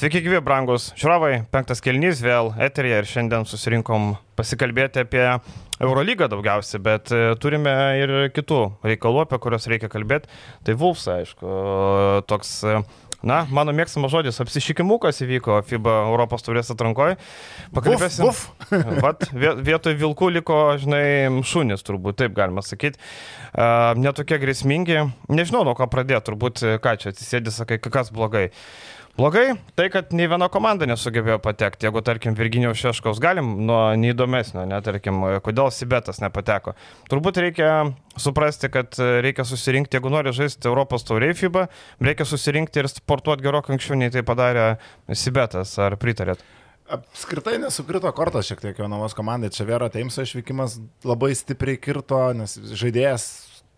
Sveiki, gyvi, brangus žiūrovai. Penktas kelnys vėl eterija ir šiandien susirinkom pasikalbėti apie Eurolygą daugiausiai, bet e, turime ir kitų reikalų, apie kuriuos reikia kalbėti. Tai Vulfs, aišku, toks, e, na, mano mėgstamas žodis, apsišykimukas įvyko FIBA Europos turės atrankoje. Pakalbėsim. Uf, uf. Vat, vietoj vilkų liko, žinai, šunis, turbūt taip galima sakyti. Uh, netokie grėsmingi. Nežinau, nuo ko pradėti, turbūt, ką čia atsisėdė, sakai, kas blogai. Blogai tai, kad nei viena komanda nesugebėjo patekti. Jeigu, tarkim, Virginijos Šeškaus galim nuo neįdomesnio, net, tarkim, kodėl Sibetas nepateko. Turbūt reikia suprasti, kad reikia susirinkti, jeigu nori žaisti Europos tauriai FIBA, reikia susirinkti ir sportuoti gerokai anksčiau, nei tai padarė Sibetas. Ar pritarėt? Apskritai nesukrito kortas šiek tiek jaunamos komandai. Čia Vero Teimso išvykimas labai stipriai kirto, nes žaidėjas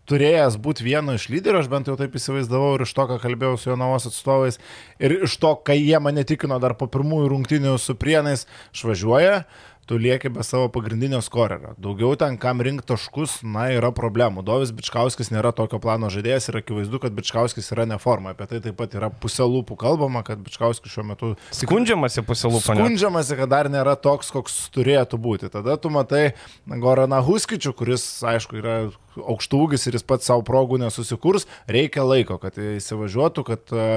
turėjęs būti vienu iš lyderių, aš bent jau taip įsivaizdavau ir iš to, ką kalbėjau su Jonavos atstovais, ir iš to, kai jie mane tikino dar po pirmųjų rungtynių su prienais, išvažiuoja, tu lieki be savo pagrindinio skorerio. Daugiau ten, kam rinkti taškus, na, yra problemų. Dovis Bičkauskis nėra tokio plano žaidėjas ir akivaizdu, kad Bičkauskis yra neforma. Apie tai taip pat yra pusė lūpų kalbama, kad Bičkauskis šiuo metu... Skundžiamasi pusė lūpų. Skundžiamasi, kad dar nėra toks, koks turėtų būti. Tada tu matai Goraną Huskičių, kuris, aišku, yra aukštūgis ir jis pats savo progų nesusikurs, reikia laiko, kad įsivažiuotų, kad e,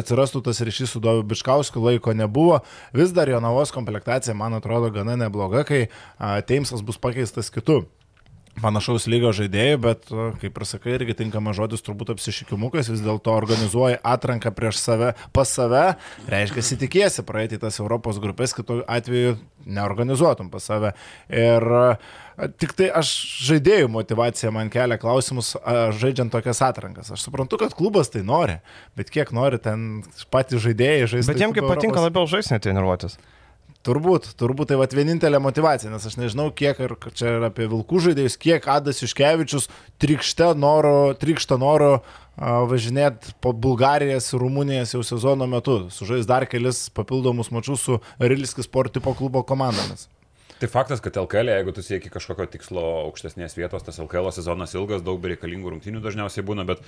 atsirastų tas ryšys su Doviu Biškauskiu, laiko nebuvo. Vis dar jo navos komplektacija, man atrodo, gana nebloga, kai Teimsas bus pakeistas kitu panašaus lygio žaidėjų, bet, kaip ir sakai, irgi tinkamas žodis turbūt apsišykimukas, vis dėlto organizuoji atranką prieš save, pas save, reiškia, tikėsi praeiti tas Europos grupės, kitų atveju neorganizuotum pas save. Ir tik tai aš žaidėjų motivacija man kelia klausimus, žaidžiant tokias atrankas. Aš suprantu, kad klubas tai nori, bet kiek nori ten patys žaidėjai žaisti. Bet jiems kaip patinka Europos... labiau žaisti, netreniruotis. Turbūt, turbūt tai va vienintelė motivacija, nes aš nežinau, kiek, ar čia yra apie vilkų žaidėjus, kiek Adas Iškevičius trikšte noro, trikšta noro važinėti po Bulgarijas ir Rumunijas jau sezono metu, sužais dar kelis papildomus mačius su Rilskis Sport tipo klubo komandomis. Tai faktas, kad LKL, jeigu tu sieki kažkokio tikslo aukštesnės vietos, tas LKL sezonas ilgas, daug bereikalingų rungtynių dažniausiai būna, bet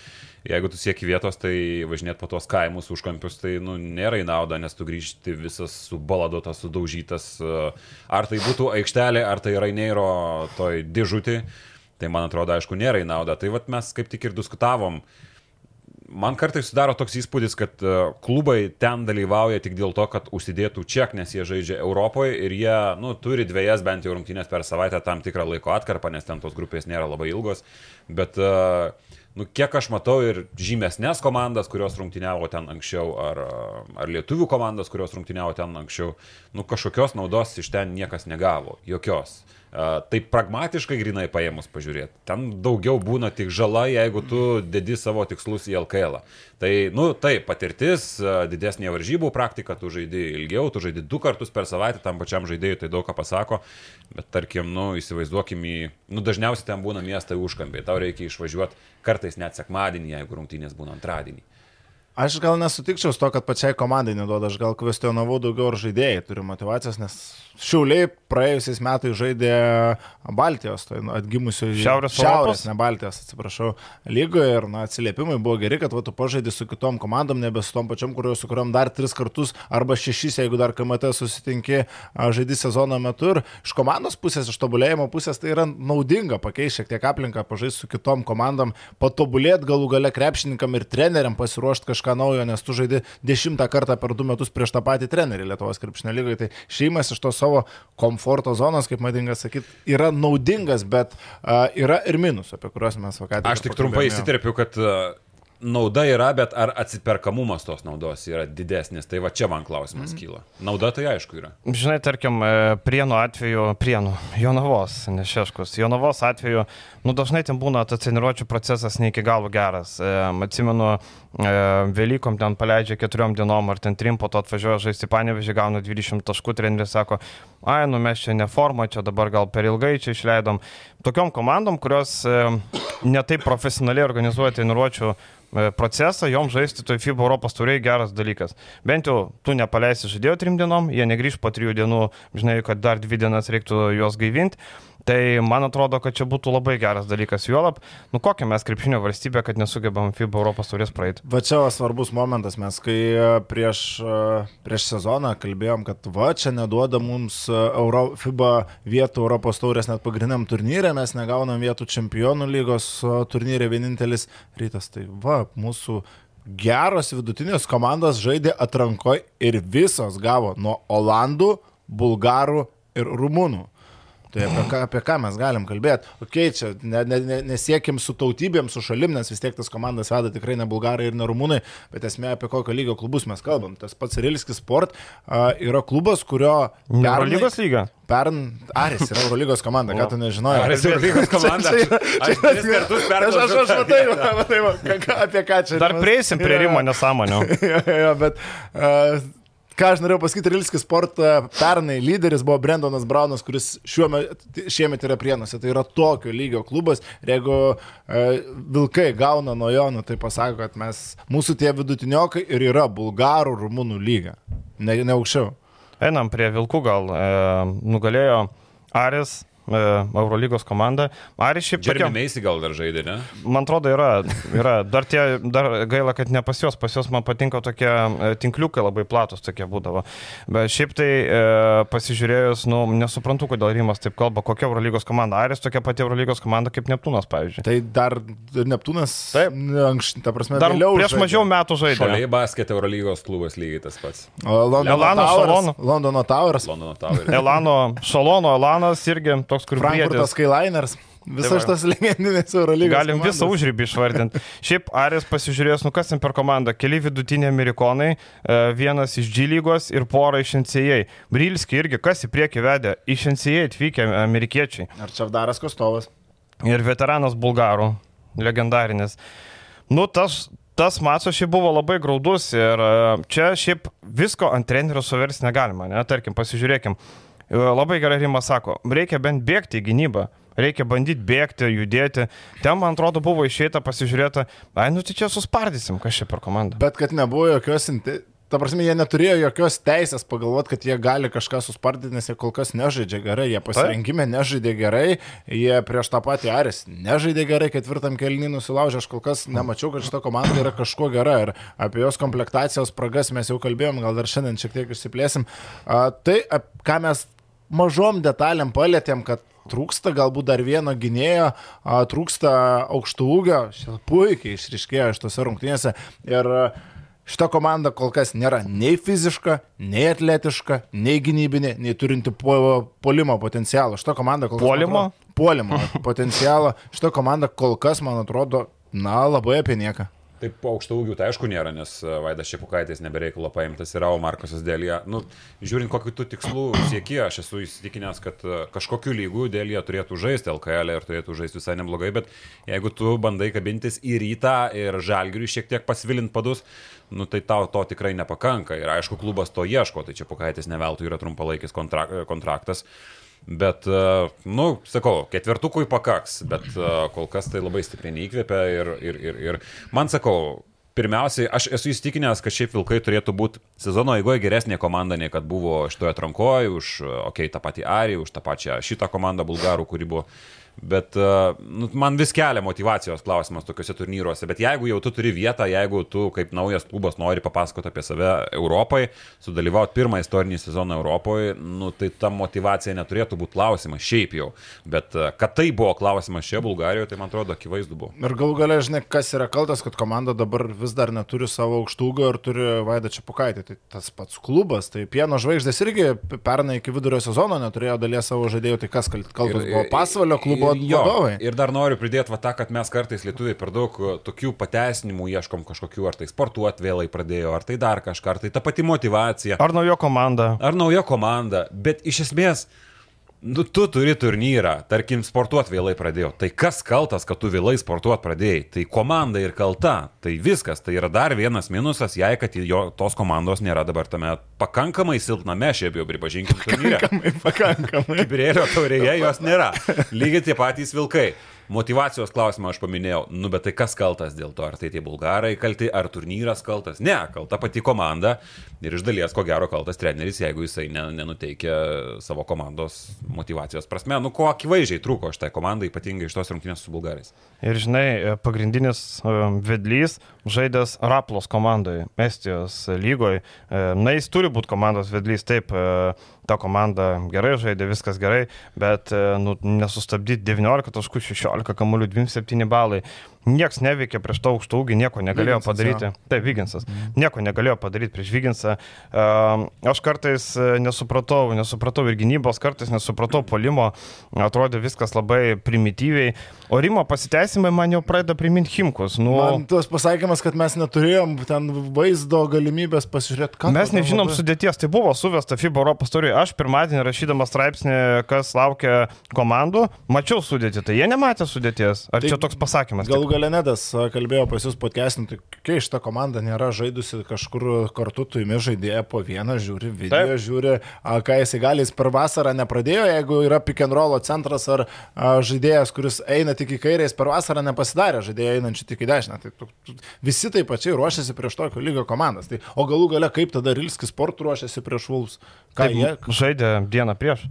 jeigu tu sieki vietos, tai važinėti po tuos kaimus užkampius, tai nu, nėra į naudą, nes tu grįžti visas subaladotas, sudaužytas, ar tai būtų aikštelė, ar tai Raineiro toj dėžutį, tai man atrodo, aišku, nėra į naudą. Tai vat mes kaip tik ir diskutavom, uh, man kartais sudaro toks įspūdis, kad e, klubai ten dalyvauja tik dėl to, kad užsidėtų ček, nes jie žaidžia Europoje ir jie nu, turi dviejas bent jau rungtynės per savaitę tam tikrą laiko atkarpą, nes ten tos grupės nėra labai ilgos. Bet uh, nu, kiek aš matau ir žymesnės komandas, kurios rungtyniavo ten anksčiau, ar, ar lietuvių komandas, kurios rungtyniavo ten anksčiau, nu, kažkokios naudos iš ten niekas negavo. Jokios. Tai pragmatiškai grinai paėmus pažiūrėti. Ten daugiau būna tik žala, jeigu tu dedi savo tikslus į LKL. -ą. Tai, nu, tai patirtis, didesnė varžybų praktika, tu žaidži ilgiau, tu žaidži du kartus per savaitę, tam pačiam žaidėjui tai daug ką pasako, bet tarkim, nu, įsivaizduokim į, nu, dažniausiai ten būna miestai užkampiai, tau reikia išvažiuoti kartais net sekmadienį, jeigu rungtynės būna antradienį. Aš gal nesutikčiau su to, kad pačiai komandai neduoda, aš gal kvestionavau daugiau ar žaidėjai turi motivacijos, nes Šiauliai praėjusiais metais žaidė Baltijos, tai atgimusio Šiaurės, Šiaurės ne Baltijos, atsiprašau, lygoje. Ir na, atsiliepimai buvo geri, kad va, tu pažaidži su kitom komandom, nebe su tom pačiom, kurio, su kuriuom dar tris kartus arba šešis, jeigu dar KMT susitinki, žaidži sezono metu. Ir iš komandos pusės, iš tobulėjimo pusės tai yra naudinga pakeisti šiek tiek aplinką, pažaisti su kitom komandom, patobulėti galų gale krepšininkam ir treneriam pasiruošti kažką naujo, nes tu žaidži dešimtą kartą per du metus prieš tą patį trenerį Lietuvos krepšinio lygoje, tai šeimas iš tos savo komforto zonos, kaip madinga sakyti, yra naudingas, bet uh, yra ir minusų, apie kuriuos mes vakar. Aš tik trumpai įsiterpiu, kad uh, nauda yra, bet ar atsiperkamumas tos naudos yra didesnis, tai va čia man klausimas mm. kyla. Nauda tai aišku yra. Žinai, tarkim, e, prienų atveju, prienų, Jonavos, nešeškus, Jonavos atveju, nu dažnai ten būna tas treniruočio procesas ne iki galo geras. E, atsimenu, Velykom ten paleidžia keturiom dienom ar ten trim, po to atvažiuoja žaisti panevežį, gauna 20 taškų, treneris sako, ai, nu mes čia neforma, čia dabar gal per ilgai čia išleidom. Tokiom komandom, kurios e, netaip profesionaliai organizuoja treniruočio E, procesą, jom žaisti toj FIBA Europos turėjai geras dalykas. Bent jau tu nepaleisi žaidėjo trim dienom, jie negrįž po trijų dienų, žinai, kad dar dvi dienas reiktų juos gaivinti. Tai man atrodo, kad čia būtų labai geras dalykas. Juolab, nu kokią mes krepšinio valstybę, kad nesugebam FIBA Europos turės praeiti. Va čia va svarbus momentas, mes kai e, prieš, e, prieš sezoną kalbėjom, kad va čia neduoda mums e, Euro, FIBA vietų Europos taurės net pagrindiniam turnyrė, mes negaunam vietų čempionų lygos turnyrė vienintelis rytas. Tai va, mūsų geros vidutinės komandos žaidė atrankoje ir visos gavo nuo Olandų, Bulgarų ir Rumunų. Tai apie ką, apie ką mes galim kalbėti? Ok, čia ne, ne, ne, nesiekim su tautybėm, su šalim, nes vis tiek tas komandas veda tikrai ne bulgarai ir ne rumūnai, bet esmė apie kokio lygio klubus mes kalbam. Tas pats Rilskis Sport uh, yra klubas, kurio... Eurolygos lyga? Pern, Aris yra Eurolygos komanda, ką tu nežinojai. Aris yra Eurolygos komanda. Aš tris kartus Aš, aš, aš matai, matai, matai, apie ką čia. Dar prieisim prie Rimo nesąmonių. jo, jo, bet uh, ką aš norėjau pasakyti, Rilskis sportą pernai lyderis buvo Brendonas Braunas, kuris metu, šiemet yra prienuose. Tai yra tokio lygio klubas. Ir jeigu e, Vilkai gauna nuo jo, nu, tai pasako, kad mes, mūsų tie vidutiniokai ir yra bulgarų, rumunų lyga. Ne, ne aukščiau. Einam prie Vilkų gal. E, nugalėjo Aris Eurolygos komanda. Ar šiaip... Jeremy Meisi gal dar žaidė, ne? Man atrodo, yra. yra. Dar, tie, dar gaila, kad ne pas juos, pas juos man patinka tokie e, tinkliukai labai platus tokie būdavo. Bet šiaip tai e, pasižiūrėjus, nu, nesuprantu, kodėl Rimas taip kalba, kokia Eurolygos komanda. Aris tokia pati Eurolygos komanda kaip Neptūnas, pavyzdžiui. Tai dar Neptūnas, taip, anksčiau, ta prasme, dar vėliau. Prieš žaidė. mažiau metų žaidė. Šaliai basket Eurolygos klubas lygiai tas pats. Londono Elano Towers. Londono Towers. Londono Towers. Elano Šalono, Elanas irgi to toks, kur Frankfurtas Skyliners. Visas šitas legendinės Eurolygos. Galim komandas. visą užrybį išvardinti. Šiaip Arės pasižiūrėjus, nu kas ten per komandą. Keli vidutiniai amerikonai, e, vienas iš G lygos ir pora iš NCA. Brilski irgi, kas į priekį vedė, iš NCA atvykę amerikiečiai. Ar Čavdaras Kostovas. Ir veteranas bulgarų, legendarinis. Nu, tas, tas mačas šiaip buvo labai graudus ir e, čia šiaip visko ant trenerio suversti negalima, ne? Tarkim, pasižiūrėkim. Labai gerai Rimas sako, reikia bent bėgti į gynybą. Reikia bandyti bėgti, judėti. Ten, man atrodo, buvo išeita pasižiūrėta, ai, nu tai čia suspardysim, kas čia per komandą. Bet kad nebuvo jokios Ta prasme, jie neturėjo jokios teisės pagalvoti, kad jie gali kažką suspardyti, nes jie kol kas nežaidžia gerai, jie pasirinkime nežaidė gerai, jie prieš tą patį Aris nežaidė gerai, ketvirtam kelnį nusilaužė, aš kol kas nemačiau, kad šita komanda yra kažkuo gera ir apie jos komplektacijos spragas mes jau kalbėjom, gal dar šiandien šiek tiek išsiplėsim. A, tai, a, ką mes mažom detalėm palėtėm, kad trūksta galbūt dar vieno gynėjo, trūksta aukštų ūgio, puikiai išriškėjo iš tose rungtynėse. Ir Šita komanda kol kas nėra nei fiziška, nei atletiška, nei gynybinė, nei turinti po, polimo potencialą. Šita komanda kol kas. Polimo? Atrodo, polimo potencialą. Šita komanda kol kas, man atrodo, na, labai apie nieką. Taip, po aukštų ūgių tai aišku nėra, nes e, Vaidas Šepukaitis nebereikalo paimtas yra, o Markosas Dėlė. Nu, žiūrint, kokiu tu tikslu sieki, aš esu įsitikinęs, kad e, kažkokiu lygiu Dėlė turėtų žaisti LKL ir turėtų žaisti visai neblogai, bet jeigu tu bandai kabintis į rytą ir žalgiriui šiek tiek pasvilint padus, nu, tai tau to tikrai nepakanka. Ir aišku, klubas to ieško, tai čia Pukaitis neveltui yra trumpalaikis kontrak kontraktas. Bet, e, nu, sakau, ketvirtukui pakaks, bet e, kol kas tai labai stipriai neįkvėpia ir, ir, ir, ir man sakau, pirmiausiai, aš esu įstikinęs, kad šiaip Vilkai turėtų būti sezono eigoje geresnė komanda, nei kad buvo šitoje atrankoje, už, okei, okay, tą patį Arį, už tą pačią šitą komandą Bulgarų, kuri buvo Bet uh, nu, man vis kelia motivacijos klausimas tokiuose turnyruose. Bet jeigu jau tu turi vietą, jeigu tu kaip naujas klubas nori papasakoti apie save Europai, sudalyvauti pirmą istorinį sezoną Europoje, nu, tai ta motivacija neturėtų būti klausimas šiaip jau. Bet uh, kad tai buvo klausimas čia Bulgarijoje, tai man atrodo akivaizdu buvo. Ir gal galia, žinai, kas yra kaltas, kad komanda dabar vis dar neturi savo aukštūgio ir turi Vaidą Čiapukaitį. Tai tas pats klubas, tai pieno žvaigždės irgi pernai iki vidurio sezono neturėjo dalies savo žaidėjų, tai kas kaltas buvo pasvalio klubo jo, vadovai. Ir dar noriu pridėti va tą, kad mes kartais lietuviai per daug uh, tokių pateisinimų ieškom kažkokių, ar tai sportuoti vėlai pradėjo, ar tai dar kažką, ar tai ta pati motivacija. Ar nauja komanda. Ar nauja komanda, bet iš esmės Nu, tu turi turnyrą, tarkim, sportuot vėlai pradėjo. Tai kas kaltas, kad tu vėlai sportuot pradėjai? Tai komanda ir kalta. Tai viskas. Tai yra dar vienas minusas, jei kad jo, tos komandos nėra dabar tame pakankamai silpname, šiaip jau pripažinkim, turnyre. Pakankamai, pakankamai. Kibirėlio taurėje jos nėra. Lygiai tie patys vilkai. Motivacijos klausimą aš paminėjau, nu bet tai kas kaltas dėl to, ar tai tie bulgarai kalti, ar turnyras kaltas? Ne, kalta pati komanda ir iš dalies ko gero kaltas treneris, jeigu jisai ne, nenuteikia savo komandos motivacijos prasme. Nu, ko akivaizdžiai trūko šitai komandai, ypatingai iš tos rungtynės su bulgarais. Ir žinai, pagrindinis e, vedlys žaidęs Raplos komandoje, Estijos lygoje. Na, jis turi būti komandos vedlys, taip, e, ta komanda gerai žaidė, viskas gerai, bet e, nu, nesustabdyti 19 taškų, 16 kamuolių, 27 balai. Niekas neveikė prieš tą aukštą ūgį, nieko negalėjo Vyginsas, padaryti. Jo. Taip, Vyginsas. Mm. Nieko negalėjo padaryti prieš Vyginsą. Uh, aš kartais nesupratau, nesupratau ir gynybos, kartais nesupratau polimo. Atrodė viskas labai primityviai. O Rimo pasiteisimai man jau pradeda priminti Himkus. Nu, man tas pasakymas, kad mes neturėjom ten vaizdo galimybės pasižiūrėti, ką. Mes nežinom labai... sudėties, tai buvo suvesta FIBA Europos turiu. Aš pirmadienį rašydamas straipsnį, kas laukia komandų, mačiau sudėtį, tai jie nematė sudėties. Ar tai čia toks pasakymas? Galų gale nedas kalbėjo pas jūs podcastinti, kai šitą komandą nėra žaidusi kažkur kartu, tu įmi žaidėją po vieną, žiūri video, Taip. žiūri, ką jisai gali, jis per vasarą nepradėjo, jeigu yra pick and roll centras ar žaidėjas, kuris eina tik į kairę, jis per vasarą nepasidarė žaidėjai einančių tik į dešinę. Tai tu, tu, visi taip pačiai ruošiasi prieš tokio lygio komandas. Tai, o galų gale kaip tada Rilskis sport ruošiasi prieš Vulfs? Ką taip, jie? Žaidė dieną prieš.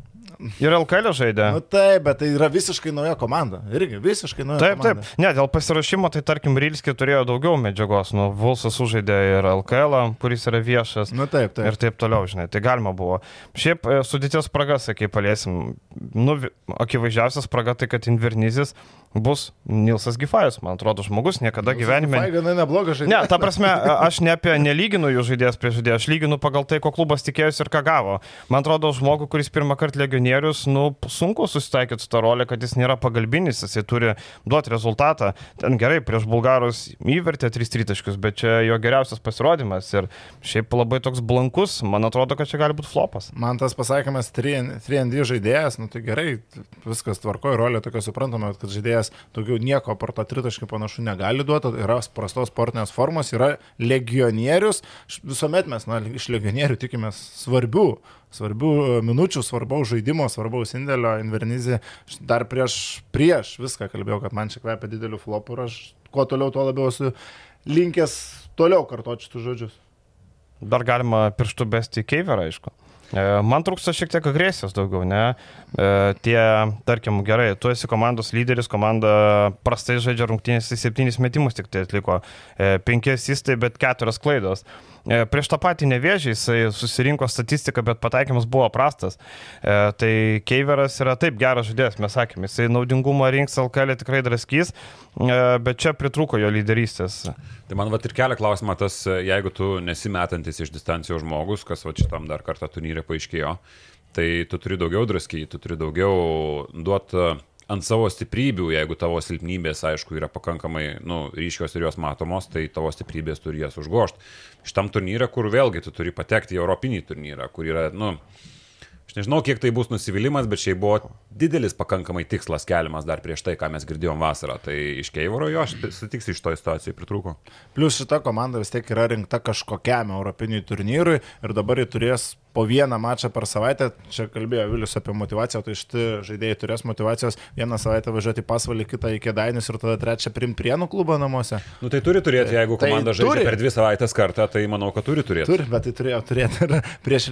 Ir LKL žaidė. Nu, taip, bet tai yra visiškai nauja komanda. Irgi visiškai nauja. Taip, komanda. taip. Ne, dėl pasirašymo, tai tarkim, Rylski turėjo daugiau medžiagos. Nu, Vulsas sužaidė ir LKL, kuris yra viešas. Na nu, taip, taip. Ir taip toliau, žinai, tai galima buvo. Šiaip e, sudėties spragas, sakai, paliesim. Nu, akivaizdžiausias spraga tai, kad Invernizis bus Nilsas Gifajus, man atrodo, žmogus niekada Nilsas gyvenime. Tai gana neblogas žaidėjas. Ne, ta prasme, aš ne apie nelyginu jų žaidėjas prie žaidėjo, aš lyginu pagal tai, ko klubas tikėjosi ir ką gavo. Man atrodo, žmogų, kuris pirmą kartą legionierius, nu, sunku susitaikyti su tą rolę, kad jis nėra pagalbinis, jis turi duoti rezultatą. Ten gerai, prieš bulgarus įvertė 3 taškus, bet čia jo geriausias pasirodymas ir šiaip labai toks blankus, man atrodo, kad čia gali būti flopas. Man tas pasakymas 3D žaidėjas, nu tai gerai, viskas tvarkoja, rolė tokia suprantama, kad žaidėjas daugiau nieko per tą tritaškį panašu negali duoti, yra prastos sportinės formos, yra legionierius, visuomet mes na, iš legionierių tikimės svarbių svarbių e, minučių, svarbaus žaidimo, svarbaus indėlio, Invernizė. Dar prieš, prieš viską kalbėjau, kad man čia kvepia dideliu flopu ir aš kuo toliau, tuo labiau esu linkęs toliau kartoti šitų žodžius. Dar galima pirštų besti į Keiverą, aišku. E, man trūksta šiek tiek agresijos daugiau, ne? E, tie, tarkim, gerai, tu esi komandos lyderis, komanda prastai žaidžia rungtynės, septynis metimus tik tai atliko, e, penkias įstai, bet keturias klaidos. Prieš tą patį nevėžį jisai susirinko statistiką, bet pataikymas buvo prastas. Tai Keiveras yra taip geras žaidėjas, mes sakėme, jisai naudingumą rinks LKL tikrai draskys, bet čia pritrūko jo lyderystės. Tai man va ir kelia klausimą tas, jeigu tu nesimetantis iš distancijos žmogus, kas va šitam dar kartą turnyrė paaiškėjo, tai tu turi daugiau draskyti, tu turi daugiau duoti e, ant savo stiprybių, jeigu tavo silpnybės, aišku, yra pakankamai nu, ryškios ir jos matomos, tai tavo stiprybės turi jas užgošti. Šitam turnyrė, kur vėlgi tu turi patekti į Europinį turnyrą, kur yra, nu, Aš nežinau, kiek tai bus nusivylimas, bet šiaip buvo didelis pakankamai tikslas keliamas dar prieš tai, ką mes girdėjom vasarą. Tai iš Keivoro jo aš sutiksiu iš to situacijai pritrūko. Plus šita komanda vis tiek yra rinkta kažkokiam europiniui turnyrui ir dabar jį turės po vieną mačą per savaitę, čia kalbėjo Vilius apie motivaciją, tai štai žaidėjai turės motivacijos vieną savaitę važiuoti pasvalį, kitą į kėdainius ir tada trečią primti prienų klubą namuose. Nu tai turi turėti, jeigu tai komanda tai žaidžia turi. per dvi savaitės kartą, tai manau, kad turi turėti. Turi, bet tai turėjo turėti ir prieš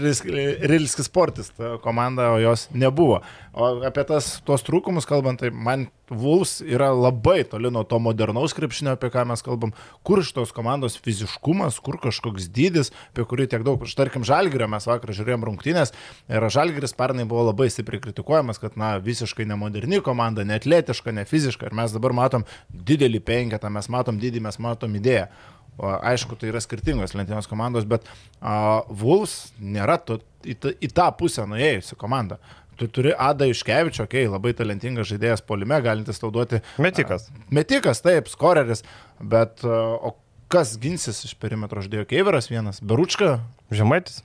Rilskis sportis komanda, o jos nebuvo. O apie tas, tuos trūkumus kalbant, tai man Vulfs yra labai toli nuo to modernaus krepšinio, apie ką mes kalbam, kur iš tos komandos fiziškumas, kur kažkoks dydis, apie kurį tiek daug. Aš tarkim, Žalgirio mes vakar žiūrėjom rungtynės ir Žalgiris pernai buvo labai stipriai kritikuojamas, kad, na, visiškai nemoderni komanda, neatletiška, ne fiziška. Ir mes dabar matom didelį penketą, mes matom didį, mes matom idėją. O, aišku, tai yra skirtingos lentynos komandos, bet uh, Vulfs nėra to, į, ta, į tą pusę nuėjusi komanda. Tu turi Adą Iškevičio, okei, okay, labai talentingas žaidėjas polime, galintis tau duoti. Metikas. Metikas, taip, skoreris, bet o kas ginsis iš perimetro žaidėjo? Keiveras vienas, Beručka. Žemaitis.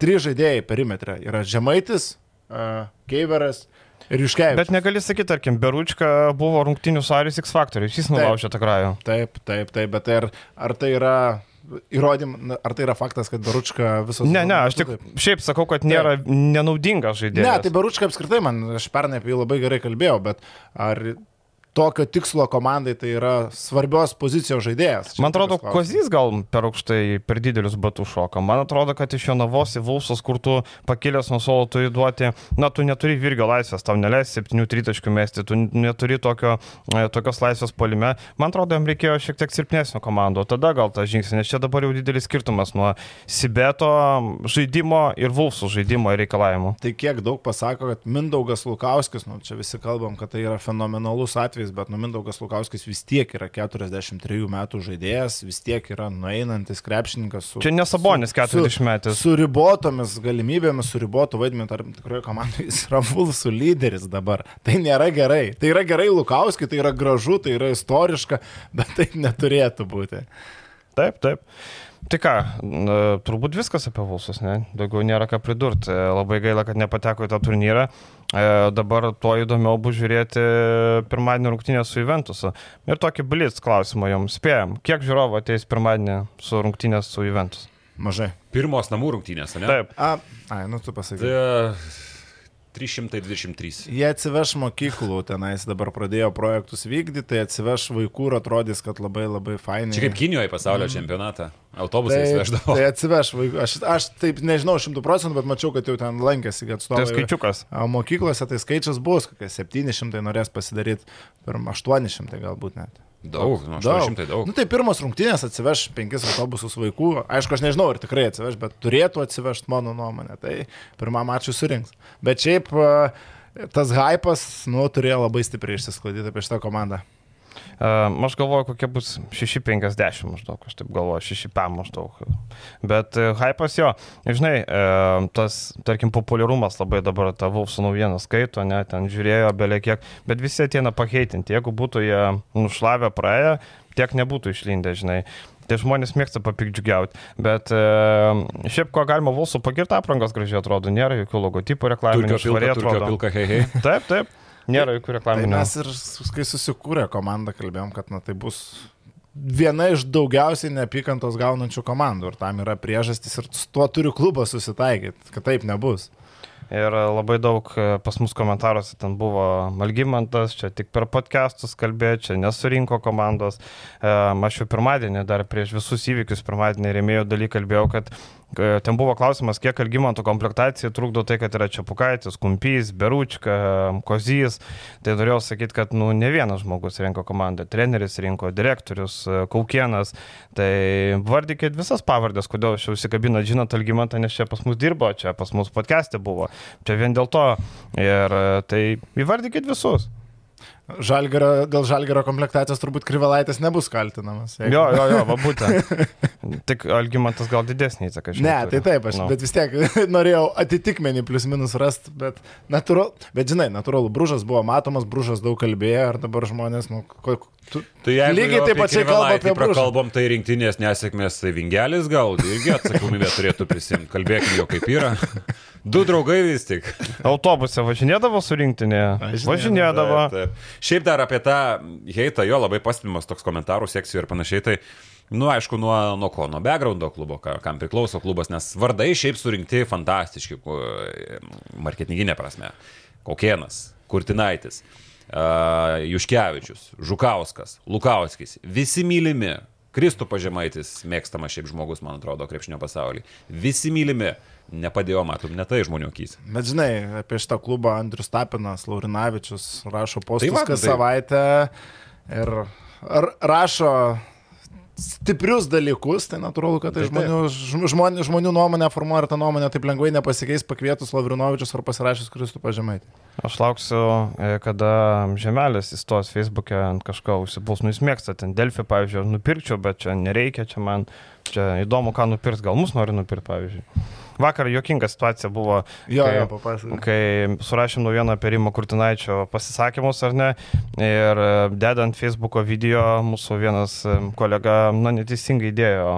Trys žaidėjai perimetre yra Žemaitis, Keiveras Iškevičius. Bet negali sakyti, tarkim, Beručka buvo rungtinių sąjungos X faktorius, jis nulaužė tą krajų. Taip, taip, taip, bet ar, ar tai yra įrodym, ar tai yra faktas, kad Baručka visos... Ne, ne, aš tik šiaip sakau, kad nėra nenaudingas žaidėjas. Ne, tai Baručka apskritai man, aš pernai apie jį labai gerai kalbėjau, bet ar tokio tikslo komandai tai yra svarbios pozicijos žaidėjas. Čia Man atrodo, Kozys gal per aukštai, per didelius batų šoka. Man atrodo, kad iš jo navos į Vulsus, kur tu pakilęs nuo suolo turi duoti, na, tu neturi virgio laisvės, tau neleis 7 tritaškių mesti, tu neturi tokio, e, tokios laisvės polime. Man atrodo, jam reikėjo šiek tiek silpnesnio komando, tada gal tas žingsnis, nes čia dabar jau didelis skirtumas nuo Sibeto žaidimo ir Vulsų žaidimo reikalavimų. Tai kiek daug pasako, kad Mindaugas Lukauskis, nu, čia visi kalbam, kad tai yra fenomenalus atvejis atvejis, bet Numindaugas Lukauskis vis tiek yra 43 metų žaidėjas, vis tiek yra nueinantis krepšininkas su... Čia nesabonis 40 metų. Su, su ribotomis galimybėmis, su ribotu vaidmeniu, ar tikroje komandoje jis yra Vulsų lyderis dabar. Tai nėra gerai. Tai yra gerai Lukauskis, tai yra gražu, tai yra istoriška, bet taip neturėtų būti. Taip, taip. Tai ką, turbūt viskas apie Vulsus, ne? Daugiau nėra ką pridurti. Labai gaila, kad nepateko į tą turnyrą. E, dabar tuo įdomiau bus žiūrėti pirmadienį rungtynę su Juventusu. Ir tokį blitz klausimą jums spėjom. Kiek žiūrovų ateis pirmadienį su rungtynė su Juventus? Mažai. Pirmos namų rungtynės, ne? Taip. A, ai, nu tu pasakai. Tai 323. Jie atsiveš mokyklų, tenais dabar pradėjo projektus vykdyti, tai atsiveš vaikų ir atrodys, kad labai labai fainai. Čia kaip Kinijoje pasaulio mm. čempionatą. Autobusais tai, veždavo. Tai atsiveš vaikų. Aš, aš taip nežinau šimtų procentų, bet mačiau, kad jau ten lankėsi atstovai. Tai skaičiukas. Mokyklose tai skaičius bus, kokie 700 norės pasidaryti, per 800 galbūt net. Daug, nu, 800 daug. daug. Nu, tai pirmos rungtynės atsiveš penkis autobusus vaikų. Aišku, aš nežinau, ar tikrai atsiveš, bet turėtų atsivežti mano nuomonę. Tai pirmą mačą surinks. Bet šiaip tas hypas, nu, turėjo labai stipriai išsisklaidyti apie šitą komandą. Uh, aš galvoju, kokie bus 6,50 maždaug, aš taip galvoju, 6,5 maždaug. Bet uh, hypas jo, žinai, uh, tas, tarkim, populiarumas labai dabar tą Vulfsų naujieną skaito, ne, ten žiūrėjo belie kiek, bet visi ateina pakeitinti, jeigu būtų jie nušlavę praėję, tiek nebūtų išlindę, žinai. Tai žmonės mėgsta papikdžiugiauti. Bet e, šiaip ko galima Vulsų pagirti aprangos gražiai atrodo, nėra jokių logotipų reklaminių. Turkio pilka, turkio pilka, hei, hei. Taip, taip. Nėra jokių reklaminių. Tai mes ir, kai susikūrė komandą, kalbėjom, kad na, tai bus viena iš daugiausiai neapykantos gaunančių komandų ir tam yra priežastis ir su tuo turiu klubą susitaikyti, kad taip nebus. Ir labai daug e, pas mus komentaruose ten buvo Malgymantas, čia tik per podcastus kalbėjo, čia nesurinko komandos. E, aš jau pirmadienį, dar prieš visus įvykius pirmadienį rėmėjų daly kalbėjau, kad Ten buvo klausimas, kiek Algymanto komplektacija trukdo tai, kad yra Čiapukaitis, Kumpys, Beručka, Kozys. Tai norėjau sakyti, kad nu, ne vienas žmogus rinko komandą. Treneris rinko, direktorius, Kaukienas. Tai vardykit visas pavardės, kodėl aš jau užsikabinat, žinot, Algymantą, nes čia pas mus dirbo, čia pas mus podcast'e buvo. Čia vien dėl to. Ir tai įvardykit visus. Žalgaro, dėl žalgerio komplektacijos turbūt Krivalaitis nebus kaltinamas. Jeigu... Jo, jo, jo, va būtent. Tik Algymantas gal didesnį įtaką šiandien. Ne, tai taip, aš, no. bet vis tiek norėjau atitikmenį plus minus rasti, bet, natūral, bet žinai, natūralu, Bružas buvo matomas, Bružas daug kalbėjo ir dabar žmonės, nu, ko, tu, tai lygiai taip pačiai kalba apie Bružą. Kalbam, tai rinktinės nesėkmės, tai Vingelis gal irgi atsakomybę turėtų prisimti, kalbėkime jau kaip yra. Du draugai vis tik. Autobuse važinėdavo su rinktinė. Važinėdavo. Taip, taip. Šiaip dar apie tą heitą, jo labai pastebimas toks komentarų sekcijų ir panašiai. Tai, nu, aišku, nuo, nuo ko, nuo backgroundo klubo, kam priklauso klubas, nes vardai šiaip surinkti fantastiški, marketinginė prasme. Kokienas, Kurtinaitis, uh, Juškevičius, Žukauskas, Lukauskis, visi mylimi. Kristų pažemaitis mėgstamas šiaip žmogus, man atrodo, krepšinio pasaulyje. Visi mylimi nepadėjo, matom, ne tai žmonių akys. Bet žinai, apie šitą klubą Andrius Tapinas, Laurinavičius rašo postus tai kas tai... savaitę ir rašo stiprius dalykus, tai natūralu, kad tai, tai žmonių, žmonių, žmonių nuomonę formuoja ir ta nuomonė taip lengvai nepasikeis pakvietus Lavrinovičius ar pasirašęs Kristų pažemaitį. Aš lauksiu, e, kada Žemelis įstos Facebook'e ant kažko užsipuls, nu jis mėgsta ten Delfį, pavyzdžiui, nupirkčiau, bet čia nereikia, čia man, čia įdomu, ką nupirks, gal mus nori nupirkti, pavyzdžiui. Vakar jokinga situacija buvo, jo, kai, jo, kai surašėm naujieną apie Rimo Kurtinaičio pasisakymus, ar ne, ir e, dedant Facebook'o video, mūsų vienas e, kolega, na, neteisingai įdėjo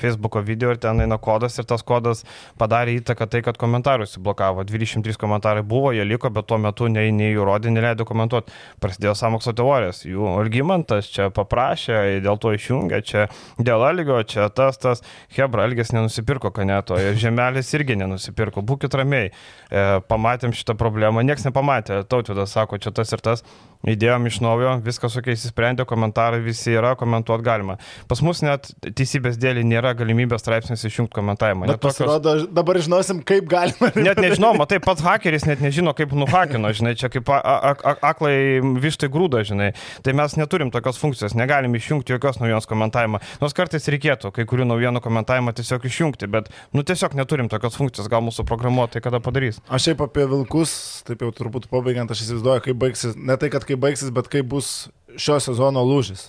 Facebook'o video ir ten eina kodas ir tas kodas padarė įtaką tai, kad komentarus įblokavo. 23 komentarai buvo, jie liko, bet tuo metu nei, nei jų rodė, neleido komentuoti. Prasidėjo samokslo teorijos. Jų argumentas čia paprašė, dėl to išjungė, čia dėl algio, čia tas, tas. Hebra, Elgės nenusipirko kaneto ir Žemelis irgi nenusipirko. Būkit ramiai. E, pamatėm šitą problemą, niekas nepamatė. Tautvidas sako, čia tas ir tas. Įdėjom iš naujo, viskas ok, įsisprendė, komentarai visi yra, komentuoti galima. Pas mus net teisybės dėlį nėra galimybės straipsnis išjungti komentavimą. Net tokios- pasirodo, dabar žinosim, kaip galima. Net nežinau, matai, pats hakeris net nežino, kaip nuhakino, žinai, čia kaip aklai vištai grūda, žinai. Tai mes neturim tokios funkcijos, negalim išjungti jokios naujos komentavimo. Nors kartais reikėtų kai kurių naujienų komentavimą tiesiog išjungti, bet, nu, tiesiog neturim tokios funkcijos, gal mūsų programuotojai kada padarys. Aš šiaip apie vilkus, taip jau turbūt pabaigiant, aš įsivaizduoju, kaip baigsis, ne tai, kad kaip baigsis, bet kaip bus šio sezono lūžis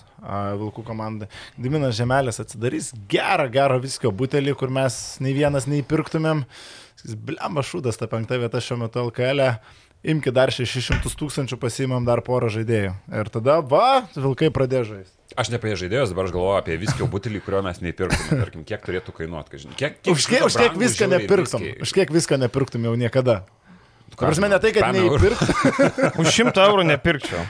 vilkų komandai. Diminas Žemelis atsidarys gerą, gerą viskio butelį, kur mes nei vienas neįpirktumėm. Blemba šūdas, ta penkta vieta šiuo metu LKL. E. Imki dar 600 tūkstančių, pasimam dar porą žaidėjų. Ir tada, va, vilkai pradėjo žaisti. Aš ne apie žaidėjus, dabar aš galvoju apie viskio butelį, kurio mes neįpirktume. Tarkim, kiek turėtų kainuoti, kažin. Kiek, kiek Už kiek, už kiek viską nepirktum? Už kiek viską nepirktum jau niekada? Ta prasme, ne tai, kad neįpirktum. Už šimtą eurų nepirkčiau.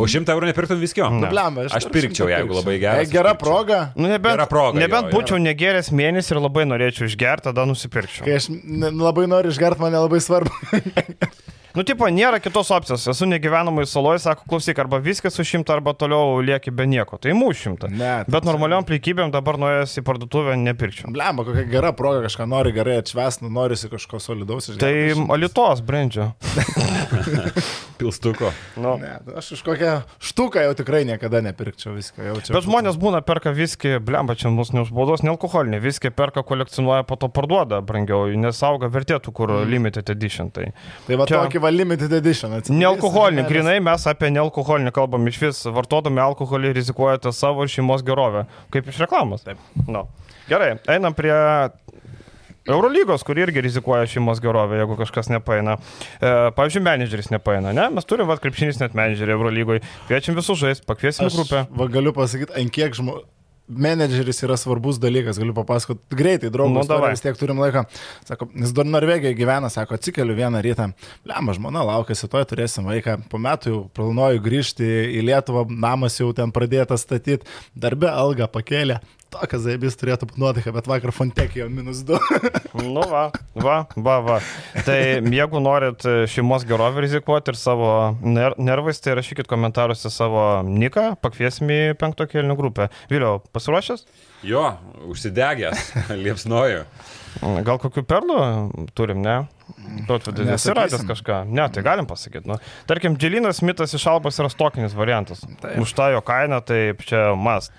O šimtą eurų nepirktum viskio? Nu, blemba, Aš pirkčiau, jeigu labai geras. E, Gera aš pirkčiau. proga. Nu, nebent, Gera proga, nebent jo, jo. būčiau negeręs mėnesį ir labai norėčiau išgerti, tada nusipirkčiau. Kai aš ne- labai noriu išgerti, man nelabai svarbu. Nu, tipo, nėra kitos opcijos. Esu negyvenamai saloje, sako, klausyk, arba viskas su šimta, arba toliau lieki be nieko. Tai mūsų šimta. Ne, tai Bet normaliom plikybėm dabar nuėjęs į parduotuvę nepirkčiau. Blemba, kokia gera proga, kažką nori gerai atšvest, nu, norisi kažko solidaus. Tai alitos, brandžio. Pilstuko. Nu. Ne, aš už kokią štuką jau tikrai niekada nepirkčiau viską. Jau čia Bet žmonės būna perka viskį, blemba, čia mus neužbaudos, nealkoholinį, viskį perka, kolekcionuoja, po to parduoda brangiau, nes auga vertėtų, kur Mm. limited edition. Tai. Tai va čia- tokį va limited edition atsiprašau. Nealkoholinį, grinai mes apie nealkoholinį kalbam iš vis, vartodami alkoholį rizikuojate savo ir šeimos gerovę, kaip iš reklamos. Taip. Nu. Gerai, einam prie Eurolygos, kur irgi rizikuoja šeimos gerovę, jeigu kažkas nepaina. E, pavyzdžiui, menedžeris nepaina, ne? Mes turim, va, krepšinis net menedžerį Eurolygoje. Kviečiam visus žaisti, pakviesim Aš grupę. va, galiu pasakyti, ant kiek žmonių. Menedžeris yra svarbus dalykas, galiu papasakoti greitai, davai. nu, vis tiek turim laiko. Sako, jis dar Norvegijoje gyvena, sako, atsikeliu vieną rytą. Lemma, žmona laukėsi, toj turėsim vaiką. Po metų jau planuoju grįžti į Lietuvą, namas jau ten pradėtas statyti, darbe algą pakėlė. Tokias zaibis turėtų būti nuotaika, bet vakar Fontekėjo minus 2. Nu, va, va, va, va. Tai jeigu norit šeimos gerovę rizikuoti ir savo ner nervais, tai rašykit komentaruose savo niką, pakviesim į penkto kelnių grupę. Vėliau, pasiruošęs? Jo, užsidegęs, liepsnoju. Gal kokių perlų turim, ne? Tautvidas, esi radęs kažką? Ne, tai galim pasakyti. Nu. Tarkim, Dželinas Mitas iš Albos yra stokinis variantas. Taip. Už tą jo kainą, tai čia mast.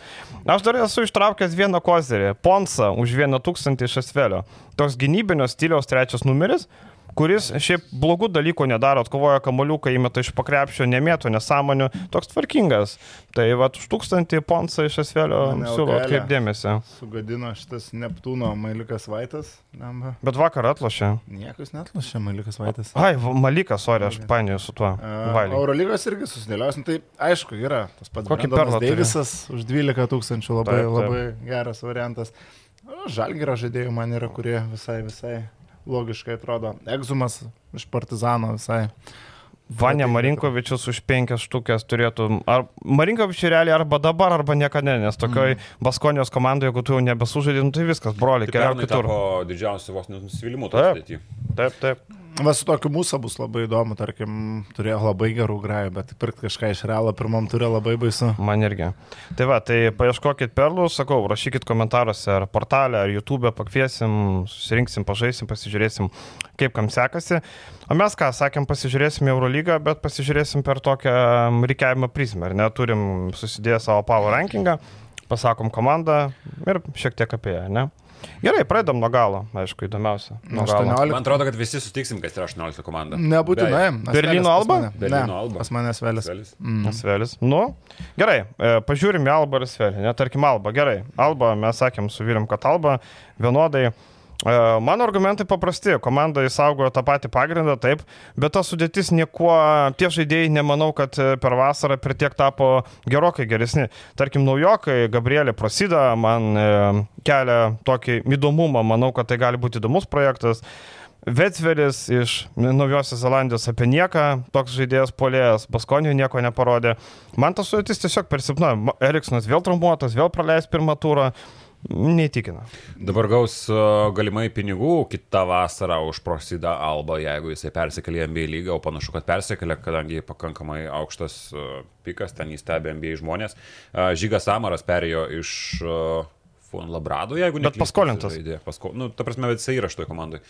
Aš dar esu ištraukęs vieną kozerį. Ponsa už vieną tūkstantį iš Asvelio. Toks gynybinio stiliaus trečias numeris kuris šiaip blogų dalykų nedaro, atkovoja kamoliuką, įmeta iš pakrepšio, nemėtų nesąmonių, toks tvarkingas. Tai va, už tūkstantį ponsą iš Asvelio Mane siūlo LKL. atkreipdėmėsi. Sugadino šitas Neptūno Mailikas Vaitas. Lemba. Bet vakar atlošė. Niekas netlašė Mailikas Vaitas. Ai, Malikas, sorry, aš painioju su tuo. Uh. Eurolygos irgi susidėlios, nu, tai aišku, yra tas pats Kokį perlą? Deivisas už 12 tūkstančių, labai, Taip, taip. labai geras variantas. Žalgyro žaidėjų man yra, kurie visai, visai logiškai atrodo. Egzumas iš Partizano visai. Vania Marinkovičius už penkias štukės turėtų. Ar Marinkovičius realiai arba dabar, arba niekada, nes tokioj mm. Baskonijos komandoje, jeigu tu jau nebesužaidai, nu, tai viskas, broli, Tai keliauk kitur. tapo didžiausiu vos nusivylimu to Taip. Taip, taip. Va su tokiu mūsų bus labai įdomu, tarkim, turėjo labai gerų grajų, bet pirkti kažką iš realo pirmam turė labai baisu. Man irgi. Tai va, tai paieškokit perlų, sakau, rašykit komentaruose ar portalę, ar YouTube, pakviesim, susirinksim, pažaisim, pasižiūrėsim, kaip kam sekasi. O mes ką, sakėm, pasižiūrėsim Eurolygą, bet pasižiūrėsim per tokią reikiavimo prizmę. Ar neturim susidėję savo power rankingą, pasakom komandą ir šiek tiek apie ją, ne? Gerai, pradedam nuo galo, aišku, įdomiausia. Nuo galo. 18. Man atrodo, kad visi sutiksim, kas yra 18 komanda. Nebūtinai. Berlyno Alba? mane. Berlyno Ne, Alba. Pas manęs vėlis. Svelis. Mm. Svelis. Nu, gerai, e, pažiūrim į Albą ir Svelį. Netarkim Albą, gerai. Alba, mes sakėm su vyrim, kad Alba vienodai. E, Mano argumentai paprasti, komanda įsaugojo tą patį pagrindą, taip, bet ta sudėtis niekuo, tie žaidėjai nemanau, kad e, per vasarą per tiek tapo gerokai geresni. Tarkim, naujokai, Gabrielė Prasida, man e, kelia tokį įdomumą, manau, kad tai gali būti įdomus projektas. Vetsveris iš Naujosios Zelandijos apie nieką, toks žaidėjas polėjas, Baskonijų nieko neparodė. Man tas sudėtis tiesiog per silpna. Eriksonas vėl traumuotas, vėl praleis pirmą turą. Neįtikina. Dabar gaus uh, galimai pinigų kitą vasarą už Prosida Alba, jeigu jisai persikėlė į NBA lygą, o panašu, kad persikėlė, kadangi pakankamai aukštas uh, pikas, ten įstebi NBA žmonės. Uh, Žygas Samaras perėjo iš Fon Labrado, jeigu ne. Bet paskolintas. Pasko... Nu, ta prasme, jisai yra šitoje komandoje,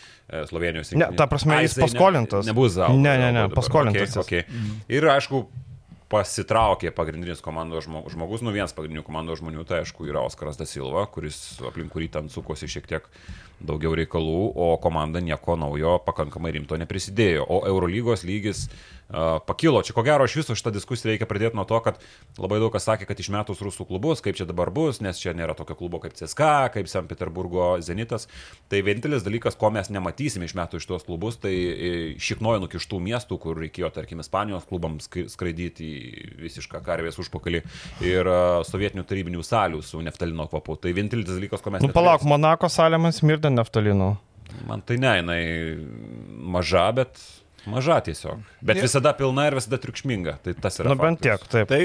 Slovenijos. Ne, ta prasme, jis paskolintas. Ne, nebus Zalba. Ne, ne, ne, paskolintas. Okay, okay. Ir aišku, pasitraukė pagrindinis komandos žmo- žmogus, nu vienas pagrindinių komandos žmonių, tai aišku yra Oskaras Dasilva, kuris aplink kurį ten sukosi šiek tiek daugiau reikalų, o komanda nieko naujo pakankamai rimto neprisidėjo. O Eurolygos lygis pakilo. Čia ko gero iš viso šitą diskusiją reikia pradėti nuo to, kad labai daug kas sakė, kad išmetus rusų klubus, kaip čia dabar bus, nes čia nėra tokio klubo kaip CSK, kaip St. Peterburgo Zenitas. Tai vienintelis dalykas, ko mes nematysime išmetus iš tuos klubus, tai e, šiknojo nukištų miestų, kur reikėjo, tarkim, Ispanijos klubams skraidyti į visišką karvės užpakalį ir uh, sovietinių tarybinių salių su neftalino kvapu. Tai vienintelis dalykas, ko mes Nu, palauk. Monako salė man smirda naftalinu. Man tai ne, jinai maža, bet maža tiesiog. Bet Ir- visada pilna ir visada triukšminga. Tai tas yra. Nu, bent faktas. tiek, taip. Tai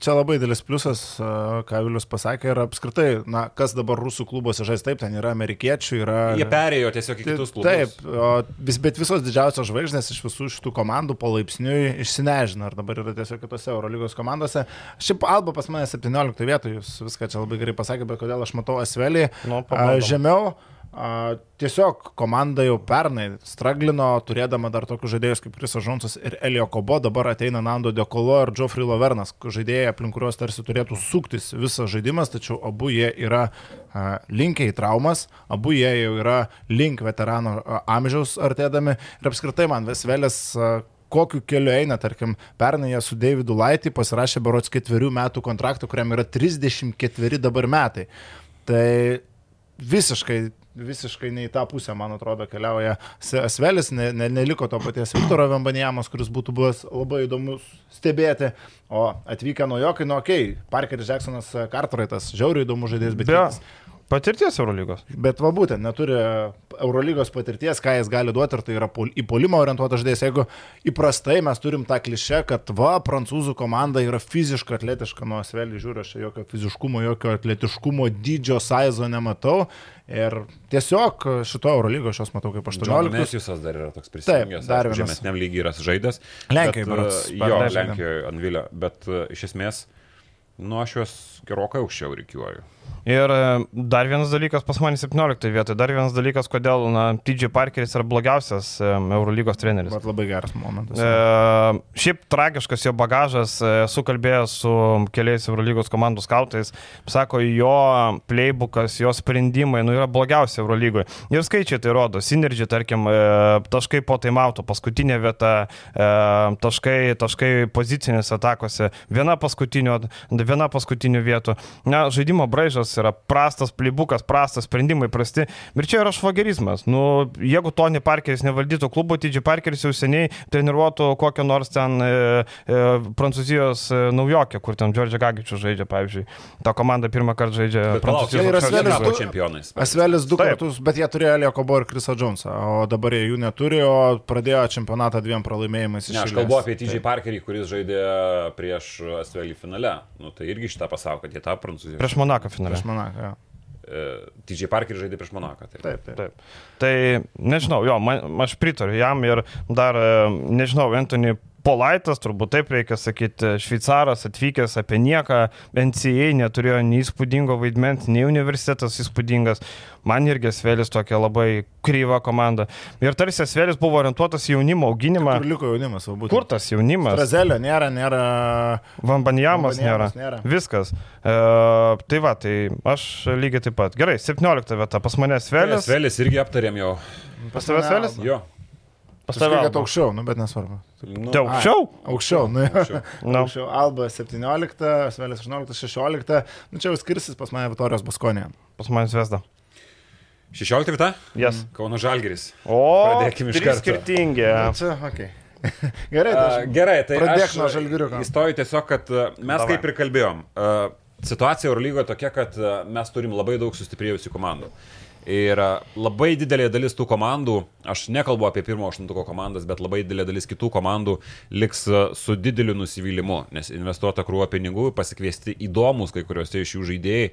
čia labai didelis pliusas, a, ką Vilius pasakė, ir apskritai, na, kas dabar rusų klubuose žais, taip, ten yra amerikiečių, yra... Jie perėjo tiesiog į kitus klubus. Taip, o vis, bet visos didžiausios žvaigždės iš visų šitų komandų palaipsniui išsinežina, ar dabar yra tiesiog kitose Eurolygos komandose. Šiaip Alba pas mane 17 vietoje, jūs viską čia labai gerai pasakėte, bet kodėl aš matau Asvelį Nu, žemiau. A, tiesiog komanda jau pernai straglino, turėdama dar tokius žaidėjus kaip Krisas Žonsas ir Elio Kobo, dabar ateina Nando Dekolo ir Geoffrey Lavernas, žaidėjai, aplink kuriuos tarsi turėtų suktis visas žaidimas, tačiau abu jie yra a, linkę į traumas, abu jie jau yra link veterano a, amžiaus artėdami ir apskritai man Vesvelės kokiu keliu eina, tarkim, pernai jie su Davidu Laitį pasirašė berots ketverių metų kontraktą, kuriam yra 34 dabar metai. Tai visiškai, visiškai ne į tą pusę, man atrodo, keliauja Asvelis, ne, ne, neliko to paties Viktoro Vembanijamos, kuris būtų buvęs labai įdomus stebėti, o atvykę naujokai, nu okei, okay, Parkeris Jacksonas Kartraitas, žiauriai įdomus žaidėjas, bet, Be. jis- patirties Eurolygos. bet va būtent neturi Eurolygos patirties, ką jis gali duoti, ir tai yra į polimą orientuotas žaidėjas. Jeigu įprastai mes turim tą klišę, kad va, prancūzų komanda yra fiziškai atletiška, nuo Asvelį žiūriu, aš jokio fiziškumo, jokio atletiškumo dydžio, sizo nematau. Ir tiesiog šito Eurolygo aš jos matau kaip 18. Mesijusas dar yra toks prisijungęs. dar vienas. Žemesniam lygiai yra žaidęs. Lenkijoj Bet, berods e, Jo. Lenkijoje Anvilė. Bet e, iš esmės, nu aš juos gerokai aukščiau reikiuoju. Ir e, dar vienas dalykas pas mane 17 vietoje, dar vienas dalykas, kodėl na, TJ Parkeris yra blogiausias e, Eurolygos treneris. Bet labai geras momentas. E, šiaip tragiškas jo bagažas, esu kalbėjęs su keliais Eurolygos komandų skautais, sako, jo playbookas, jo sprendimai, nu, yra blogiausia Eurolygoje. Ir skaičiai tai rodo, Synergy, tarkim, e, taškai po taimauto, paskutinė vieta, taškai, taškai pozicinėse atakose, viena paskutinių, viena paskutinių vietų. Na, žaidimo braižas yra prastas, playbukas, prastas, sprendimai prasti. Ir čia yra švagerizmas. Nu, jeigu Tony Parkeris nevaldytų klubų, TJ Parkeris jau seniai treniruotų kokią nors ten e, e, Prancūzijos e, naujokę, kur ten Džordžia Gagičius žaidžia, pavyzdžiui. Ta komanda pirmą kartą žaidžia Bet palauk, Tai Asvelis du- čempionais. Asvelis du Taip. kartus, bet jie turėjo Elio Kobo ir Krisą Džonsą, o dabar jie jų neturi, o pradėjo čempionatą dviem pralaimėjimais. Ne, aš kalbu apie TJ Taip. Parkerį, kuris žaidė prieš Asvelį finale. Nu, tai irgi šitą pasako, kad jie tą prancūziją. Prieš Monaką finale. Prieš maną, jo. TJ Parkerį žaidė prieš Monaką. Tai. Taip, taip. Taip. Tai nežinau, jo, man, aš pritariu jam ir dar, e, nežinau, Anthony Polaitas, turbūt taip reikia sakyti, šveicaras atvykęs apie nieką, NCA neturėjo nei įspūdingo vaidmens, nei universitetas įspūdingas. Man irgi Svelis tokia labai kryva komanda. Ir tarsi Svelis buvo orientuotas į jaunimo auginimą. Kur liko jaunimas, va būtent. Kur tas jaunimas? Trazelio nėra, nėra. Vambanjamas nėra. Nėra. Viskas. E, tai va, tai aš lygiai taip pat. Gerai, 17 vieta. Pas mane Svelis. Asvelis irgi aptarėm jau. Pas tave Svelis? Jo. Pas Pasakai, tave. kad aukščiau, nu bet nesvarbu. Nu, Tai aukščiau? Aukščiau, nu. Aukščiau. Nu. Aukščiau. Alba 17, Svelis 18, 16. Nu čia jau skirsis pas mane Vitorijos Baskonė. Pas mane Vesda. 16 vieta? Jas. Kauno Žalgeris. O, Pradėkim iš karto. skirtingi. Čia, okei. Okay. Gerai, tai A, aš... Gerai, tai Pradėk nuo Žalgiriuko. Įstoju tiesiog, kad a, mes Davai. kaip ir kalbėjom. a, Situacija Eurolygoje tokia, kad a, mes turim labai daug sustiprėjusių komandų. Ir a, labai didelė dalis tų komandų, aš nekalbu apie pirmo aštuntuko komandas, bet labai didelė dalis kitų komandų liks a, su dideliu nusivylimu, nes investuota krūva pinigų, pasikviesti įdomus kai kuriuose iš jų žaidėjai,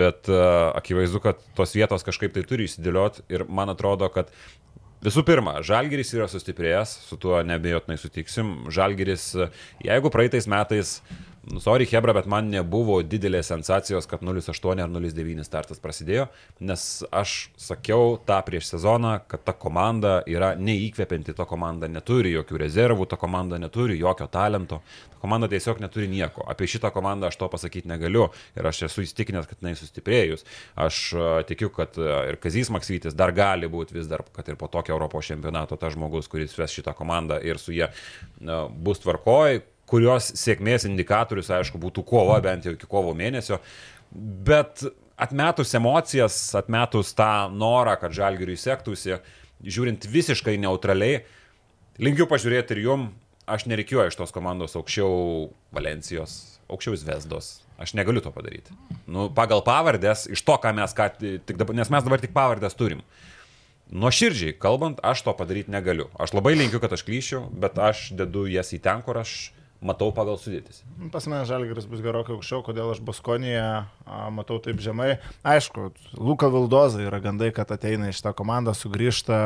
bet a, akivaizdu, kad tos vietos kažkaip tai turi įsidėlioti ir man atrodo, kad Visų pirma, Žalgiris yra sustiprėjęs, su tuo nebejotinai sutiksim. Žalgiris, jeigu praeitais metais Nu, sorry, Hebra, bet man nebuvo didelės sensacijos, kad 0,8 ar 0,9 startas prasidėjo, nes aš sakiau tą prieš sezoną, kad ta komanda yra neįkvepianti, ta komanda neturi jokių rezervų, ta komanda neturi jokio talento, ta komanda tiesiog neturi nieko. Apie šitą komandą aš to pasakyti negaliu ir aš esu įstikinęs, kad jinai sustiprėjus. Aš tikiu, kad ir Kazys Maksytis dar gali būti vis dar, kad ir po tokio Europos čempionato tas žmogus, kuris ves šitą komandą ir su jie bus tvarkoj, kurios sėkmės indikatorius, aišku, būtų kova bent jau iki kovo mėnesio. Bet atmetus emocijas, atmetus tą norą, kad žalgiriui sektųsi, žiūrint visiškai neutraliai, linkiu pažiūrėti ir jum, aš nereikėjo iš tos komandos aukščiau Valencijos, aukščiau Vesdos. Aš negaliu to padaryti. Nu, pagal pavardės, iš to, ką mes ką tik dabar, nes mes dabar tik pavardės turim. Nuoširdžiai kalbant, aš to padaryti negaliu. Aš labai linkiu, kad aš klyšiu, bet aš dedu jas į ten, kur aš matau pagal sudėtis. Pas mane Žalgiris bus gerokai aukščiau, kodėl aš Baskoniją matau taip žemai. Aišku, Luka Vildoza yra gandai, kad ateina iš tą komandą, sugrįžta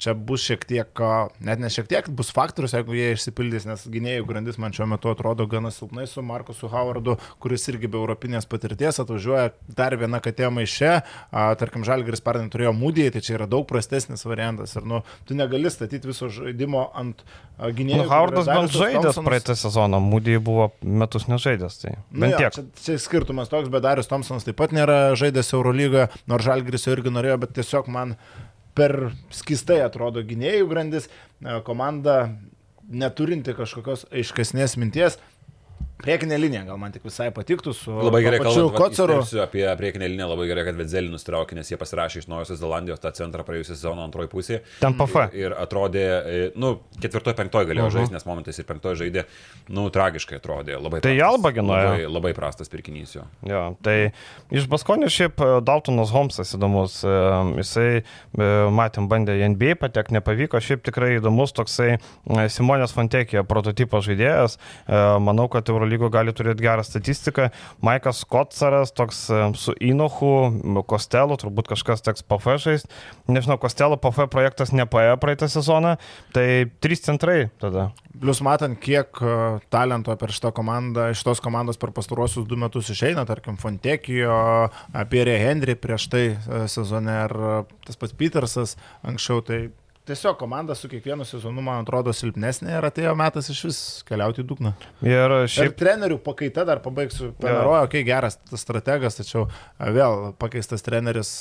čia bus šiek tiek, net ne šiek tiek, bus faktorius, jeigu jie išsipildys, nes gynėjų grandis man šiuo metu atrodo gana silpnai su Markusu Howardu, kuris irgi be europinės patirties atvažiuoja dar viena katė maiše, tarkim, Žalgiris pernai turėjo mūdį, tai čia yra daug prastesnis variantas ir, nu, tu negali statyti viso žaidimo ant gynėjų. Nu, Howardas bent žaidęs praeitą sezoną, mūdį buvo metus nežaidęs, tai nu, jo, tiek. Čia, čia skirtumas toks, bet Darius Thompsonas taip pat nėra žaidęs Eurolygoje, nors Žalgiris jo irgi norėjo, bet tiesiog man per skistai atrodo gynėjų grandis, komanda neturinti kažkokios aiškesnės minties, Priekinė linija gal man tik visai patiktų su... Labai gerai, kalbant Kocaru. apie priekinę liniją, labai gerai, kad Vedzelį nustraukė, nes jie pasirašė iš Naujosios Zelandijos tą centrą praėjusią sezoną antroji pusė. Ten PF. Ir, ir atrodė, e, nu, ketvirtoji, penktoji galėjo uh -huh. žaisti, nes momentais ir penktoji žaidė, nu, tragiškai atrodė. Labai tai Alba ginoja. Labai, labai prastas pirkinys jo. Jo, tai iš Baskonio šiaip e, Daltonas Holmesas įdomus. E, jisai, matėm, bandė į NBA patek, nepavyko. Šiaip tikrai įdomus toksai Simonės Fontekija prototipo žaidėjas. Manau, kad Euro Eurolygo gali turėti gerą statistiką. Maikas Kotsaras, toks e, su Inochu, Kostelu, turbūt kažkas teks PF žaisti. Nežinau, Kostelo PF projektas nepaėjo praeitą sezoną, tai trys centrai tada. Plius matant, kiek e, talento per šitą komandą, iš tos komandos per pastaruosius du metus išeina, tarkim, Fontekijo, Pierre Henry prieš tai e, sezone ar tas pats Petersas anksčiau, tai tiesiog komanda su kiekvienu sezonu, man atrodo, silpnesnė ir atėjo metas iš vis keliauti į dugną. Ir šiaip... Ir trenerių pakaita dar pabaigsiu. Penarojo, okei, okay, geras strategas, tačiau vėl pakeistas treneris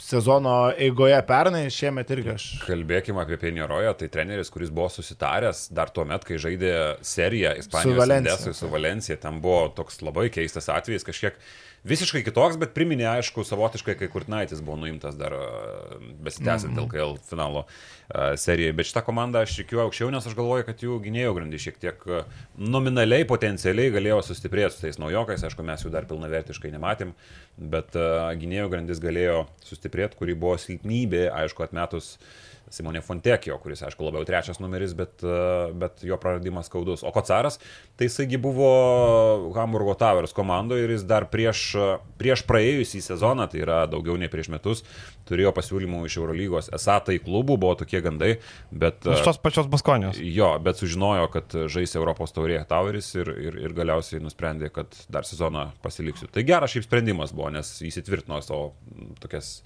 sezono eigoje pernai, šiemet irgi aš. Kalbėkime apie Penjeroją, tai treneris, kuris buvo susitaręs dar tuo met, kai žaidė seriją Ispanijos su Valencija. su Valencija. Ten buvo toks labai keistas atvejis, kažkiek Visiškai kitoks, bet priminė, aišku, savotiškai, kai Kurtinaitis buvo nuimtas dar besitęsiant mm -hmm. LKL finalo serijai. Bet šitą komandą aš tikiu aukščiau, nes aš galvoju, kad jų gynėjų grandį šiek tiek nominaliai, potencialiai galėjo sustiprėti su tais naujokais. Aišku, mes jų dar pilnavertiškai nematėm, bet gynėjų grandis galėjo sustiprėti, kuri buvo silpnybė, aišku, atmetus uh, Simonė Fontekio, kuris, aišku, labiau trečias numeris, bet, e, bet jo praradimas skaudus. O Kocaras, tai jisaigi buvo Hamburgo Towers komandoje ir jis dar prieš, prieš praėjusį sezoną, tai yra daugiau nei prieš metus, turėjo pasiūlymų iš Eurolygos. Esą tai klubų buvo tokie gandai, bet... Iš tos pačios Baskonijos. Jo, bet sužinojo, kad žais Europos taurėje Toweris ir, ir, ir galiausiai nusprendė, kad dar sezoną pasiliksiu. Tai geras šiaip sprendimas buvo, nes įsitvirtino savo tokias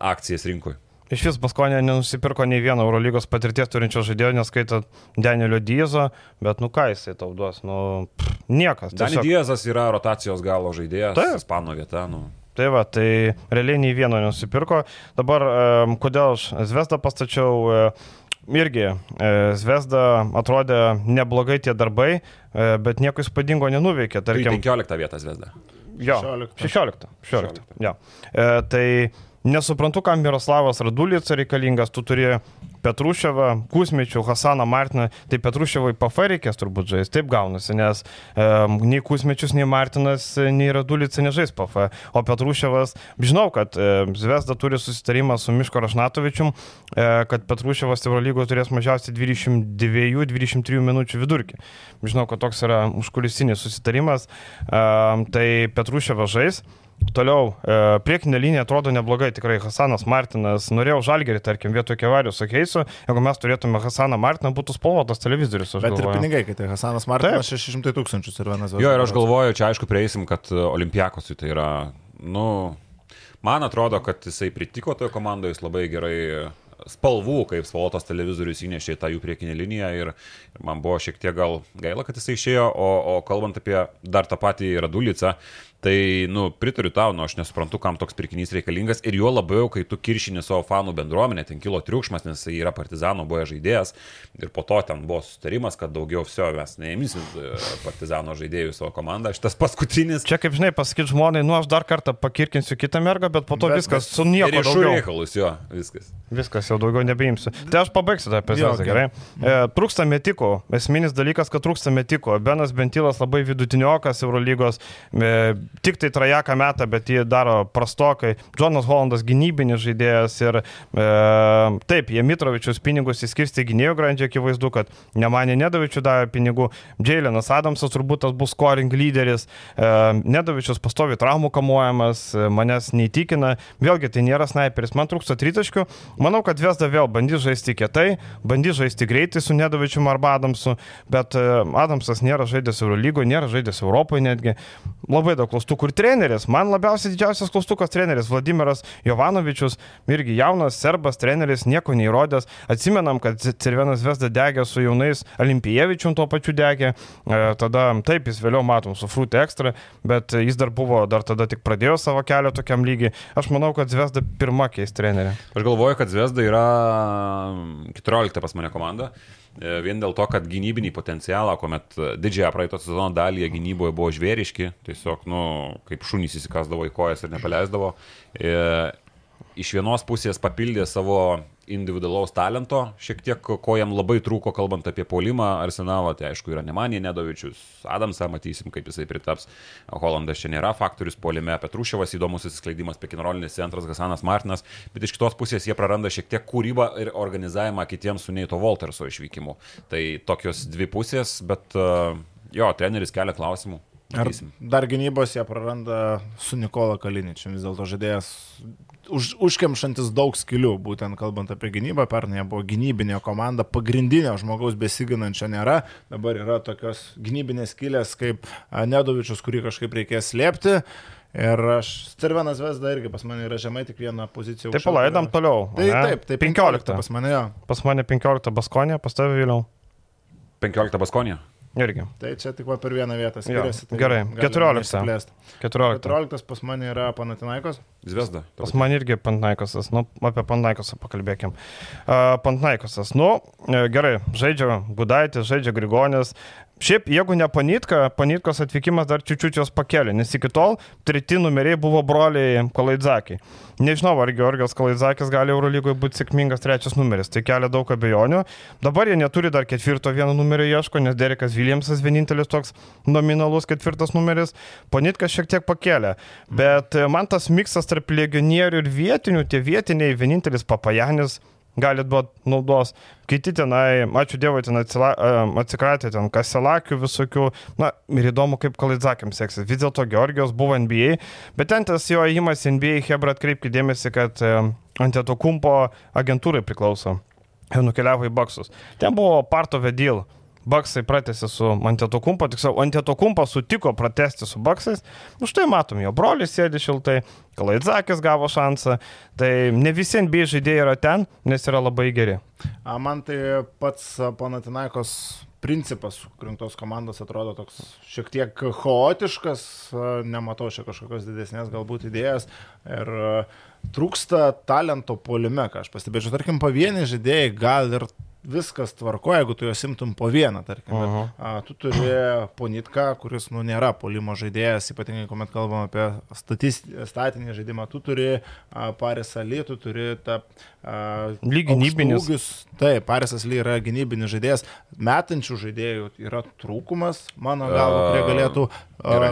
akcijas rinkui. Iš vis Baskonė nenusipirko nei vieno Eurolygos patirties turinčio žaidėjo, neskaitant Danielio Diezo, bet nu ką jisai tau duos, nu pff, niekas. Danielio Diezas yra rotacijos galo žaidėjas, tai Ispano vieta, nu. Tai va, tai realiai nei vieno nenusipirko. Dabar, kodėl aš Zvezdą pastačiau, irgi uh, Zvezda atrodė neblogai tie darbai, uh, bet nieko įspūdingo nenuveikė. Tarkim, 15 vietą Zvezda. Jo, 16. 16. 16. 16. Ja. Uh, tai Nesuprantu, kam Miroslavas Radulica reikalingas, tu turi Petruševą, Kusmičių, Hasaną Martiną, tai Petruševai PF reikės turbūt žaisti, taip gaunasi, nes e, nei Kusmičius, nei Martinas, nei Radulica nežais PF, o Petruševas, žinau, kad e, Zvezda turi susitarimą su Miško Rašnatovičium, e, kad Petruševas Eurolygo turės mažiausiai 22-23 minučių vidurkį. Žinau, kad toks yra užkulisinis susitarimas, e, tai Petruševas žais. Toliau, e, priekinė linija atrodo neblogai, tikrai Hasanas Martinas, norėjau žalgerį, tarkim, vietoj kevarių Keisu, jeigu mes turėtume Hasaną Martiną, būtų spalvotas televizorius. Bet galvoju. ir pinigai, kai tai Hasanas Martinas 600 tūkstančių ir vienas Jo, ir aš galvoju, čia aišku prieisim, kad Olimpiakosui tai yra, nu, man atrodo, kad jisai pritiko toje komandoje, jis labai gerai spalvų, kaip spalvotas televizorius įnešė į tą jų priekinę liniją ir, ir man buvo šiek tiek gal gaila, kad jisai išėjo, o, o kalbant apie dar tą patį Radulicą, Tai, nu, pritariu tau, nu, aš nesuprantu, kam toks pirkinys reikalingas ir juo labiau, kai tu kiršini savo fanų bendruomenę, ten kilo triukšmas, nes jis yra partizano buvo žaidėjas ir po to ten buvo sustarimas, kad daugiau viso mes neįmysim e, partizano žaidėjų savo komandą. Šitas paskutinis. Čia kaip žinai, pasakyti žmonai, nu aš dar kartą pakirkinsiu kitą mergą, bet po to bet, viskas su nieko. Iš reikalus, jo, viskas. Viskas jau daugiau nebeimsiu. Tai aš pabaigsiu tą epizodą, okay. gerai. E, trūksta metiko. Esminis dalykas, kad trūksta metiko. Benas Bentilas labai vidutiniokas Eurolygos. E, tik tai trajeką metą, bet jį daro prastokai. Jonas Hollandas gynybinis žaidėjas ir e, taip, jie Mitrovičius pinigus įskirsti gynėjų grandžiai, akivaizdu, kad Nemanė Nedavičių davė pinigų. Džiailinas Adamsas turbūt tas bus scoring lyderis. E, Nedavičius pastovi traumų kamuojamas, e, manęs neįtikina. Vėlgi tai nėra sniperis, man trūksta tritaškių. Manau, kad Vesda vėl bandys žaisti kietai, bandys žaisti greitai su Nedavičiu arba Adamsu, bet e, Adamsas nėra žaidęs Eurolygoje, nėra žaidęs Europoje netgi. Labai daug klaustukų ir treneris. Man labiausiai didžiausias klaustukas treneris Vladimiras Jovanovičius, irgi jaunas serbas treneris, nieko neįrodęs. Atsimenam, kad Cervenas Vesda degė su jaunais Olimpievičium tuo pačiu degė. E, tada taip, jis vėliau matom su Fruit Extra, bet jis dar buvo, dar tada tik pradėjo savo kelią tokiam lygiai. Aš manau, kad Vesda pirmą keis trenerį. Aš galvoju, kad Vesda yra 14 pas mane komanda. E, vien dėl to, kad gynybinį potencialą, kuomet didžiąją praeito sezono dalį gynyboje buvo žvėriški, tiesiog, nu, kaip šunys įsikasdavo į kojas ir nepaleisdavo. E, iš vienos pusės papildė savo individualaus talento, šiek tiek ko jam labai trūko, kalbant apie polimą arsenalą, tai aišku yra Nemanė Nedovičius, Adamsą matysim, kaip jisai pritaps, Holandas čia nėra faktorius polime, Petruševas įdomus įsiskleidimas, Pekinrolinis centras, Hasanas Martinas, bet iš kitos pusės jie praranda šiek tiek kūrybą ir organizavimą kitiems su Neito Volterso išvykimu. Tai tokios dvi pusės, bet jo, treneris kelia klausimų. Ar dar gynybos jie praranda su Nikola Kaliničiu, vis dėlto žaidėjas už, užkemšantis daug skilių, būtent kalbant apie gynybą, pernai buvo gynybinė komanda, pagrindinio žmogaus besiginančio nėra, dabar yra tokios gynybinės skilės kaip Nedovičius, kurį kažkaip reikės slėpti. Ir aš, Cervenas Vesda irgi pas mane yra žemai, tik vieną poziciją. Taip, palaidam toliau. Tai ne? taip, tai 15, 15 pas mane jo. Pas mane 15 Baskonė, pas tave vėliau. 15 Baskonė. Irgi. Tai čia tik per vieną vietą skiriasi. Tai gerai, 14. 14. 14 pas mane yra Panatinaikos. Zvezda. Pas mane irgi Pantnaikosas. Nu, apie Pantnaikosą pakalbėkim. Uh, Pantnaikosas. Nu, e, gerai, žaidžia Gudaitis, žaidžia Grigonis. Šiaip, jeigu ne Panitka, Panitkos atvykimas dar čiučiučios pakelė, nes iki tol treti numeriai buvo broliai Kalaidzakiai. Nežinau, ar Georgijos Kalaidzakis gali Eurolygoje būti sėkmingas trečias numeris, tai kelia daug abejonių. Dabar jie neturi dar ketvirto vieno numerio ieško, nes Derekas Viljamsas vienintelis toks nominalus ketvirtas numeris. Panitkas šiek tiek pakėlė, bet man tas miksas tarp legionierių ir vietinių, tie vietiniai, vienintelis papajanis gali duoti naudos. Kiti tenai, ačiū Dievui, ten atsila, atsikratė ten kaselakių visokių. Na, ir įdomu, kaip Kalidzakėm seksis. Vis dėlto Georgijos buvo NBA, bet ten tas jo įimas NBA, Hebra atkreipkite dėmesį, kad ant to kumpo agentūrai priklauso. Nukeliavo į baksus. Ten buvo Parto Vedil. Baksai pratęsė su Antetokumpo, tiksliau, Antetokumpo sutiko pratesti su Baksais. Už tai matom, jo brolis sėdi šiltai, Kalaidzakis gavo šansą. Tai ne visi NBA žaidėjai yra ten, nes yra labai geri. Man tai pats Panatinaikos principas rinktos komandos atrodo toks šiek tiek chaotiškas, nematau čia kažkokios didesnės galbūt idėjas ir trūksta talento polime, ką aš pastebėčiau. Tarkim, pavieniai žaidėjai gal ir viskas tvarko, jeigu tu juos imtum po vieną, tarkim. Uh -huh. bet, a, tu turi ponitką, kuris, nu, nėra polimo žaidėjas, ypatingai, kuomet kalbam apie statist, statinį žaidimą, tu turi a, Parisą Ly, tu turi tą... Lyg gynybinis. Aukštūgius. Taip, Parisas Ly yra gynybinis žaidėjas, metančių žaidėjų yra trūkumas, mano galva, kurie galėtų... A, gerai.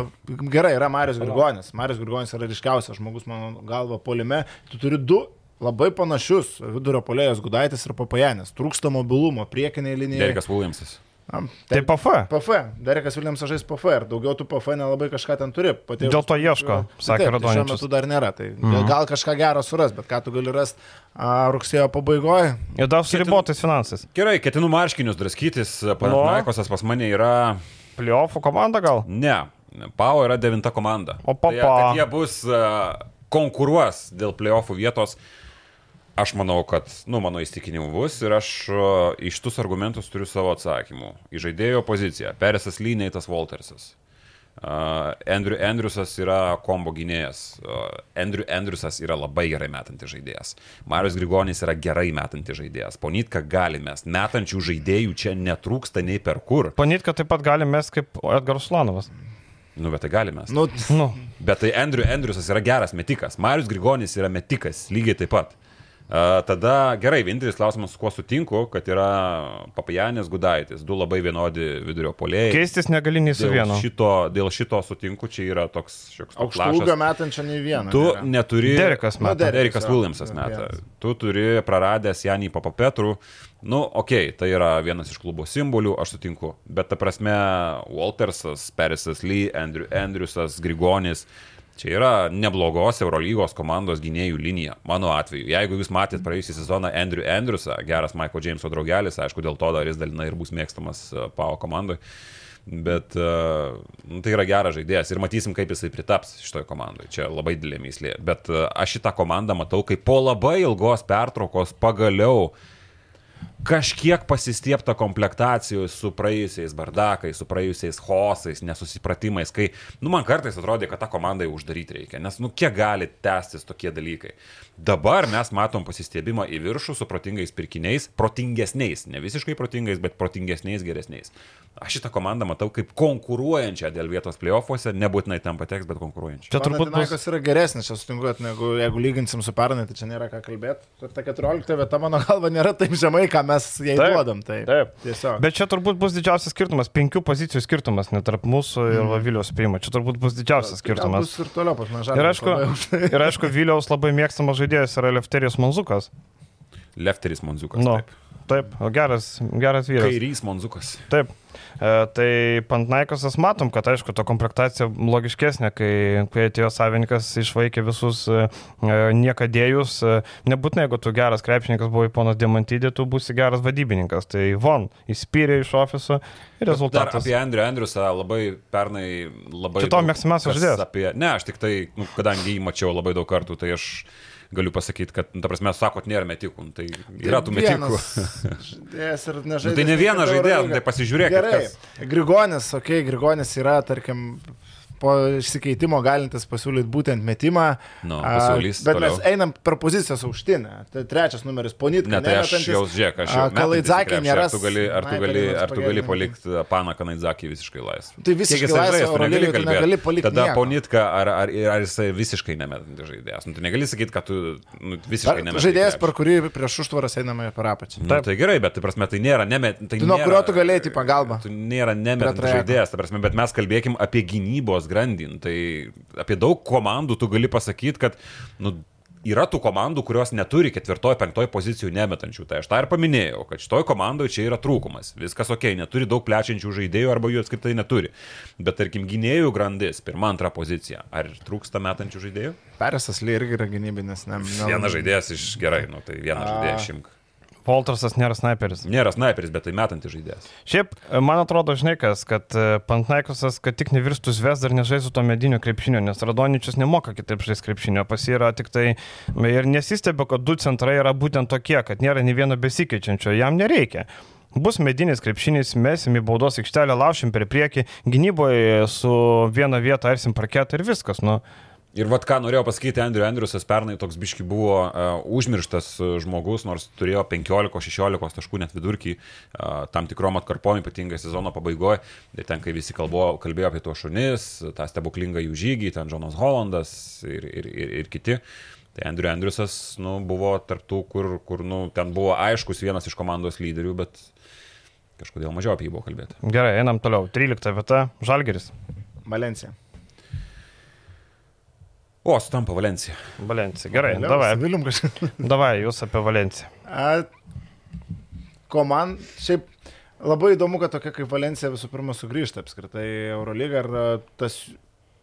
gerai, yra Marius Grigonis. Marius Grigonis yra ryškiausias žmogus, mano galva, polime. Tu turi du labai panašius vidurio polėjas Gudaitis ir Papajanis. Trūksta mobilumo, priekiniai linijai. Derekas Williamsas. Tai PF. PF. Derekas Williamsas žais PF ir daugiau tu PF nelabai kažką ten turi. Patėjus, Dėl to ieško, sakė tai Radoničius. Šiuo metu dar nėra, tai mhm. gal kažką gero suras, bet ką tu gali rasti rugsėjo pabaigoje. Ir dar su ribotais finansais. Gerai, ketinu marškinius draskytis, Panaikosas pas mane yra... Pliofų komanda gal? Ne, Pau yra devinta komanda. O papa. Tai, jie bus uh, konkuruos dėl playoffų vietos. Aš manau, kad, nu, mano įstikinimu bus ir aš iš tus argumentus turiu savo atsakymų. Į žaidėjo poziciją. Peresas Lyneitas Waltersas. Uh, Andrew Andrewsas yra kombo gynėjas. Uh, Andrew Andrewsas yra labai gerai metantis žaidėjas. Marius Grigonis yra gerai metantis žaidėjas. Ponitka gali mes. Metančių žaidėjų čia netrūksta nei per kur. Ponitka taip pat gali mes kaip Edgaras Slanovas. Nu, bet tai galime. Nu, Nu, Bet tai Andrew Andrewsas yra geras metikas. Marius Grigonis yra metikas lygiai taip pat. Uh, tada gerai, vienintelis klausimas, su kuo sutinku, kad yra Papajanės Gudaitis, du labai vienodi vidurio polėjai. keistis negali nei su Dėl vienu. šito, dėl šito sutinku, čia yra toks šioks toks aukštūgio lašas. metančio nei vieną. Tu nėra. neturi. Derekas Nu, meta. Derekas, Derikas. Williamsas meta. Tu turi praradęs Janį Papapetrų. Nu, okei, okay, tai yra vienas iš klubo simbolių, aš sutinku. Bet ta prasme, Waltersas, Perisas Lee, Andrew Andrewsas, Grigonis. Čia yra neblogos Eurolygos komandos gynėjų linija. Mano atveju, jeigu jūs matėt praėjusią sezoną Andrew Andrewsą, geras Michael Jameso draugelis, aišku, dėl to dar jis dalinai ir bus mėgstamas uh, PAO komandai. Bet uh, nu, tai yra geras žaidėjas ir matysim, kaip jisai pritaps šitoje komandoje. Čia labai didelė myslė. Bet uh, aš šitą komandą matau kaip po labai ilgos pertraukos pagaliau kažkiek pasistiepta komplektacijų su praėjusiais bardakais, su praėjusiais hosais, nesusipratimais, kai, nu, man kartais atrodė, kad tą komandą jau uždaryti reikia, nes, nu, kiek gali tęstis tokie dalykai. Dabar mes matom pasistiebimą į viršų su protingais pirkiniais, protingesniais, ne visiškai protingais, bet protingesniais, geresniais. Aš šitą komandą matau kaip konkuruojančią dėl vietos playoffuose, nebūtinai ten pateks, bet konkuruojančią. Čia turbūt bus... Panathinaikos yra geresnis, čia sutinku, kad negu, jeigu lyginsim su pernai, tai čia nėra ką kalbėti. Ta 14 vieta, mano galva, nėra taip žemai, ką mes jai Taip, duodam. Taip. taip. Tiesiog. Bet čia turbūt bus didžiausias skirtumas, penkių pozicijų skirtumas, net tarp mūsų ir mm. Viliaus priima. Čia turbūt bus didžiausias skirtumas. Bus ir toliau pas Ir aišku, ir aišku, Viliaus labai mėgstamas žaidėjas yra Lefterijos Monzukas. Lefteris Monzukas. Nu, taip. taip, geras, geras vyras. Kairys Monzukas. Taip. E, tai Pantnaikosas matom, kad aišku, to komplektacija logiškesnė, kai, kai atėjo savininkas, išvaikė visus e, e, niekadėjus. E, nebūtinai, jeigu tu geras krepšininkas buvai ponas Diamantydė, tu būsi geras vadybininkas. Tai von, įspyrė iš ofiso ir Dar rezultatas. apie Andrių Andriusą labai pernai labai... Daug mėgstamiausias žaidėjas. Apie... Ne, aš tik tai, nu, kadangi jį mačiau labai daug kartų, tai aš galiu pasakyti, kad, nu, ta prasme, sakot, nėra metikų. Nu, tai yra tų metikų. Ir Nu, tai ne vienas žaidėjas, nu, tai pasižiūrėk. Gerai. Grigonis, okei, okay, Grigonis yra, tarkim, po išsikeitimo galintis pasiūlyti būtent metimą. Nu, A, pasiūlys Bet toliau. mes einam per pozicijas aukštinę. Tai trečias numeris Ponitka. Ne, tai aš jau žiūrėk, aš jau. A, Kalaidzakė nėra Ar tu gali, ar tu gali, ar tu gali palikti paną Kanaidzakį visiškai laisvą? Tai visiškai laisvą tu negali negali palikti Tada nieko. Ponitka, ar, ar, ar jisai visiškai nemetantis žaidėjas? Nu, tu negali sakyti, kad tu nu, visiškai nemetantis. Žaidėjas, per kurį prieš užtvaras einame per apačią. Nu, tai gerai, bet tai prasme, tai nėra nemet. Tai nuo kurio tu galėjai pagalbą? Tu nėra nemetantis žaidėjas, bet mes kalbėkim apie gynybos grandin. Tai apie daug komandų tu gali pasakyti, kad nu, yra tų komandų, kurios neturi ketvirtoj, penktoj pozicijų nemetančių. Tai aš tą ir paminėjau, kad šitoj komandoje čia yra trūkumas. Viskas ok, neturi daug plečiančių žaidėjų arba jų apskritai neturi. Bet tarkim, gynėjų grandis, pirma, antra pozicija. Ar trūksta metančių žaidėjų? Peresas Ly irgi yra gynybinis. Ne, Vienas žaidėjas iš gerai, nu tai vieną A. žaidėją šimk. Poltrasas nėra sniperis. Nėra sniperis, bet tai metantis žaidėjas. Šiaip, e, man atrodo, žinai kas, kad e, Pantnaikosas, kad tik nevirstų zves dar nežaisų to medinio krepšinio, nes Radoničius nemoka kitaip žaisti krepšinio, pas jį yra tik tai ir nesistebė, kad du centrai yra būtent tokie, kad nėra nei vieno besikeičiančio, jam nereikia. Bus medinis krepšinis, mesim į baudos aikštelę, laušim per priekį, gynyboje su viena vieta arsim parketą ir viskas. Nu, Ir vad ką norėjau pasakyti, Andriu Andriusas pernai toks biški buvo uh, užmirštas uh, žmogus, nors turėjo 15-16 taškų net vidurkį uh, tam tikrom atkarpom, ypatingai sezono pabaigoje. Ir ten, kai visi kalbo, kalbėjo apie tuos šunis, tą stebuklingą jų žygį, ten Jonas Hollandas ir, ir, ir, ir kiti. Tai Andriu Andriusas nu, buvo tarptų, kur, kur nu, ten buvo aiškus vienas iš komandos lyderių, bet kažkodėl mažiau apie jį buvo kalbėti. Gerai, einam toliau. 13 vieta - Žalgeris. Valencija. O, sutampa Valencija. Valencija. Gerai, davai. Vilium kažkaip. Davai, jūs apie Valenciją. A, Komand, šiaip labai įdomu, kad tokia kaip Valencija visų pirma sugrįžta apskritai į Eurolygą ir a, tas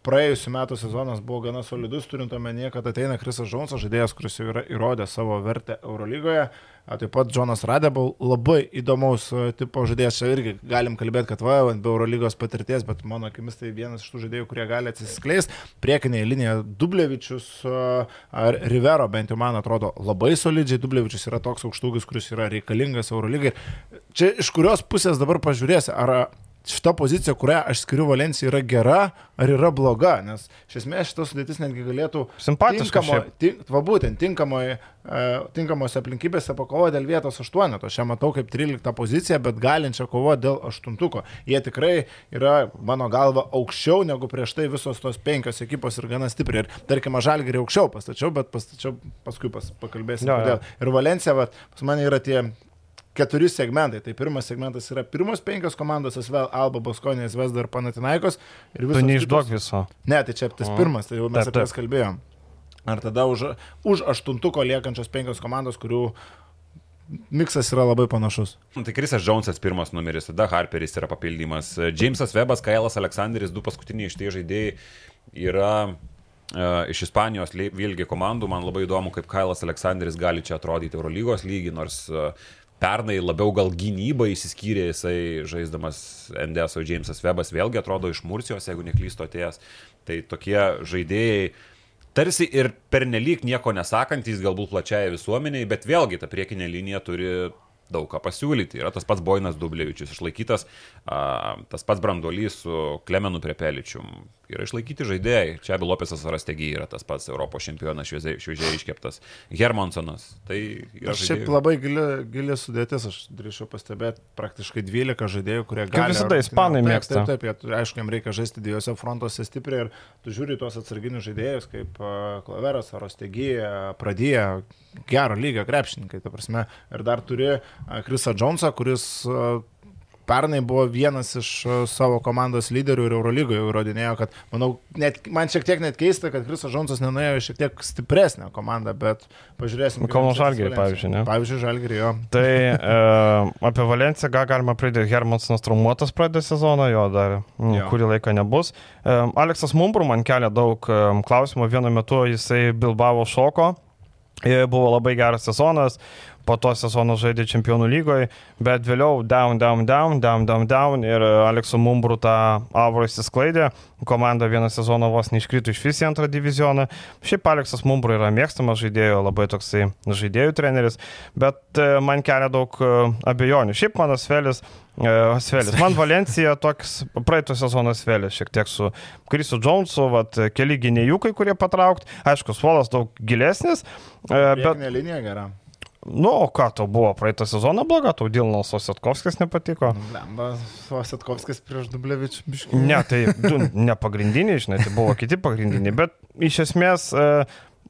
praėjusiu metu sezonas buvo gana solidus, turint omenyje, kad ateina Krisas Džonsas, žaidėjas, kuris jau yra įrodęs savo vertę Eurolygoje. Taip pat Jonas Radebal, labai įdomaus tipo žaidėjas, čia irgi galim kalbėti, kad va, be Eurolygos patirties, bet mano akimis tai vienas iš tų žaidėjų, kurie gali atsiskleisti. Priekinėje linijoje Dublevičius ar Rivero, bent jau man atrodo, labai solidžiai. Dublevičius yra toks aukštūgis, kuris yra reikalingas Eurolygai. Čia iš kurios pusės dabar pažiūrėsi, ar šita pozicija, kurią aš skiriu Valencijai, yra gera ar yra bloga, nes iš esmės šitas sudėtis netgi galėtų tinkamo, tink, va būtent tinkamoje, tinkamose aplinkybėse pakovoti dėl vietos aštuoneto. Aš ją matau kaip 13 poziciją, bet galinčią kovoti dėl aštuntuko. Jie tikrai yra, mano galva, aukščiau negu prieš tai visos tos penkios ekipos ir gana stipriai. Ir tarkim, žalgerį aukščiau pastačiau, bet pastačiau paskui pas, pakalbėsim Jo, jo. kodėl. Ir Valencija, va, pas mane yra tie keturi segmentai. Tai pirmas segmentas yra pirmos penkios komandos, Asvel, Alba, Baskonė, Vesda ir Panatinaikos. Ir Tu neišduok kitos- viso. Ne, tai čia tas O. pirmas, tai jau mes apie jas kalbėjom. Ar tada už, už aštuntuko liekančios penkios komandos, kurių miksas yra labai panašus. Nu, Tai Krisas Džonsas pirmas numeris, tada Harperis yra papildymas. Džeimsas Webas, Kailas Aleksandris, du paskutiniai iš tie žaidėjai yra uh, iš Ispanijos vėlgi komandų. Man labai įdomu, kaip Kailas Aleksandris gali čia atrodyti Eurolygos lygį, nors uh, pernai labiau gal gynybą įsiskyrė jisai žaisdamas NDS, o Džeimsas Webas vėlgi atrodo iš Murcijos, jeigu neklysto atėjęs. Tai tokie žaidėjai tarsi ir pernelyg nieko nesakantys galbūt plačiai visuomeniai, bet vėlgi ta priekinė linija turi daug ką pasiūlyti. Yra tas pats Boinas Dublevičius išlaikytas, a, tas pats Branduolys su Klemenu Prepeličium. Yra išlaikyti žaidėjai. Čia Bilopesas Rastegi yra tas pats Europos čempionas šviežiai, iškeptas. Hermansonas. Tai yra Aš šiaip labai gili, gili sudėtis, aš drįšiau pastebėti praktiškai 12 žaidėjų, kurie gali. visada ispanai Taip, mėgsta. Taip, taip, taip, aišku, jiems reikia žaisti dviejose frontuose stipriai ir tu žiūri į tuos atsarginius žaidėjus kaip Klaveras, Arostegija, Pradėja, gero lygio krepšininkai, ta prasme. Ir dar turi a, Krisą Džonsą, kuris pernai buvo vienas iš a, savo komandos lyderių ir Eurolygoje įrodinėjo, kad, manau, net, man šiek tiek net keista, kad Krisas Džonsas nenuėjo šiek tiek stipresnę komandą, bet pažiūrėsim. kaip Kauno Žalgirį, pavyzdžiui, ne? Pavyzdžiui, Žalgirį jo. Tai e, apie Valenciją ką galima pridėti. Hermansonas traumuotas pradė sezoną, jo dar mm, Jo. kurį laiką nebus. E, Aleksas Mumbur man kelia daug e, klausimų. Vienu metu jisai Bilbao šoko. Buvo labai geras sezonas, po to sezono žaidė Čempionų lygoje, bet vėliau down, down, down, down, down, down ir Alekso Mumbrų tą aurą įsisklaidė, komanda vieną sezoną vos neiškrito iš vis į antrą divizioną. Šiaip Aleksas Mumbrų yra mėgstamas žaidėjo, labai toksai žaidėjų treneris, bet e, man kelia daug e, abejonių. Šiaip mano Svelis, e, Svelis, man Valencija toks praeito sezono Svelis, šiek tiek su Krisu Džonsu, vat, keli gynėjukai, kurie patraukti, aišku, suolas daug gilesnis, bet Priekinė linija gera. Nu, o ką tau buvo praeitą sezoną bloga, tau Dilnas Ositkovskis nepatiko? Lemba, Vasitkovskis prieš Dublevičių biškį. Ne, tai du, ne pagrindiniai, žinai, tai buvo kiti pagrindiniai, bet iš esmės e,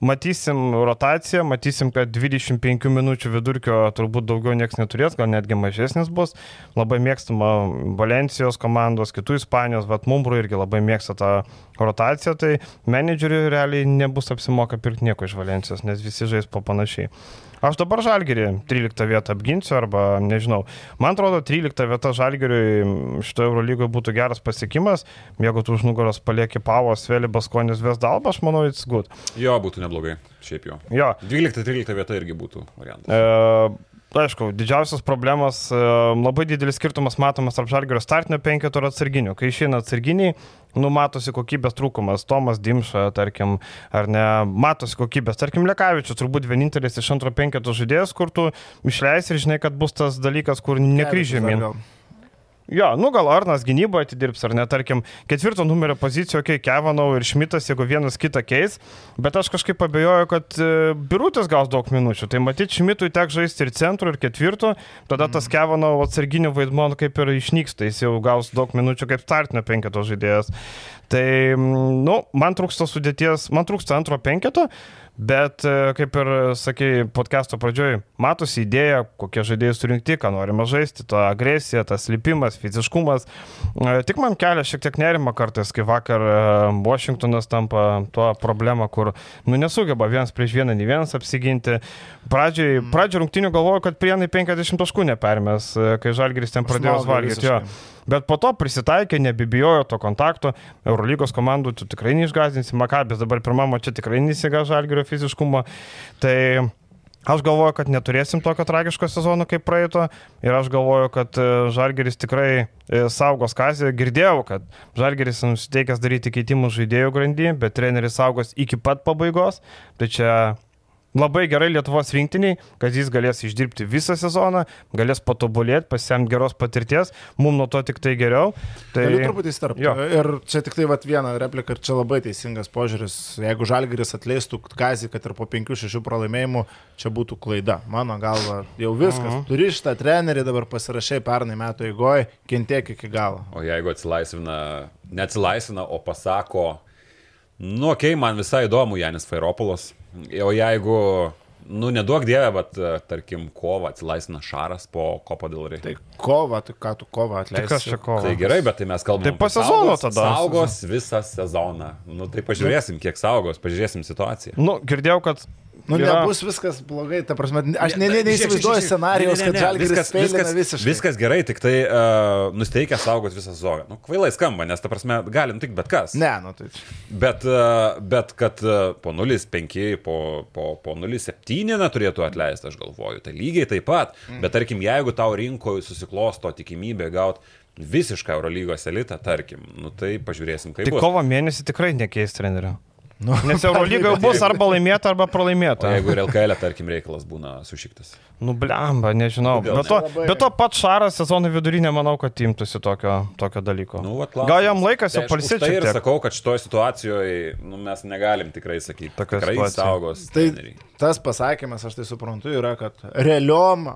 matysim rotaciją, matysim, kad 25 minučių vidurkio turbūt daugiau niekas neturės, gal netgi mažesnis bus. Labai mėgstama Valencijos komandos, kitų Ispanijos, bet Mumbrų irgi labai mėgsta tą rotaciją, tai menedžeriui realiai nebus apsimoka pirkti nieko iš Valencijos, nes visi žais po panašiai. Aš dabar žalgerį 13 vietą apginsiu arba nežinau. Man atrodo, 13 vieta žalgeriui šito Eurolygoje būtų geras pasiekimas. Jeigu tu už nugaros palieki Pavos, Vėlį, Baskonis, Vesdalba, aš manau, it's good. Jo, būtų neblogai. Šiaip jau. Jo. 12-13 vieta irgi būtų variantas. E, aišku, didžiausias problemas, e, labai didelis skirtumas matomas tarp žalgerio startinio penketo ir atsarginių. Kai išeina atsarginiai, numatosi kokybės trūkumas. Tomas Dimša, tarkim, ar ne, matosi kokybės. Tarkim, Lekavičius turbūt vienintelis iš antro penketo žaidėjas, kur tu išleisi ir žinai, kad bus tas dalykas, kur nekryžėmin. Jo, nu gal Arnas gynyboje atidirbs, ar ne, tarkim, ketvirto numerio pozicijoje, okay, Kevanau ir Šmitas, jeigu vienas kitą keis, bet aš kažkaip abejoju, kad e, Birutis gaus daug minučių. Tai matyti, Šmitui tek žaisti ir centro, ir ketvirto, tada tas Kevanau atsarginių vaidmo nu, kaip ir išnyksta, jis jau gaus daug minučių kaip startinio penketo žaidėjas. Tai, nu, man trūksta sudėties, man trūksta antro penketo. Bet, e, kaip ir sakė podcast'o pradžioj, matosi idėja, kokie žaidėjai surinkti, ką norime žaisti, ta agresija, tas lipimas, fiziškumas. E, tik man kelia šiek tiek nerima kartais, kai vakar e, Washingtonas tampa tuo problema, kur, nu, nesugeba vienas prieš vieną, nei vienas apsiginti. Pradžioj, pradžioj rungtinių galvoju, kad prienai 50 taškų nepermės, kai Žalgiris ten pradėjo valgyti. Bet po to prisitaikė, nebibijojo to kontakto. Eurolygos komandų tu tikrai neišgazdinsi. Makabės dabar pirmamo čia tikrai nesiga žalgerio fiziškumo. Tai Aš galvoju, kad neturėsim tokio tragiško sezono kaip praeito ir aš galvoju, kad e, Žalgeris tikrai e, saugos kazį. Girdėjau, kad Žalgeris nusiteikęs daryti keitimų žaidėjų grandy, bet treneris saugos iki pat pabaigos. Tai čia labai gerai Lietuvos rinktiniai, kad jis galės išdirbti visą sezoną, galės patobulėti, pasiemti geros patirties, mums nuo to tik tai geriau. Tai... Galiu truputį įstarpti. Ir čia tik tai vat, viena replika ir čia labai teisingas požiūris. Jeigu Žalgiris atleistų Kazį, kad ir po 5-6 pralaimėjimų, čia būtų klaida. Mano galva, jau viskas. Uh -huh. Turi šitą trenerį, dabar pasirašai pernai metų eigoje, kentiek iki galo. O jeigu atsilaisvina, neatsilaisvina, o pasako, nu, okei, okay, man visai įdomu Janis Fairopolas O jeigu, nu, neduok dievę, bet, e, tarkim, kovą atsilaisvina Šaras po Kopo Dilrai. Tai kova, tai ką tu kovą atleisi? Tai kas čia kova? Tai gerai, bet tai mes kalbame. Tai po sezono tada. Saugos visą sezoną. Nu, tai pažiūrėsim, kiek saugos, pažiūrėsim situaciją. Nu, girdėjau, kad Nu, yra... nebus viskas blogai, ta prasme, aš ne, ne, neįsivaizduoju scenarijos, kad žalgiris viskas, viskas, visiškai. viskas gerai, tik tai uh, nusteikia saugos visą zoną. Nu, kvailai skamba, nes ta prasme, galim tik bet kas. Ne, nu tai. Bet, uh, bet kad uh, po 0,5, po, po, po 0,7 neturėtų atleisti, aš galvoju, tai lygiai taip pat. Mm. Bet tarkim, jeigu tau rinkoje susiklosto tikimybė gauti visišką Eurolygos elitą, tarkim, nu tai pažiūrėsim, kaip. Tai kovo mėnesį tikrai nekeis trenerių. Nu, Nes Eurolyga bus arba laimėta, arba pralaimėta. O jeigu ir LKL, tarkim, reikalas būna sušiktas. Nu, blemba, nežinau. Be to, be to pat Šaras sezono vidury nemanau, kad imtųsi tokio, tokio dalyko. Nu, vat, Gal jam laikas jau tai palsėti. Tai ir sakau, kad šitoje situacijoje nu, mes negalim tikrai sakyti. Tokios tikrai situacija. saugos. Tai treneriai. tas pasakymas, aš tai suprantu, yra, kad realiom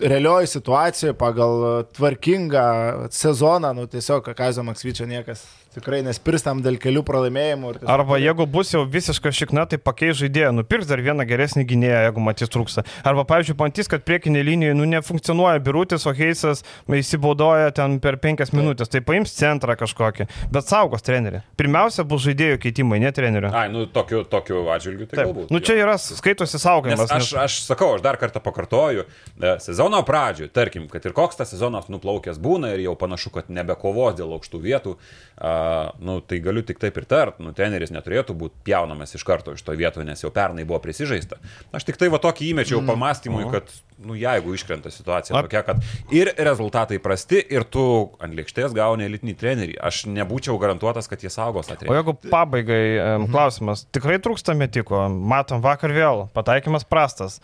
realioji situacija pagal tvarkingą sezoną, nu tiesiog Kazio Maksvyčio niekas tikrai nespirstam dėl kelių pralaimėjimų. Arba jeigu bus jau visiška šikna, tai pakeis žaidėją, nupirks dar vieną geresnį gynėją, jeigu matys trūksta. Arba, pavyzdžiui, matys, kad priekinė linija nu, nefunkcionuoja birutis, o Heisas įsibaudoja ten per penkias minutės, tai paims centrą kažkokį, bet saugos trenerių. Pirmiausia bus žaidėjų keitimai, ne trenerių. Ai, nu tokiu, tokiu atžvilgiu tai Taip. galbūt. Nu čia yra skaitosi saugimas. Nes aš, nes... aš sakau, aš dar kartą pakartoju, e, sezono pradžioje, tarkim, kad ir koks tas sezonas nuplaukęs būna ir jau panašu, kad nebekovos dėl aukštų vietų, uh, nu, tai galiu tik taip ir tart, nu, teneris neturėtų būti pjaunamas iš karto iš to vieto, nes jau pernai buvo prisižaista. Aš tik tai va tokį įmečiau mm. pamastymui, kad, nu, jeigu iškrenta situacija Ar... tokia, kad ir rezultatai prasti, ir tu ant lėkštės gauni elitinį trenerį, aš nebūčiau garantuotas, kad jie saugos atrenkti. O jeigu pabaigai mhm. klausimas, tikrai trūksta metiko, matom vakar vėl, pataikymas prastas.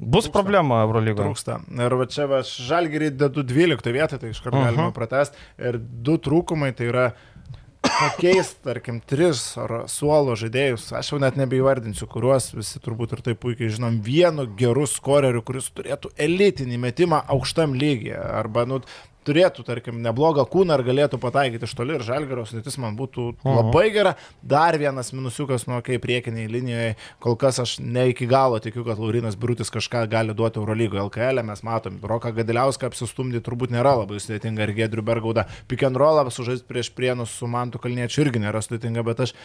Bus trūksta. problema Eurolygoje. Trūksta. Ir va čia va, žalgerį dedu 12 vietą, tai iš karto uh -huh. galima pratesti. Ir du trūkumai tai yra pakeisti, tarkim, tris ar suolo žaidėjus, aš jau net nebeivardinsiu, kuriuos visi turbūt ir taip puikiai žinom, vienu geru skoreriu, kuris turėtų elitinį metimą aukštam lygiai. Arba, nu, turėtų, tarkim, neblogą kūną ir galėtų pataikyti iš toli ir žalgerio sudėtis man būtų labai gera. Dar vienas minusiukas, nu, kai priekiniai linijoje, kol kas aš ne iki galo tikiu, kad Laurinas Birutis kažką gali duoti Eurolygo LKL, e. mes matom, Roką Gadiliauską apsistumdyti turbūt nėra labai sudėtinga ir Gedrių Bergaudą. Pick and roll sužaisti prieš prienus su Mantu Kalniečiu irgi nėra sudėtinga, bet aš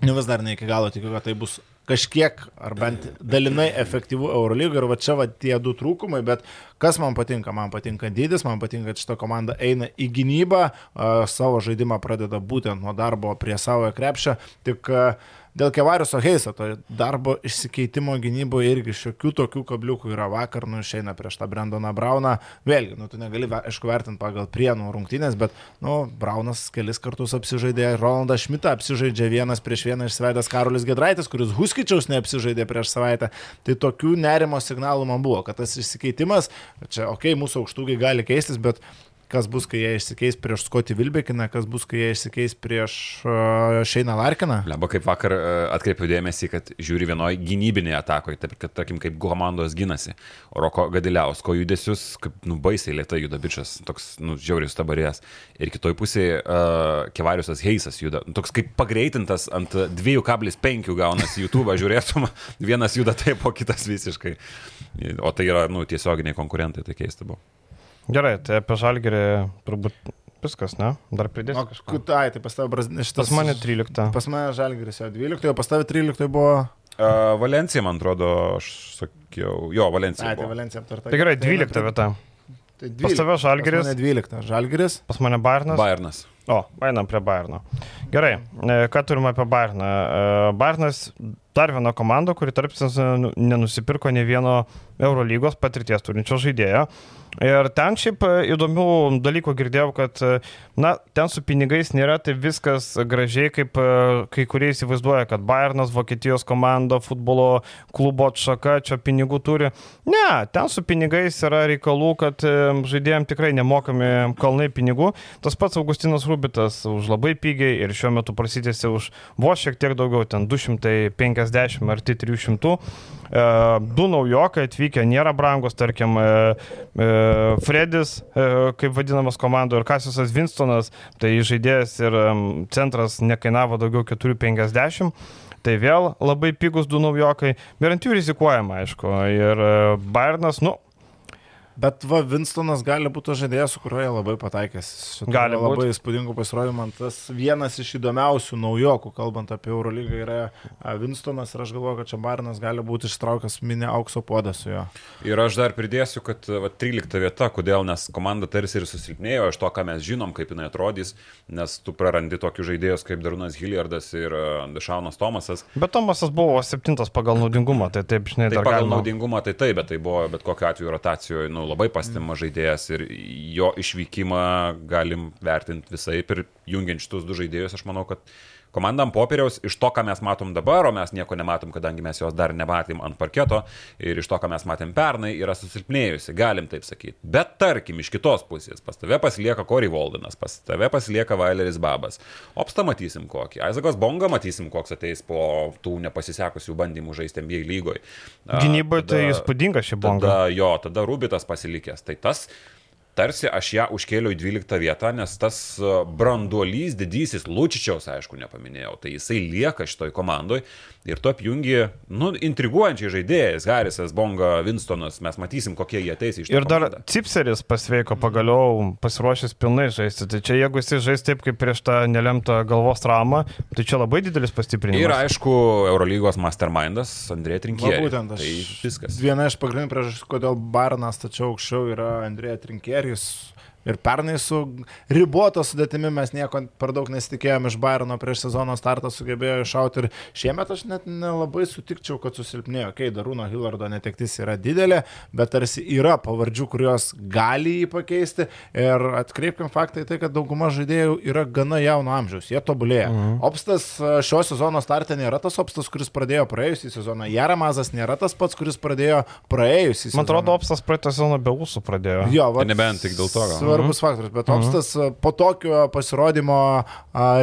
Nu vis dar ne iki galo tikiu, kad tai bus kažkiek ar bent dalinai efektyvų Eurolygo ir va čia va tie du trūkumai, bet kas man patinka, man patinka dydis, man patinka, kad šita komanda eina į gynybą, savo žaidimą pradeda būtent nuo darbo prie savo krepšio, tik uh, Dėl Kevarius Oheiso, to darbo išsikeitimo gynyboje irgi šiokių tokių kabliukų yra vakar, nu išeina prieš tą Brendoną Brauną. Vėlgi, nu tu negali, aišku, vertinti pagal prienų rungtynės, bet, nu, Braunas kelis kartus apsižaidė, Rolandas Šmitą apsižaidžia vienas prieš vieną išsvedęs Karolis Gedraitis, kuris Huskičiaus neapsižaidė prieš savaitę. Tai tokių nerimo signalų man buvo, kad tas išsikeitimas, čia, okei, okay, mūsų aukštūgiai gali keistis, bet kas bus, kai jie išsikeis prieš Skotį Vilbekiną, kas bus, kai jie išsikeis prieš uh, Šeiną Larkiną. Leba kaip vakar e, atkreipiau dėmesį, kad žiūri vienoje gynybinėje atakoje, taip kad, tarkim, kaip komandos gynasi. Roko Gadiliausko judesius, kaip, nu, baisiai lietai juda bičias, toks, nu, žiauriai stabarės. Ir kitoj pusėje uh, Kevariusas Heisas juda, nu, toks kaip pagreitintas ant 2,5 gaunasi YouTube, žiūrėtum, vienas juda taip, o kitas visiškai. O tai yra, nu, tiesioginiai konkurentai, tai keista buvo. Gerai, tai apie žalgerį turbūt viskas, ne? Dar pridėsiu O, kažką. ai, tai pas tavę šitas... Pas mane 13. Pas mane Žalgiris jau 12, o pas tavę 13 buvo... Uh, Valencija, man atrodo, aš sakiau, jo, Valencija. Ai, tai. Valencija aptarta. Tai gerai, 12 vieta. Tai Pas tave Žalgiris. Pas mane 12. Žalgiris. Pas mane Bairnas. Bayernas. O, einam prie Bairno. Gerai, e, ką turime apie Bairną? E, Bairnas dar viena komanda, kuri tarpsis nenusipirko ne vieno Eurolygos patirties turinčio žaidėjo. Ir ten šiaip e, įdomių dalykų girdėjau, kad, e, na, ten su pinigais nėra tai viskas gražiai, kaip e, kai kurie įsivaizduoja, kad Bayernas, Vokietijos komanda, futbolo klubo atšaka, čia pinigų turi. Ne, ten su pinigais yra reikalų, kad žaidėjams tikrai nemokami kalnai pinigų. Tas pats Augustinas Rubitas už labai pigiai ir šiuo metu prasitėsi už vos šiek tiek daugiau, ten 250 ar 300. E, Du naujokai atvykę nėra brangus, tarkim, e, e, Fredis, kaip vadinamas komandoje, ir Kasisas Winstonas, tai žaidėjas ir centras nekainavo daugiau 450. Tai vėl labai pigus du naujokai, ir ant jų rizikuojama, aišku. Ir Bayernas, nu, Bet va, Winstonas gali būti žaidėjas, su kuriuo jie labai pataikęs. Šitą Gali būt. labai įspūdingų pasirodymų. Tas vienas iš įdomiausių naujokų, kalbant apie Eurolygą, yra Winstonas ir aš galvoju, kad čia Barnas gali būti ištraukęs mini aukso podą su juo. Ir aš dar pridėsiu, kad va, 13 vieta, kodėl, nes komanda tarsi ir susilpnėjo iš to, ką mes žinom, kaip jinai atrodys, nes tu prarandi tokius žaidėjus kaip Darunas Hilliardas ir Dešaunas Tomasas. bet Tomasas buvo septintas pagal naudingumą, tai taip, žinai, Tai dar pagal galima. naudingumą tai taip, bet tai buvo bet kokiu atveju rotacijoje nu, labai pastima žaidėjas ir jo išvykimą galim vertinti visai ir jungiant šitus du žaidėjus, aš manau, kad komanda ant popieriaus iš to, ką mes matom dabar, o mes nieko nematom, kadangi mes jos dar nematėm ant parketo ir iš to, ką mes matėm pernai, yra susilpnėjusi, galim taip sakyti. Bet tarkim, iš kitos pusės, pas tave pasilieka Cory Waldenas, pas tave pasilieka Vaileris Babas. Opsta matysim kokį. Aizakas Bonga matysim, koks ateis po tų nepasisekusių bandymų žaisti NBA lygoje. Gynyboje tai įspūdinga ši bonga. Tada, jo, tada Rubitas pasilikęs. Tai tas, tarsi aš ją užkėliau į 12 vietą, nes tas e, branduolys didysis, Lučičiaus, aišku, nepaminėjau, tai jisai lieka šitoj komandoj ir tu apjungi, nu, intriguojančiai žaidėjais, Harisas, Bonga, Winstonas, mes matysim, kokie jie ateis iš Ir dar Cipseris pasveiko pagaliau pasiruošęs pilnai žaisti. Tai čia jeigu jisai žais taip, kaip prieš tą nelemtą galvos traumą, tai čia labai didelis pastiprinimas. Ir aišku, Eurolygos mastermindas Andrėja Va, Trinkė. būtent aš. Tai viskas. Viena iš pagrindinių priežasčių, kodėl Barnas tačiau aukščiau yra Andrėja férias. Ir pernai su riboto sudėtimi mes nieko per daug nesitikėjom iš Bairno prieš sezono startą sugebėjo iššauti ir šiemet aš net nelabai sutikčiau, kad susilpnėjo. Kai Darūno Hillardo netektis yra didelė, bet tarsi yra pavardžių, kurios gali jį pakeisti. Ir atkreipkim faktą į tai, kad dauguma žaidėjų yra gana jauno amžiaus, jie tobulėja. Mhm. Opstas e, šio sezono startė nėra tas opstas, kuris pradėjo praėjusį sezoną. Jaramazas nėra tas pats, kuris pradėjo praėjusį sezoną. Man atrodo, Opsas praeitą sezoną be ūsų pradėjo. Jo, va, nebent tik dėl to, gal. Svarbus mhm. faktorius, bet Opstas mhm. po tokio pasirodymo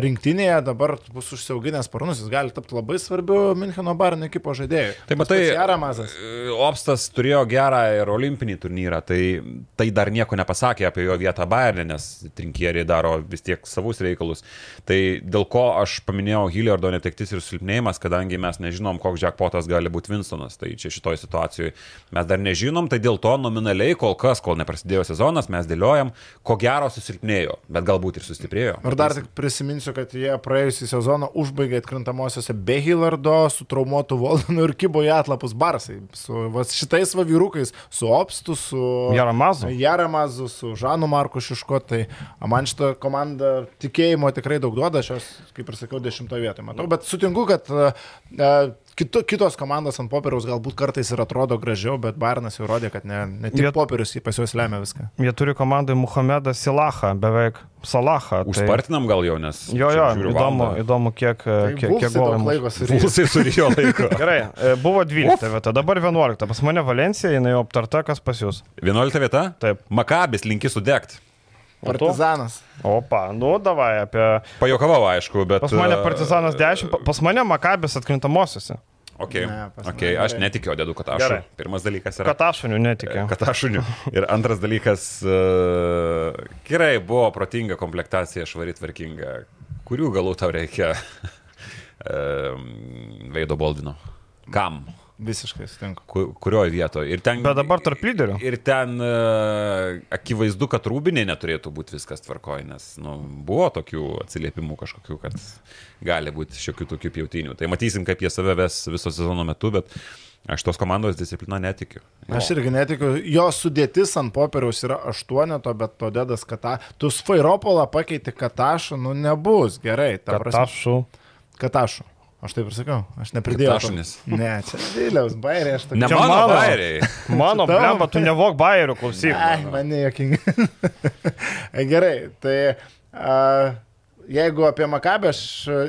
rinktinėje dabar bus užsiauginęs sparnus, jis gali tapti labai svarbiu Müncheno Barinio ekipo žaidėjų. Tai matai, Jaramazas. Opstas turėjo gerą ir olimpinį turnyrą, tai tai dar nieko nepasakė apie jo vietą Bayernė, nes trinkieriai daro vis tiek savus reikalus. Tai dėl ko aš paminėjau Hilliardo netektis ir silpnėjimas, kadangi mes nežinom, koks jackpotas gali būti Winstonas. Tai čia šitoje situacijoje mes dar nežinom, tai dėl to nominaliai kol kas, kol neprasidėjo sezonas, mes dėliojam, ko gero susilpnėjo, bet galbūt ir sustiprėjo. Ir dar tik prisiminsiu, kad jie praėjusį sezoną užbaigė atkrintamosiose be Hillardo, su traumuotu Voldenu ir kibo į atlapus Barsai. Su va, šitais va vyrukais, su Opstu, su Jaramazu. Jaramazu, su Žanu Marku Šiško. Tai man šitą komandą tikėjimo tikrai daug duoda, aš jos, kaip ir sakiau, dešimtoje vietoje matau. Bet sutinku, kad uh, kito, kitos komandos ant popieriaus galbūt kartais ir atrodo gražiau, bet Bairnas jau rodė, kad ne, ne tik Jie- popierius jį pas juos lemia viską. Jie turi komandai Muhamedą Silachą, beveik Salachą. tai- Užspartinam gal jau, nes... Jo, jo, įdomu, įdomu kiek, Tai kiek, kiek daug buvo. laiko. Pulsai surijo laiko. Gerai, e, buvo 12 vieta, dabar 11. Pas mane Valencija, jinai jau aptarta, kas pas jūs. 11 vieta? Taip. Makabis linki sudegti. Partizanas. Opa, nu davai apie... Pajokavau, aišku, bet... Pas mane Partizanas 10, pa- pas mane Makabės atkrintamosiose. Ok, Ne, okay. aš netikiu, dedu katašų. Gerai. Pirmas dalykas yra... Katašunių netikiu. Katašunių. Ir antras dalykas, uh, gerai, buvo protinga komplektacija, švari tvarkinga. Kurių galų tau reikia uh, Veido Boldino? Kam? Visiškai sutinku. Ku- Kurioje vietoje? Ir ten, Bet dabar tarp lyderių. Ir ten uh, akivaizdu, kad rūbiniai neturėtų būti viskas tvarkoje, nes nu, buvo tokių atsiliepimų kažkokių, kad gali būti šiokių tokių pjautinių. Tai matysim, kaip jie save ves viso sezono metu, bet aš tos komandos discipliną netikiu. Aš irgi netikiu, jo sudėtis ant popieriaus yra aštuoneto, bet to dedas kata. Tu Sfairopolą pakeiti katašą, nu nebus gerai. ta prasme. Katašų. Aš taip ir sakau, aš nepridėjau. to. Katašunis. Ne, čia Viliaus bairė, aš Ne tokia. mano mano. bairiai. Mano, blemba, tu nevok bairių, klausyk. Ai, man nejokinga. Gerai, tai a, jeigu apie Makabę, aš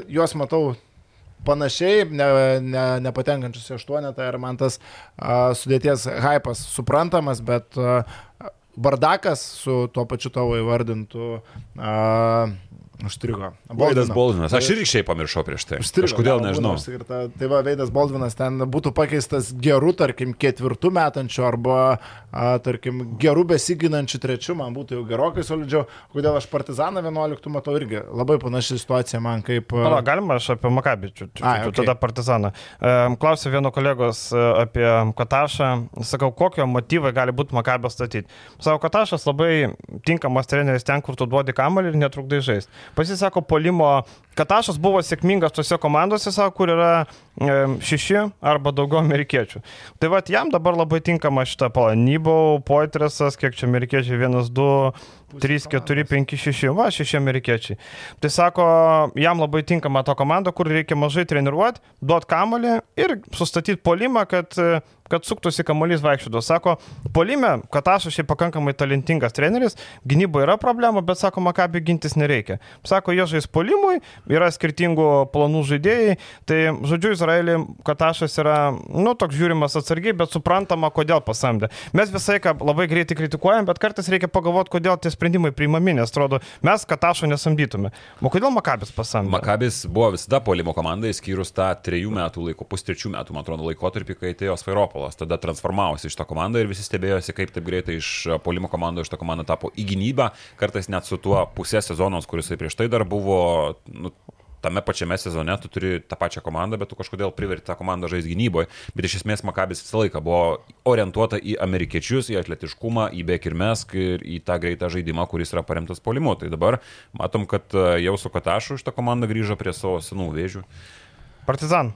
juos matau panašiai, ne, ne, nepatenkančius į aštuonetą ir man tas a, sudėties hypas suprantamas, bet a, bardakas su tuo pačiu tavo įvardintu a, užstrigo. Vaidas. Boldvinas. Aš irgi šiaip pamiršau prieš tai. Užstrigo, Kažkodėl nežinau. užsikirta. Tai va, Veidas Boldvinas ten būtų pakeistas gerų, tarkim, ketvirtų metančių arba, a, tarkim, gerų besiginančių trečių, man būtų jau gerokai solidžiau. Kodėl aš Partizaną 11 matau irgi labai panaši situacija man kaip... a, Pala, galima aš apie Makabičių, okay. tada Partizaną. Klausė vieno kolegos e, apie Katašą. Sakau, kokio motyvai gali būti Makabio statyti. Sako, Katašas labai tinkamas treneris ten, kur tu duodi kamalį ir netrukdai žaisti. Pasisako, polimo. Katašas buvo sėkmingas tose komandose, sako, kur yra šeši arba daugiau amerikiečių. Tai vad jam dabar labai tinkama šitą palanybau, poitresas, kiek čia amerikiečiai, vienas, du, 3, 4, 5, 6, va, 6 amerikiečiai. Tai sako, jam labai tinkama to komanda, kur reikia mažai treniruoti, duot kamalį ir sustatyti polimą, kad, kad suktųsi kamuolys vaikščiodo. Sako, polime, Katašas šiaip pakankamai talentingas treneris, gynyboje yra problema, bet sako, Makabi gintis nereikia. Sako, jie žais polimui, yra skirtingų planų žaidėjai, tai žodžiu, Izraelį Katašas yra, nu, toks žiūrimas atsargiai, bet suprantama, kodėl pasamdė. Mes visai labai greitai kritikuojam, bet kartais reikia pagalvoti, kodėl tie sprendimai priimami, nes atrodo, mes Katašo nesamdytume. O kodėl Makabis pasamdė? Makabis buvo visada polimo komanda, išskyrus tą trejų metų laiko, pustrečių metų, man atrodo, laikotarpį, kai atėjo Svairopolas. Tada transformavosi iš tą komandą ir visi stebėjosi, kaip taip greitai iš polimo komandos iš tą komandą tapo į gynybą, kartais net su tuo pusės sezonos, kuris prieš tai dar buvo. Nu, Tame pačiame sezone tu turi tą pačią komandą, bet tu kažkodėl priverti tą komandą žaisti gynyboje. Bet iš esmės Makabis visą laiką buvo orientuota į amerikiečius, į atletiškumą, į bekirmesk ir į tą greitą žaidimą, kuris yra paremtas polimu. Tai dabar matom, kad e, jau su Katašu šitą komandą grįžo prie savo senų vėžių. Partizan.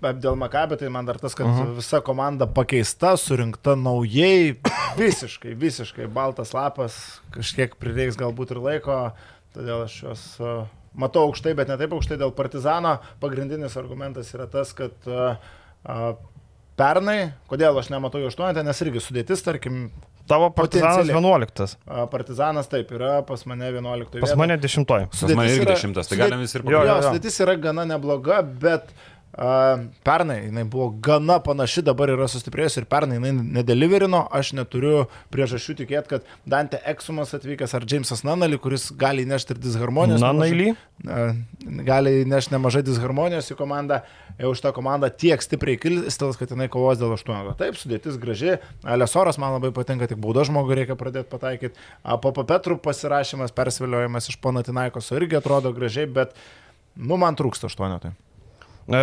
Bet dėl Makabė, tai man dar tas, kad uh -huh. visa komanda pakeista, surinkta naujai, visiškai, visiškai baltas lapas, kažkiek prireiks galbūt ir laiko, todėl aš juos uh, matau aukštai, bet ne taip aukštai dėl Partizano. Pagrindinis argumentas yra tas, kad uh, uh, pernai, kodėl aš nematau jo 8, nes irgi sudėtis, tarkim, Tavo Partizanas Potencialiai. 11. uh, Partizanas taip yra pas mane 11. Pas mane 10. Pas mane irgi dešimtas, tai galim visi ir jo, jo. sudėtis yra gana nebloga, bet uh, pernai jinai buvo gana panaši, dabar yra sustiprėjusi ir pernai jinai nedeliverino. Aš neturiu priežasčių tikėti, kad Dante Eksumas atvykęs ar Jamesas Nanali, kuris gali įnešti ir disharmonijos. Uh, gali įnešti nemažai disharmonijos į komandą. Jau šitą komandą tiek stipriai kilstels, kad jinai kovos dėl aštuonio. Taip, sudėtis graži. Lesoras man labai patinka, tik baudo žmogui reikia pradėti pataikyti. Papa Petrų pasirašymas, persviliojimas iš Panatinaikos irgi atrodo gražiai, bet nu man trūksta aštuonio. Tai. E,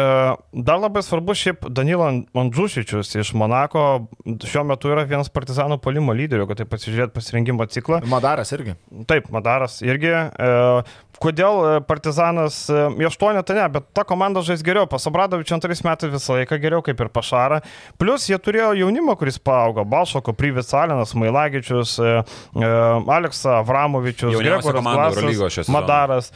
Dar labai svarbu šiaip Danilo Mandžušičius iš Monako šiuo metu yra vienas partizanų polimo lyderių, kad tai pasižiūrėt pasirinkimo ciklą. Madaras irgi. Taip, Madaras irgi. E, Kodėl e, Partizanas, į aštuonetą ne, bet ta komanda žais geriau. Pasabradovičiu antrais metais visą laiką geriau kaip ir Pašara. Plus jie turėjo jaunimą, kuris paaugo. Balšoko, Pryvis Alinas, Mailagičius, e, e, Aleksa Avramovičius, Gregoras Glasas. Madaras.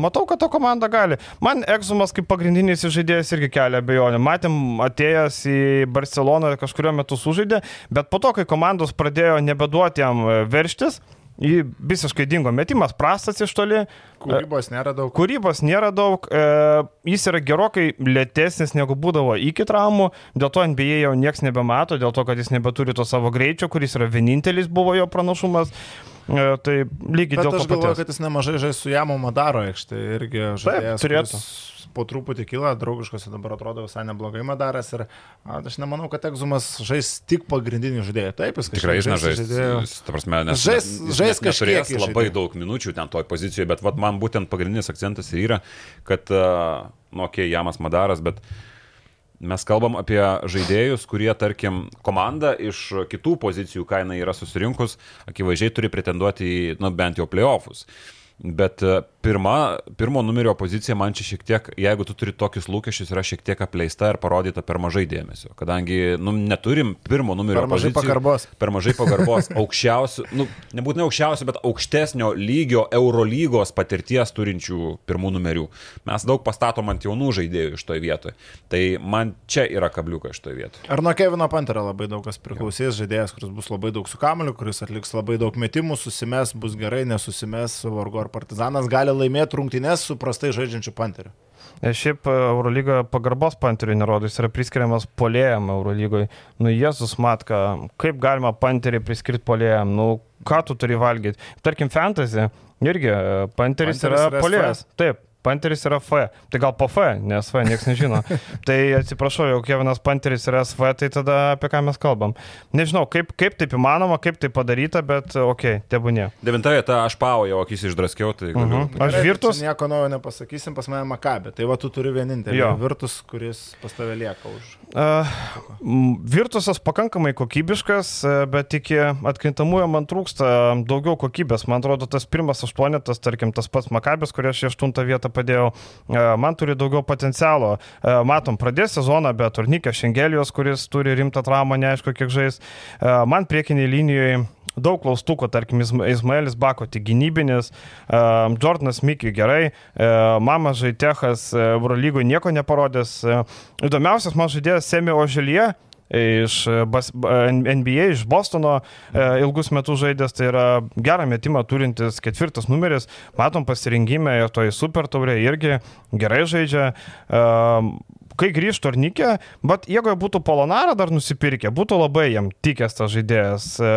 Matau, kad ta komanda gali. Man Egzumas kaip pagrindinis žaidėjas irgi kelia abejonių. Matėm, atėjęs į Barceloną kažkurio metu sužaidė, bet po to, kai komandos pradėjo nebeduoti jam e, verštis, Jį visiškai dingo metimas, prastas iš toli, Kūrybos nėra daug. Kūrybos nėra daug, e, jis yra gerokai lėtesnis negu būdavo iki traumų, dėl to NBA jau niekas nebemato, dėl to, kad jis nebeturi to savo greičio, kuris yra vienintelis buvo jo pranašumas. E, tai lygiai Bet dėl to aš galvoju, paties. kad jis nemažai žais su Jamo Madaro aikštė irgi žaidėjas. turėtų. kuris Po truputį kyla, draugiškose dabar atrodo visai neblogai Madaras ir a, aš nemanau, kad Egzumas žais tik pagrindinį žaidėją. Taip, jis Tikrai jis žaidėjų. Jis, ta prasme, nes, Žais- jis žais kažkiek labai žaidėjų. daug minučių ten toj pozicijoje, bet vat, man būtent pagrindinis akcentas ir yra, kad, uh, nu, okei, okay, Jamas Madaras, bet mes kalbam apie žaidėjus, kurie, tarkim, komanda iš kitų pozicijų, ką jinai yra susirinkus, akivaizdžiai turi pretenduoti į, nu, bent jau playoffus. Bet pirma, pirmo numerio pozicija man čia šiek tiek, jeigu tu turi tokius lūkesčius, yra šiek tiek apleista ir parodyta per mažai dėmesio. Kadangi nu, neturim pirmo numerio Per mažai pozicijų, pagarbos. Per mažai pagarbos. Aukščiausių, nu, nebūtinai aukščiausių, bet aukštesnio lygio Eurolygos patirties turinčių pirmų numerių. Mes daug pastatom ant jaunų žaidėjų iš toje vietoje. Tai man čia yra kabliukas iš toje vietoje. Ar nuo Kevino Panterio labai daug kas priklausys, žaidėjas, kuris bus labai daug su kameliu, kuris atliks labai daug metimų, susimes, bus gerai, nesusimes, vargu ar partizanas gali laimėti rungtynes su prastai žaidžiančiu Panteriu. E, Šiaip e, Eurolyga pagarbos panteriui nerodo, jis yra priskiriamas polėjam Eurolygoje. Nu, Jėzus matka, kaip galima panterį priskirti polėjam, nu, ką tu turi valgyti. Tarkim, fantasy, irgi e, panteris Panteris yra yra polėjas. Taip. Panteris yra F. Tai gal po F, nes F niekas nežino. tai atsiprašau, jau Kevinas Panteris yra SV, tai tada apie ką mes kalbam. Nežinau, kaip, kaip taip įmanoma, kaip tai padaryta, bet okei, okay, tebūnė. Devinta vieta, aš pau jau akis išdraskiau, tai galiu. Mhm. Aš Gerai, virtus. čia Nieko naujo nepasakysim, pas mane Makabė. Tai va tu turi vienintelį Jo. virtus, kuris pas tave lieka už. Uh, virtusas pakankamai kokybiškas, e, bet iki atkrintamųjų man trūksta daugiau kokybės. Man atrodo, tas pirmas aštuonetas, tarkim, tas pats Makabės, kurį aš į aštuntą vietą padėjau, e, man turi daugiau potencialo. E, Matom, pradės sezoną be Tornikė Šengelijos, kuris turi rimtą traumą, neaišku, kiek žais. E, Man priekiniai linijoje daug klaustukų, tarkim, Izma- Izmaelis Bako tik gynybinis, Jordanas Mikiui gerai, Mamas Žaitechas Eurolygoje nieko neparodęs. Įdomiausias man žaidėjas Semi Oželie. Iš e, bas, ba- NBA, iš Bostono e, ilgus metus žaidęs, tai yra gerą metimą turintis ketvirtas numeris, matom pasirinkime ir toj super taurė irgi gerai žaidžia. E, kai grįžtų Tornikė, bet jeigu jie būtų Polonarą dar nusipirkę, būtų labai jam tikęs tas žaidėjas. E,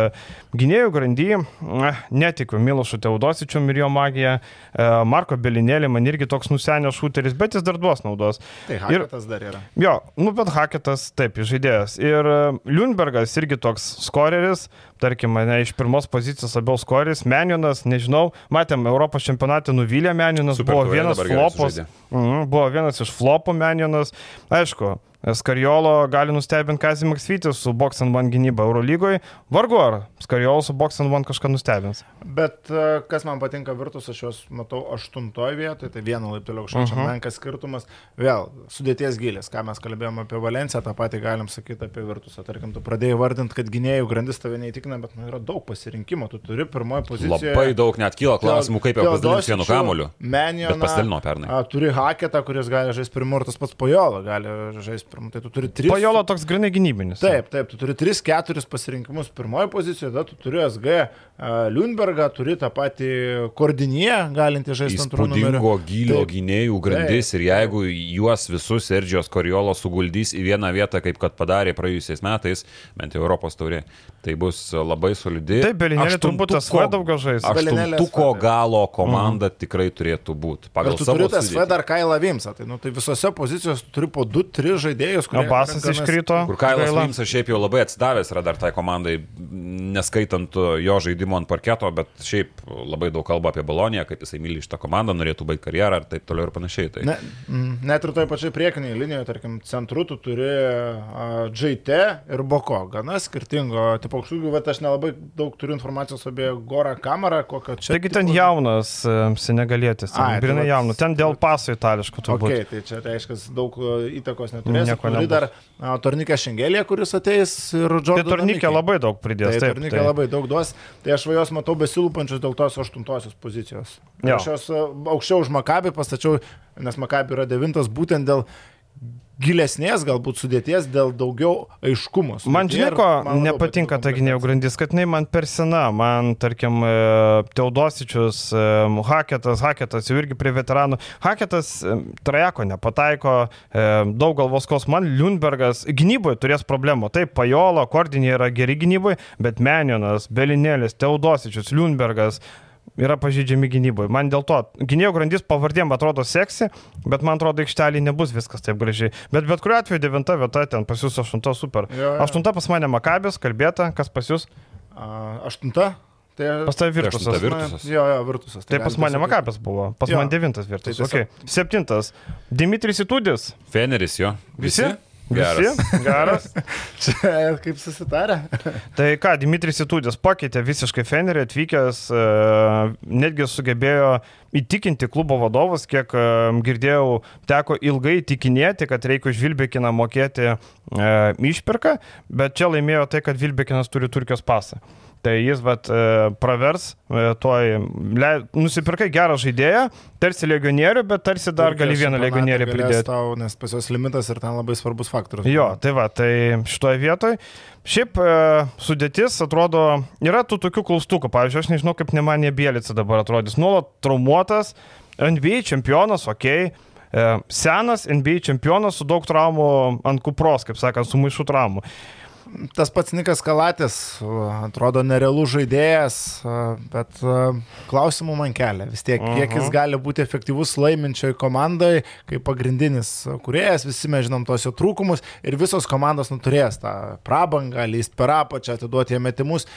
Gynėjų grandy, eh, netikiu Milošu Teudosičiu ir jo magija, E, Marko Belinėlį man irgi toks nusenęs šūteris, bet jis dar duos naudos. Tai Ir- Haketas dar yra. Jo, nu bet Haketas taip, žaidėjas. Ir e, Liunbergas irgi toks skoreris, tarkim, mane iš pirmos pozicijos labiau skoreris, Menionas, nežinau, matėm, Europos čempionate nuvylė Menionas, Super buvo vienas flopas, mhm, buvo vienas iš flopų Menionas, aišku. Skariolo gali nustebinti Kazį Maksvytis su Box and One gynyba Eurolygoje. Vargu ar Skariolo su Box and One kažką nustebins. Bet e, kas man patinka virtus, aš juos matau aštuntoje vietoje, tai vieno laiptelio aukščiau, čia Mhm. menkas skirtumas. Vėl, sudėties gilis, ką mes kalbėjome apie Valenciją, tą patį galim sakyti apie virtusą. Tarkim, tu pradėjai vardinti, kad gynėjų grandis tave neįtikina, bet nu, yra daug pasirinkimo, tu turi pirmoje pozicijoje. Labai daug net kyla klausimų, kaip jau pasidalins vienu kamoliu. Menio. Pasidalino pernai. A, turi Haketą, kuris gali žaisti pirmu ir tas pats Pajolo gali žaisti. Tai tu turi tris. Pajolo toks grinai gynybinis. Taip, taip, tu turi 3-4 pasirinkimus pirmoje pozicijoje, tada tu turi SG uh, Lundbergą, turi tą patį Kordinie, galinti žaisti antrų numerių. Įspūdingo gylio Taip. gynėjų grandis ir jeigu juos visus Sergijos Koriolo suguldys į vieną vietą, kaip kad padarė praėjusiais metais, bent jau Europos taurė, tai bus labai solidi. Taip, Belinėlį turbūt tas Svedaugas žais. Aštuntuko galo komanda tikrai turėtų būti. Pagal tu savo turi tas sudėtį. Fedar Kailą Vimsą, tai, nu, tai visose pozicijose tu turi po 2-3 žaidėjus, kurie... Abasas iškrito. Kur Kailas gaila. Vimsas šiaip jau labai atsidavęs yra dar tai komandai, neskaitant jo žaidimo ant parketo, bet šiaip labai daug kalba apie Baloniją, kaip jisai myli šitą komandą, norėtų baigti karjerą ir taip toliau ir panašiai. Tai. Ne, net ir toj pačiai priekiniai linijoje, tarkim, centru tu turi JT ir Boko, gana skirtingo tipo aukštų, bet aš nelabai daug turiu informacijos apie Gorą kamerą, kokio čia. Taigi ten tipo- jaunas e, senegalietis, Ai, tai grinai vat- jaunas, ten dėl paso itališko turbūt. Ok, tai čia reiškia daug e, įtakos neturės. Nieko nebus. dar uh, Tornikę Šengelį, kuris ateis ir Tai Jordaną turnikė Mickey. labai daug pridės. Tai Taip, turnikė tai. labai daug duos. Tai aš va jos matau besilūpančius dėl tos aštuntosios pozicijos. Jo. Aš jos aukščiau už Makabį pastačiau, nes Makabį yra devintas būtent dėl gilesnės galbūt sudėties dėl daugiau aiškumo. Man Sudėtyje žinai, ko man nepatinka ta gynėjų grandis, kad jinai man per sena. Man, tarkim, e, Teodosičius, e, Haketas, Haketas jau irgi prie veteranų. Haketas e, trajeko nepataiko, daug galvos kos. Man Liunbergas gynyboje turės problemų. Taip, Pajolo, Kordinė yra geri gynyboje, bet Menionas, Belinėlis, Teodosičius, Liunbergas yra pažydžiami gynyboje. Man dėl to gynėjų grandis pavardėm atrodo seksi, bet man atrodo aikštelį nebus viskas taip gražiai. Bet bet kuriuo atveju devinta vieta, ten pas jūs aštunta super. Jo, jo. Aštunta pas mane Makabės, kalbėta, kas pas jūs? A, Aštunta? Tai Pas tave Tai Virtusas. aštunta Virtusas. Jo, jo, virtusas. Tai pas galim mane. Makabės buvo, pas Jo. man devintas Virtusas. Tai Okay. tiesiog- Septintas. Dimitris Itudis. Feneris jo. Visi? Geras. Visi? Geras. Čia kaip susitarę. Tai ką, Dimitris Itudis pakeitė visiškai Fenerį, atvykęs, e, netgi sugebėjo įtikinti klubo vadovus, kiek e, girdėjau, teko ilgai tikinėti, kad reikia už Vilbekiną mokėti e, išpirką, bet čia laimėjo tai, kad Vilbekinas turi Turkijos pasą. Tai jis vat, e, pravers, e, toj, le, nusipirkai gerą žaidėją, tarsi legionierių, bet tarsi dar gali vieną galės pridėti. Tau, nes pas jos limitas ir ten labai svarbus faktorius. Jo, tai va, tai šitoje vietoje. Šiaip e, sudėtis atrodo, yra tų tokių klaustukų, pavyzdžiui, aš nežinau, kaip Nemanė Bielica dabar atrodys. Nuolat traumuotas, NBA čempionas, ok. E, senas NBA čempionas su daug traumų ant kupros, kaip sakant, su maišu traumų. Tas pats Nikas Kalatis atrodo nerealus žaidėjas, bet klausimų man kelia. Vis tiek, kiek jis gali būti efektyvus laiminčioj komandai, kaip pagrindinis kuriejas, visi mes žinom tos jo trūkumus ir visos komandos nuturės tą prabangą, lyst per apačią, atiduoti jam metimus.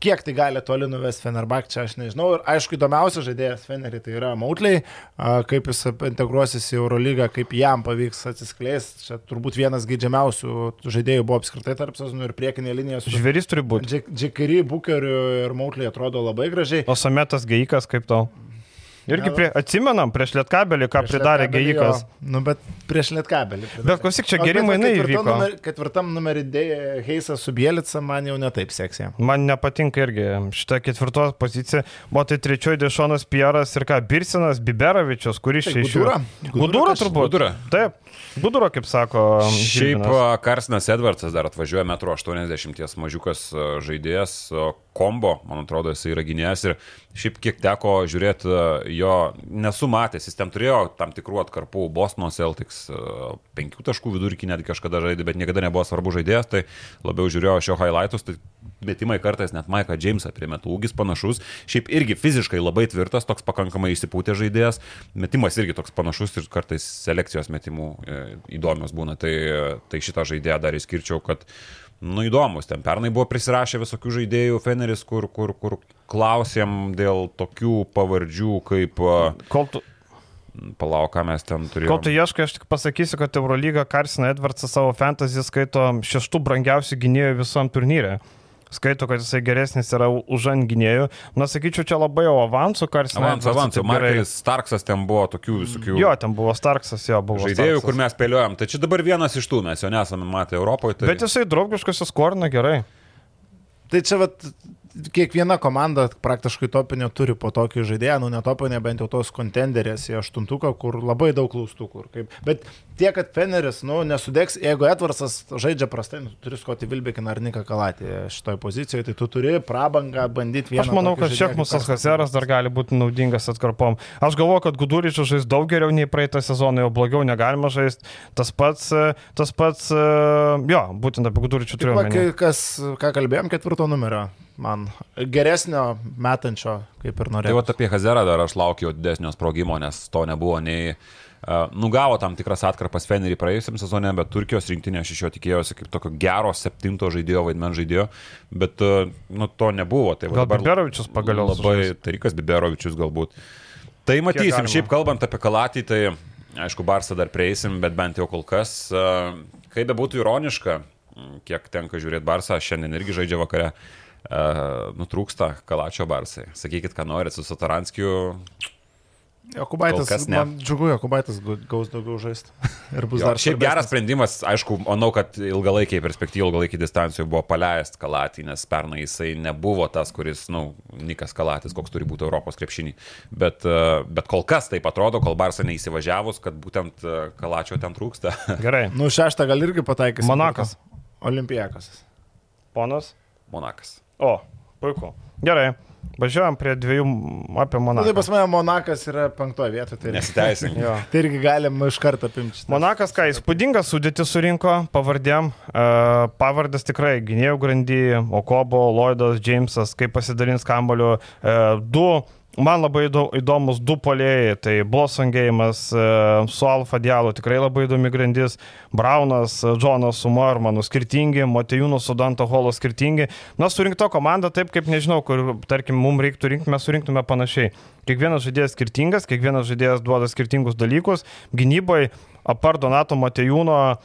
Kiek tai gali toli nuvesti Fenerbak, čia aš nežinau. Ir aišku, įdomiausias žaidėjas Fenerį tai yra Mautliai, kaip jis integruosis į Eurolygą, kaip jam pavyks atsiskleisti. Čia turbūt vienas geidžiamiausių žaidėjų buvo apskritai tarp sezonų ir priekinė linija Žvėris turi būti. Džekary, Bukeriu ir Mautliai atrodo labai gražiai. O Sametas Geikas kaip tau? Irgi prie, atsimenam prieš Lietkabelį, ką Prieš pridarė jo. Nu, bet prieš Lietkabelį. pridarė. Bet klausyk, čia geri mainai įvyko. numer- Ketvirtam numerį dėja Heisas su Bielica man jau netaip seksė. Man nepatinka irgi šitą ketvirtos poziciją. Buvo tai trečioji Dešonas Pieras ir ką, Birsinas, Biberovičius, kuris Tai iš jų. Gudura? Gudura Gudura turbūt. Gudura. Taip, Gudura, kaip sako. Šiaip Žilvinas. a, Karsinas Edvardsas dar atvažiuoja metro 80 mažiukas a, žaidėjas, kombo, man atrodo, jis yra gynėjas ir šiaip kiek teko žiūrėti a, jo, nesu matęs, jis ten turėjo tam tikrų atkarpų, Bostono Celtics, a, penkių taškų vidurkį netgi kažkada žaidė, bet niekada nebuvo svarbu žaidėjas, tai labiau žiūrėjau šio highlightus, tai metimai kartais net Maiką Jamesą primetų, ūgis panašus, šiaip irgi fiziškai labai tvirtas, toks pakankamai įsipūtė žaidėjas, metimas irgi toks panašus ir kartais selekcijos metimų e, įdomios būna, tai, tai šitą žaidėją dar įskirčiau, kad Nu įdomus, ten pernai buvo prisirašę visokių žaidėjų Feneris, kur, kur, kur klausėm dėl tokių pavardžių kaip, Kol tu, palauk, ką mes ten kol turėjome. tu ieškai, aš tik pasakysiu, kad Eurolyga Karsina Edvardsą savo fantasy skaito šeštų brangiausių gynėjų visam turnyre. Skaito, kad jisai geresnis yra už ant gynėjų. Na, sakyčiau, čia labai jau avansų Karsina. Avans, avans, Markelis Starksas ten buvo tokių visokių Jo, ten buvo Starksas, jo buvo. žaidėjų, Starksas. kur mes spėliojom. Tai čia dabar vienas iš tų, mes jo nesame matę Europoje. Tai... Bet jisai draugiškas, jis korina gerai. Tai čia vat, kiekviena komanda praktiškai topinė turi po tokį žaidėją, nu netopinė bent jau tos kontenderės į aštuntuką, kur labai daug klaustukų. Kaip. Bet tiek, kad Feneris, nu, nesudegs, jeigu Edvarsas žaidžia prastai, nu, tu turi skoti Vilbekiną ar Niką Kalatį šitoje pozicijoje, tai tu turi prabangą bandyti vieną. Aš manau, kad Šekmusas. Haseras dar gali būti naudingas atkarpom. Aš galvoju, kad Guduričius žais daug geriau nei praeitą sezoną, jau blogiau negalima žaisti. Tas pats, e, tas pats, e, jo, būtent apie omeny. kai- kas, ką kalbėjom, ketvirto numerio. Man geresnio metančio, kaip ir Tai norėjau. va apie Hazerą dar aš laukiu didesnio sprogimo, nes to nebuvo nei... Uh, nugavo tam tikras atkarpas Fenerį praėjusiam sezone, bet Turkijos rinktinė aš iš jo tikėjausi kaip tokio gero septinto žaidėjo, vaidmen žaidėjo, bet uh, nu, to nebuvo. Tai Gal dabar Biberovičius pagaliau Labai Tarikas Biberovičius galbūt. Tai matysim, šiaip kalbant apie Kalatį, tai aišku, Barsą dar prieisim, bet bent jau kol kas, uh, kaip be būtų ironiška, kiek tenka žiūrėti Barsą, šiandien irgi žaidžia vakare. Uh, nutrūksta Kalačio Barsai. Sakykit, ką norit su Sataranskiu. Jokubaitis, Kol kas ne. man džiugu, Jokubaitis gaus daugiau žaisti. Ir bus Jo, dar šiaip geras sprendimas, aišku, manau, kad ilgalaikiai perspektyvai, ilgalaikiai distancijoje buvo paleist Kalatį, nes pernai jisai nebuvo tas, kuris, na, nu, Nikas Kalatis, koks turi būti Europos krepšinį. Bet, e, bet kol kas taip atrodo, kol Barsa neįsivažiavus, kad būtent e, Kalačio ten trūksta. Gerai. Nu, šeštą gal irgi pataikys. Monakas. Olimpijakas. Ponas. Monakas. O, puiku. Gerai. Važiuojam prie dviejų apie Na, Monaką. tai pas mane Monakas yra penktoje vietoje. Tai, Nesiteisink. Jo. tai irgi galim iš karto apimti. Monakas, ką įspūdingą sudėtį surinko pavardėm. Uh, pavardės tikrai gynėjų grandy, Okobo, Lloydas, Jamesas, kaip pasidalins kambaliu. Uh, du, man labai įdo- įdomus du polėjai, tai Blossongėjimas uh, su Alfa Dialu, tikrai labai įdomi grandis. Braunas, Džonas su Mormanu skirtingi, Motejūnas su Danto Holo skirtingi. Na, surinkta komanda taip, kaip nežinau, kur, tarkim, mums reiktų rinkti, mes surinktume panašiai. Kiekvienas žaidėjas skirtingas, kiekvienas žaidėjas duoda skirtingus dalykus. Gynyboje, apart Donato Matejūno, e,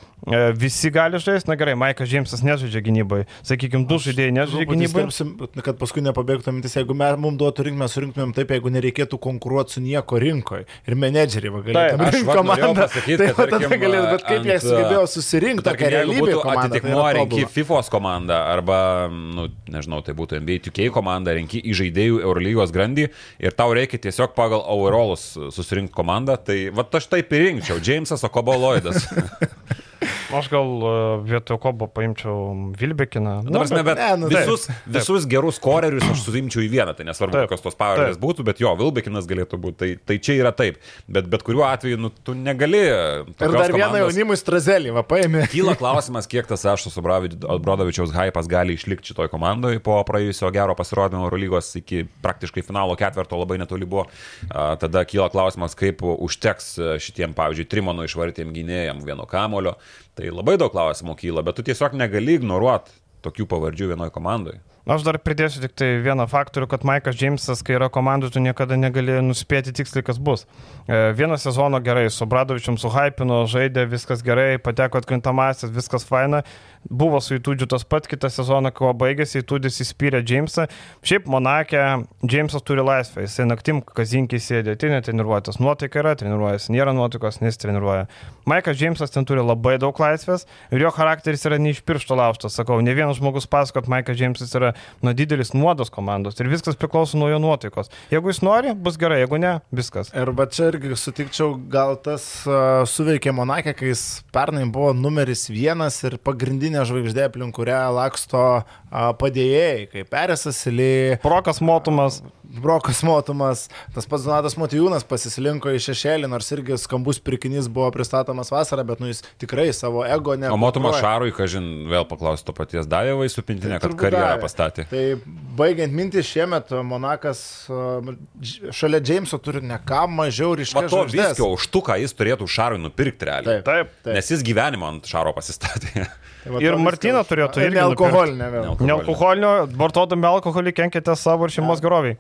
visi gali žaisti. Na gerai, Maikas Džeimsas nežaidžia gynyboje. Sakykime, du žaidėjai nežaidžia gynyboje. įsiterpsim, Kad paskui nepabėgtų mintis, jeigu mes, mums duotų rinkti, mes surinktumėm taip, jeigu nereikėtų konkuruoti su nieko rinkoje. Ir menedžeriai va, galėtų rinkti komandą. pasakyt, Tai kad, tarkim, galėtų, bet kaip jie ant, sugebėjo susirinkti tokią realybę tai atitikmuo yra renki. FIFOS komandą arba, nu, nežinau, tai būtų NBA 2K komanda, renki į žaidėjų Eurolygos grandį ir tau reikia tiesiog pagal overallus susirinkti komandą, tai va aš taip ir rinkčiau, Jamesas Okobo Lloydas. Aš gal e, vietoj Kobo paimčiau Vilbekiną. Na, prasme, bet ne, nu, visus, taip, taip. visus gerus korerius aš suimčiau į vieną, tai nesvarbu, Taip, kokios tos pavardės taip. būtų, bet jo, Vilbekinas galėtų būti, tai, tai čia yra taip. Bet bet kuriuo atveju, nu, tu negali. Ir dar vieną komandos- jaunimui strazelį, va, paėmė. Kyla klausimas, kiek tas Aštas Brodovičiaus hypas gali išlikti šitoj komandoje po praėjusio gero pasirodymo Eurolygos iki praktiškai finalo ketverto labai netoli buvo. A, Tada kyla klausimas, kaip užteks a, šitiem, pavyzdžiui, Trimono išvartėm gynėjam vieno kamulio. Tai labai daug klausimų kyla, bet tu tiesiog negali ignoruoti tokių pavardžių vienoje komandoje. Aš dar pridėsiu tik tai vieną faktorių, kad Maikas Džeimsas, kai yra komandų, tu niekada negali nuspėti tiksliai, kas bus. E, Vieną sezoną gerai, su Bradovičium suhypino, žaidė, viskas gerai, pateko atkrintamasis, viskas faina. Buvo su Įtūdžiu tas pat, kitą sezoną, kai baigėsi, Įtūdis įspyrė Džeimsą. Šiaip Monakė, Džeimsas turi laisvę, jisai naktim kazinkiai sėdė, tai netreniruotas, nuotaika yra, treniruojasi, nėra nuotaikos, nesitreniruoja. Maikas Džeimsas ten turi labai daug laisvės ir jo charakteris yra ne iš piršto laužtas, sakau, ne vienas žmogus pasako, kad Maikas Džeimsas yra nu, didelis nuodas komandos ir viskas priklauso nuo jo nuotaikos. Jeigu jis nori, bus gerai, jeigu ne, viskas. Ir va čia irgi sutikčiau, gal tas uh, suveikė Monakė, kai jis pernai buvo numeris vienas ir pagrindinė žvaigždė, aplink kurią laksto padėjėjai, kaip Peresas Sili, Prokas Motumas, Brokas Motumas, tas pats Donatas Motijūnas pasislinko į šešėlį, nors irgi skambus pirkinys buvo pristatomas vasarą, bet nu jis tikrai savo ego ne. O Motumas Šarui, kažin, vėl paklausti to paties Davėvai su pintinė, kad Turbūt karjerą davė. pastatė. Tai baigiant mintį, šiemet Monakas šalia Džeimso turi ne ką mažiau ryškiai. to viskio už tu, ką jis turėtų Šarui nupirkti realiai. Taip, taip. taip. Nes jis gyvenimą ant Šaro pasistatė. Tai Ir viską- turėtų Ir irgi nealkoholinė vėl. Nealko- nealkoholinio, vartodami alkoholį kenkite savo ir šeimos geroviai.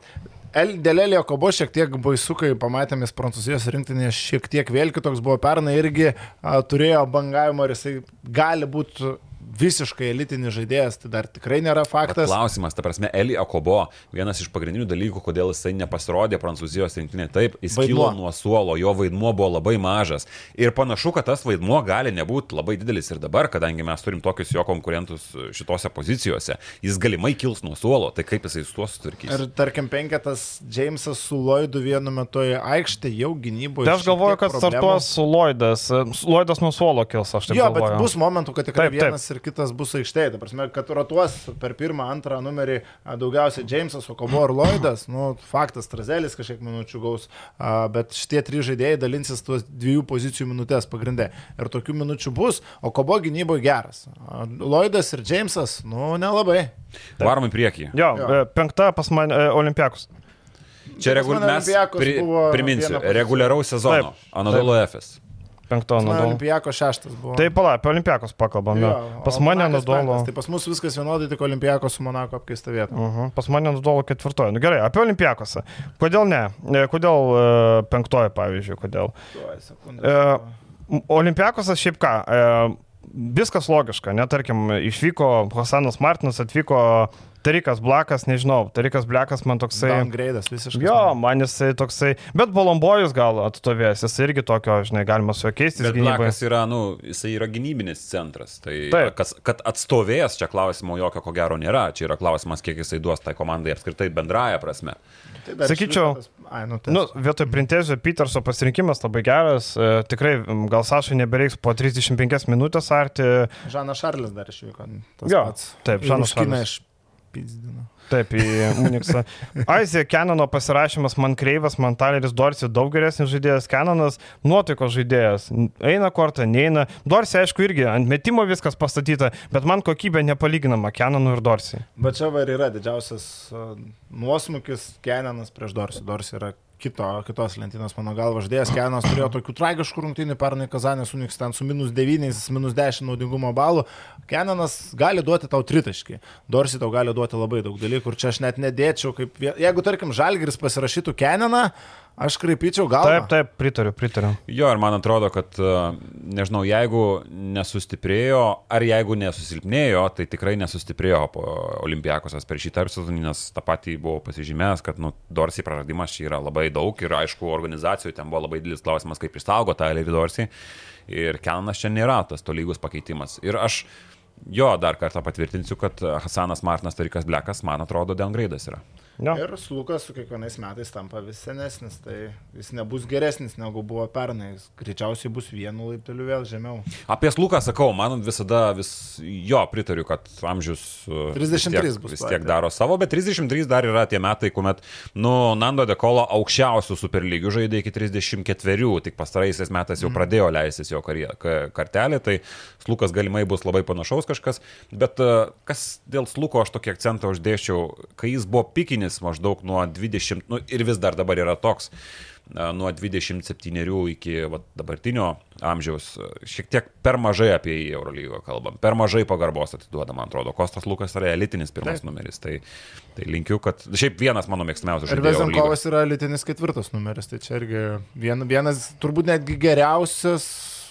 El- Dėl Elio Kobo šiek tiek baisu, kai pamatėmės Prancūzijos rinktinėje šiek tiek vėl kitoks buvo. Pernai irgi a, turėjo bangavimo ir jisai gali būti visiškai elitinis žaidėjas, tai dar tikrai nėra faktas. Klausimas, ta prasme, Eli Akobo, vienas iš pagrindinių dalykų, kodėl jisai nepasirodė Prancūzijos rinktinė. Taip, jis Vaidmuo. kilo nuo suolo, jo vaidmuo buvo labai mažas. Ir panašu, kad tas vaidmuo gali nebūti labai didelis ir dabar, kadangi mes turim tokius jo konkurentus šitose pozicijose. Jis galimai kils nuo suolo, tai kaip jisai su tuo sutvarkys? Ir tarkim, penketas Džeimsas su Lloydu vienu metu į aikštę jau gynyboje. Tai aš galvoju, kad startuos su Lloydas. Lloydas nuo suolo kils, aš taip Jo, galvoju. bet bus momentų, kad tikrai Taip, taip. vienas ir kitas bus aikštėje. Ta prasme, kad rotuos per pirmą, antrą numerį daugiausiai Džeimsas, Okobo ir Lloydas. Nu, faktas, Trazelis kažkiek minučių gaus, a, bet šitie trys žaidėjai dalinsis tuos dviejų pozicijų minutės pagrindė. Ir tokių minučių bus, Okobo gynyboje geras. Lloydas ir Džeimsas, nu, nelabai. Varom į priekį. Jo, Jo. e, penkta pas mane e, Olimpiakus. Čia Pas regul... mane mes pri... buvo priminsiu, reguliaraus sezono. Anadolu FS. Penkto Na, Nadolo. Olimpijako šeštas buvo. Tai pala, apie Olimpiakus pakalbam. Jo, pas mane penktas. Tai pas mus viskas vienodai, tik Olimpijako su Monako apkeista vieta. Uh -huh. Pas mane Nadolo ketvirtoji. Nu, gerai, apie Olimpiakosą. Kodėl ne? Kodėl e, penktoji, pavyzdžiui, kodėl? Tuoj, sekundę. E, Olimpiakosas šiaip ką, e, viskas logiška, netarkim, išvyko Hasanas Martinas, atvyko Tarikas Blakas, nežinau, Tarikas Blakas man toksai... Downgrade'as visiškai. Jo, man jisai toksai, bet Bolombojus gal atstovės, jis irgi tokio, žinai, galima su juo keistis. Blakas yra, nu, jisai yra gynybinis centras. Tai Taip. kas, kad atstovės, čia klausimo jokio ko gero nėra. Čia yra klausimas, kiek jisai duos tai komandai apskritai bendraja prasme. Tai Sakyčiau, Ai, nu. Nu, vietoj Printezio Peterso pasirinkimas labai geras. E, tikrai, gal Sašai nebereiks po 35 minutės arti. Žanas Šarlis dar išvyko. Jo, pats. taip, Žanas Šarlis. Išpizdino. Taip, į Uniksą. Aizė Kenano pasirašymas man kreivas, man Taleris Dorsi daug geresnis žaidėjas, Kenanas nuotaikos žaidėjas. Eina kortą, neina. Dorsi, aišku, irgi ant metimo viskas pastatyta, bet man kokybė nepalyginama Kenanu ir Dorsi. Bet čia va ir yra didžiausias nuosmukis Kenanas prieš Dorsį. Dorsį yra kito, kitos lentynos, mano galva, žaidėjas. Kenanas turėjo tokių tragiškų rungtynių pernai Kazanės Uniks ten su minus 9, minus 10 naudingumo balų. Kenanas gali duoti tau tritaškį. Dorsį tau gali duoti labai daug dalykų. Ir čia aš net nedėčiau, kaip, jeigu, tarkim, Žalgiris pasirašytų Kenaną, aš kraipyčiau galvą. Taip, taip, pritariu, pritariu. Jo, ir man atrodo, kad, a, nežinau, jeigu nesustiprėjo, ar jeigu nesusilpnėjo, tai tikrai nesustiprėjo po Olimpiakosas per šį tarpsautinį, nes tą patį buvo pasižymėjęs, kad, nu, Dorsi praradimas čia yra labai daug ir, aišku, organizacijų ten buvo labai didelis klausimas, kaip išsaugo tą Elerį Dorsi. Ir Kelnas čia nėra tas tolygus pakeitimas. Ir aš jo dar kartą patvirtinsiu, kad Hasanas Martinas Tarikas Blekas, man atrodo, downgrade'as yra. Jo. Ir Slukas su kiekvienais metais tampa vis senesnis, tai jis nebus geresnis negu buvo pernai, jis greičiausiai bus vienu laipteliu vėl žemiau. Apie Luką sakau, man visada vis jo pritariu, kad amžius uh, 33 vis tiek, bus vis tiek taip. daro savo, bet 33 dar yra tie metai, kuomet, nu, Nando Dekolo aukščiausių superlygių žaidė iki 34, tik pastaraisiais metais jau pradėjo leistis jo kartelė, tai Lukas galimai bus labai panašaus kažkas, bet uh, kas dėl Luko aš tokį akcentą uždėčiau, kai jis buvo pikinis maždaug nuo 20, nu, ir vis dar dabar yra toks a, nuo 27 iki va, dabartinio amžiaus a, šiek tiek per mažai apie jį Eurolygo kalbam, per mažai pagarbos atiduoda, man atrodo. Kostas Lukas yra elitinis pirmas Taip. numeris, tai, tai linkiu, kad šiaip vienas mano mėgstamiausių Ir žaidėjų. Eurolygos. Vezenkovas yra litinis ketvirtas numeris, tai čia irgi vien, vienas, turbūt netgi geriausias,